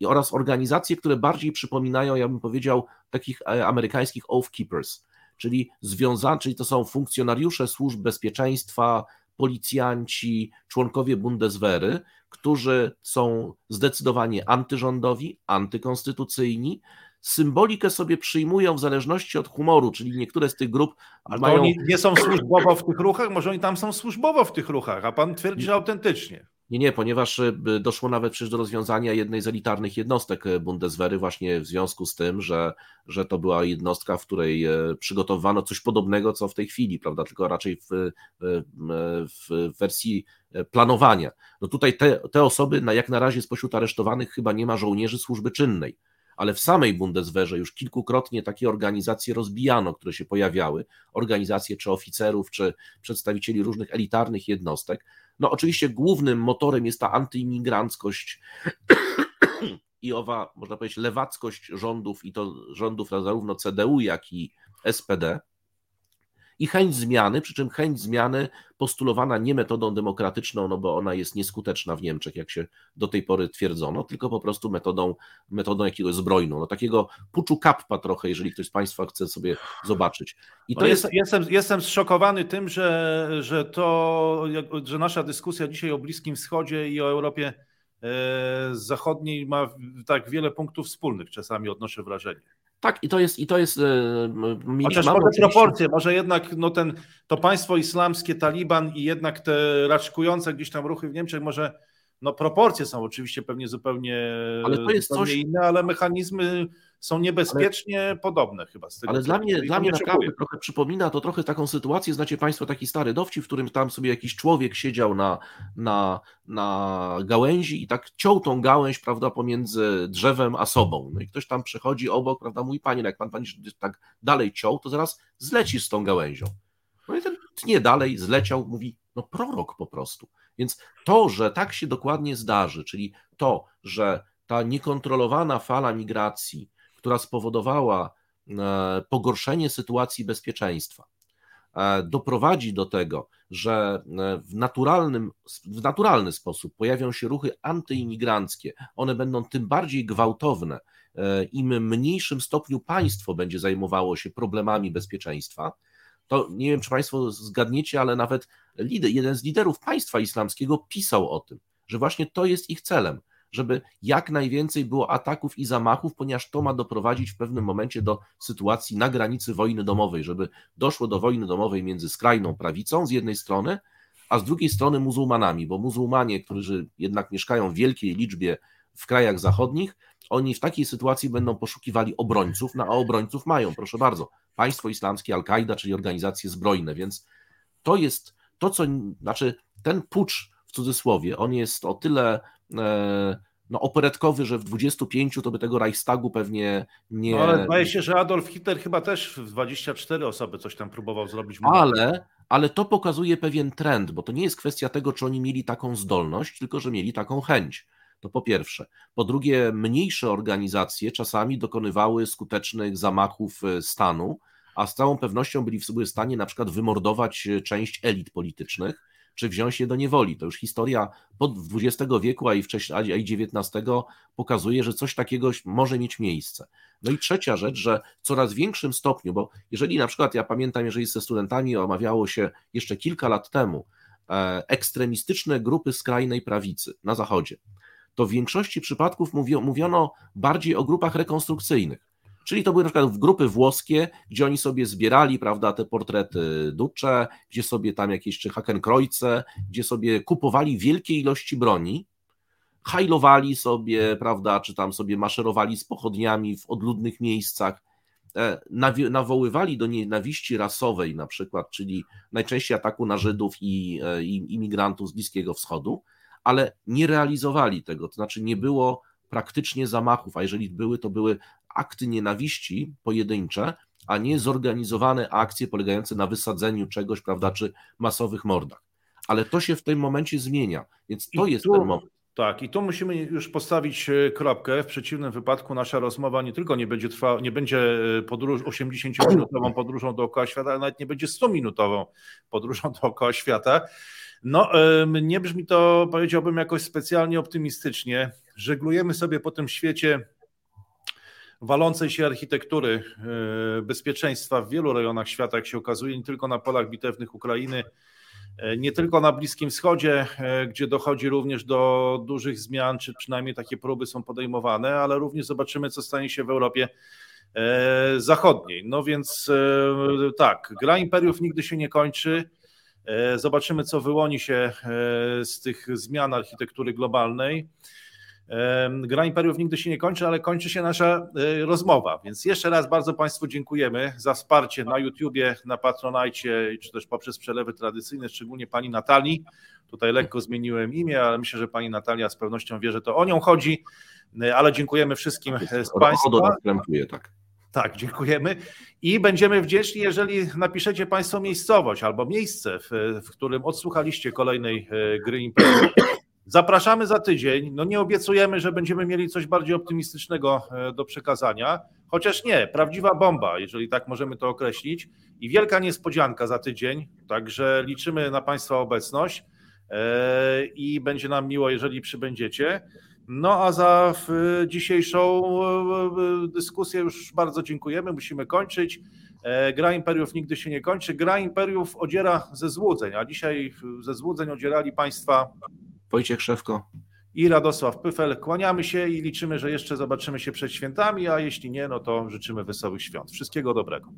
i oraz organizacje, które bardziej przypominają, ja bym powiedział, takich e, amerykańskich Oath Keepers, czyli związane, czyli to są funkcjonariusze służb bezpieczeństwa, policjanci, członkowie Bundeswehry, którzy są zdecydowanie antyrządowi, antykonstytucyjni, symbolikę sobie przyjmują w zależności od humoru, czyli niektóre z tych grup Ale mają... oni nie są służbowo w tych ruchach? Może oni tam są służbowo w tych ruchach, a pan twierdzi, że autentycznie. Nie, nie, ponieważ y, doszło nawet przecież do rozwiązania jednej z elitarnych jednostek y, Bundeswehry właśnie w związku z tym, że, że to była jednostka, w której y, przygotowano coś podobnego, co w tej chwili, prawda, tylko raczej w, w wersji planowania. No tutaj te, te osoby, jak na razie spośród aresztowanych chyba nie ma żołnierzy służby czynnej ale w samej Bundeswehrze już kilkukrotnie takie organizacje rozbijano, które się pojawiały, organizacje czy oficerów, czy przedstawicieli różnych elitarnych jednostek. No oczywiście głównym motorem jest ta antyimigranckość i owa, można powiedzieć, lewackość rządów i to rządów zarówno CDU, jak i SPD i chęć zmiany, przy czym chęć zmiany postulowana nie metodą demokratyczną, no bo ona jest nieskuteczna w Niemczech, jak się do tej pory twierdzono, tylko po prostu metodą, metodą jakiegoś zbrojną, no takiego puczu kappa trochę, jeżeli ktoś z Państwa chce sobie zobaczyć. I to jest... Jestem, jestem zszokowany tym, że, że to, że nasza dyskusja dzisiaj o Bliskim Wschodzie i o Europie e, Zachodniej ma tak wiele punktów wspólnych, czasami odnoszę wrażenie. Tak, i to jest, i to jest. E, Chociaż może oczywiście... proporcje, może jednak no ten, to państwo islamskie, Taliban i jednak te raczkujące gdzieś tam ruchy w Niemczech, może no proporcje są oczywiście pewnie zupełnie, ale to jest coś... inne, ale mechanizmy są niebezpiecznie ale, podobne chyba. Z tego, ale dla mnie, dla mnie naprawdę trochę przypomina to trochę taką sytuację, znacie Państwo taki stary dowcip, w którym tam sobie jakiś człowiek siedział na, na, na gałęzi i tak ciął tą gałęź, prawda, pomiędzy drzewem a sobą. No i ktoś tam przechodzi obok, prawda, mój panie, no jak pan, pan tak dalej ciął, to zaraz zlecisz z tą gałęzią. No i ten tnie dalej, zleciał, mówi, no prorok po prostu. Więc to, że tak się dokładnie zdarzy, czyli to, że ta niekontrolowana fala migracji, która spowodowała e, pogorszenie sytuacji bezpieczeństwa, e, doprowadzi do tego, że e, w, naturalnym, w naturalny sposób pojawią się ruchy antyimigranckie, one będą tym bardziej gwałtowne, im mniejszym stopniu państwo będzie zajmowało się problemami bezpieczeństwa, to nie wiem, czy Państwo zgadniecie, ale nawet lider, jeden z liderów państwa islamskiego pisał o tym, że właśnie to jest ich celem, żeby jak najwięcej było ataków i zamachów, ponieważ to ma doprowadzić w pewnym momencie do sytuacji na granicy wojny domowej, żeby doszło do wojny domowej między skrajną prawicą z jednej strony, a z drugiej strony muzułmanami, bo muzułmanie, którzy jednak mieszkają w wielkiej liczbie w krajach zachodnich, oni w takiej sytuacji będą poszukiwali obrońców, no a obrońców mają, proszę bardzo, państwo islamskie, Al-Kaida, czyli organizacje zbrojne, więc to jest to, co, znaczy ten pucz w cudzysłowie, on jest o tyle e, no, operetkowy, że w 25 to by tego Reichstagu pewnie nie. No, ale zdaje się, że Adolf Hitler chyba też w 24 osoby coś tam próbował zrobić. Ale, ale to pokazuje pewien trend, bo to nie jest kwestia tego, czy oni mieli taką zdolność, tylko że mieli taką chęć. To po pierwsze. Po drugie, mniejsze organizacje czasami dokonywały skutecznych zamachów e, stanu, a z całą pewnością byli w stanie na przykład wymordować e, część elit politycznych, czy wziąć je do niewoli. To już historia pod XX wieku, a i wcześniej, a i XIX pokazuje, że coś takiego może mieć miejsce. No i trzecia rzecz, że w coraz większym stopniu, bo jeżeli na przykład ja pamiętam, jeżeli ze studentami omawiało się jeszcze kilka lat temu e, ekstremistyczne grupy skrajnej prawicy na Zachodzie, to w większości przypadków mówiono bardziej o grupach rekonstrukcyjnych. Czyli to były na przykład grupy włoskie, gdzie oni sobie zbierali, prawda, te portrety Duce, gdzie sobie tam jakieś czy Hakenkreuze, gdzie sobie kupowali wielkie ilości broni, hajlowali sobie, prawda, czy tam sobie maszerowali z pochodniami w odludnych miejscach, e, nawoływali do nienawiści rasowej na przykład, czyli najczęściej ataku na Żydów i, e, i imigrantów z Bliskiego Wschodu, ale nie realizowali tego, to znaczy nie było praktycznie zamachów, a jeżeli były, to były akty nienawiści pojedyncze, a nie zorganizowane akcje polegające na wysadzeniu czegoś, prawda, czy masowych mordach. Ale to się w tym momencie zmienia, więc to I jest tu, ten moment. Tak, i tu musimy już postawić e, kropkę. W przeciwnym wypadku nasza rozmowa nie tylko nie będzie trwała, nie będzie e, podróż 80-minutową podróżą dookoła świata, ale nawet nie będzie 100-minutową podróżą dookoła świata. No, nie brzmi to, powiedziałbym, jakoś specjalnie optymistycznie. Żeglujemy sobie po tym świecie walącej się architektury e, bezpieczeństwa w wielu rejonach świata, jak się okazuje, nie tylko na polach bitewnych Ukrainy, e, nie tylko na Bliskim Wschodzie, e, gdzie dochodzi również do dużych zmian, czy przynajmniej takie próby są podejmowane, ale również zobaczymy, co stanie się w Europie Zachodniej. No więc tak, gra imperiów nigdy się nie kończy. Zobaczymy, co wyłoni się z tych zmian architektury globalnej. Gra Imperiów nigdy się nie kończy, ale kończy się nasza e, rozmowa. Więc jeszcze raz bardzo Państwu dziękujemy za wsparcie na YouTubie, na Patronajcie, czy też poprzez przelewy tradycyjne, szczególnie Pani Natalii. Tutaj lekko zmieniłem imię, ale myślę, że Pani Natalia z pewnością wie, że to o nią chodzi. E, ale dziękujemy wszystkim e, z Państwa. tak. Tak, dziękujemy. I będziemy wdzięczni, jeżeli napiszecie Państwo miejscowość albo miejsce, w, w którym odsłuchaliście kolejnej gry Imperium Zapraszamy za tydzień. No nie obiecujemy, że będziemy mieli coś bardziej optymistycznego e, do przekazania, chociaż nie, prawdziwa bomba, jeżeli tak możemy to określić. I wielka niespodzianka za tydzień, także liczymy na Państwa obecność e, i będzie nam miło, jeżeli przybędziecie. No a za dzisiejszą e, dyskusję już bardzo dziękujemy. Musimy kończyć. Gra Imperiów nigdy się nie kończy. Gra Imperiów odziera ze złudzeń, a dzisiaj ze złudzeń odzierali Państwa Wojciech Szewko i Radosław Pyfel. Kłaniamy się i liczymy, że jeszcze zobaczymy się przed świętami, a jeśli nie, no to życzymy wesołych świąt. Wszystkiego dobrego.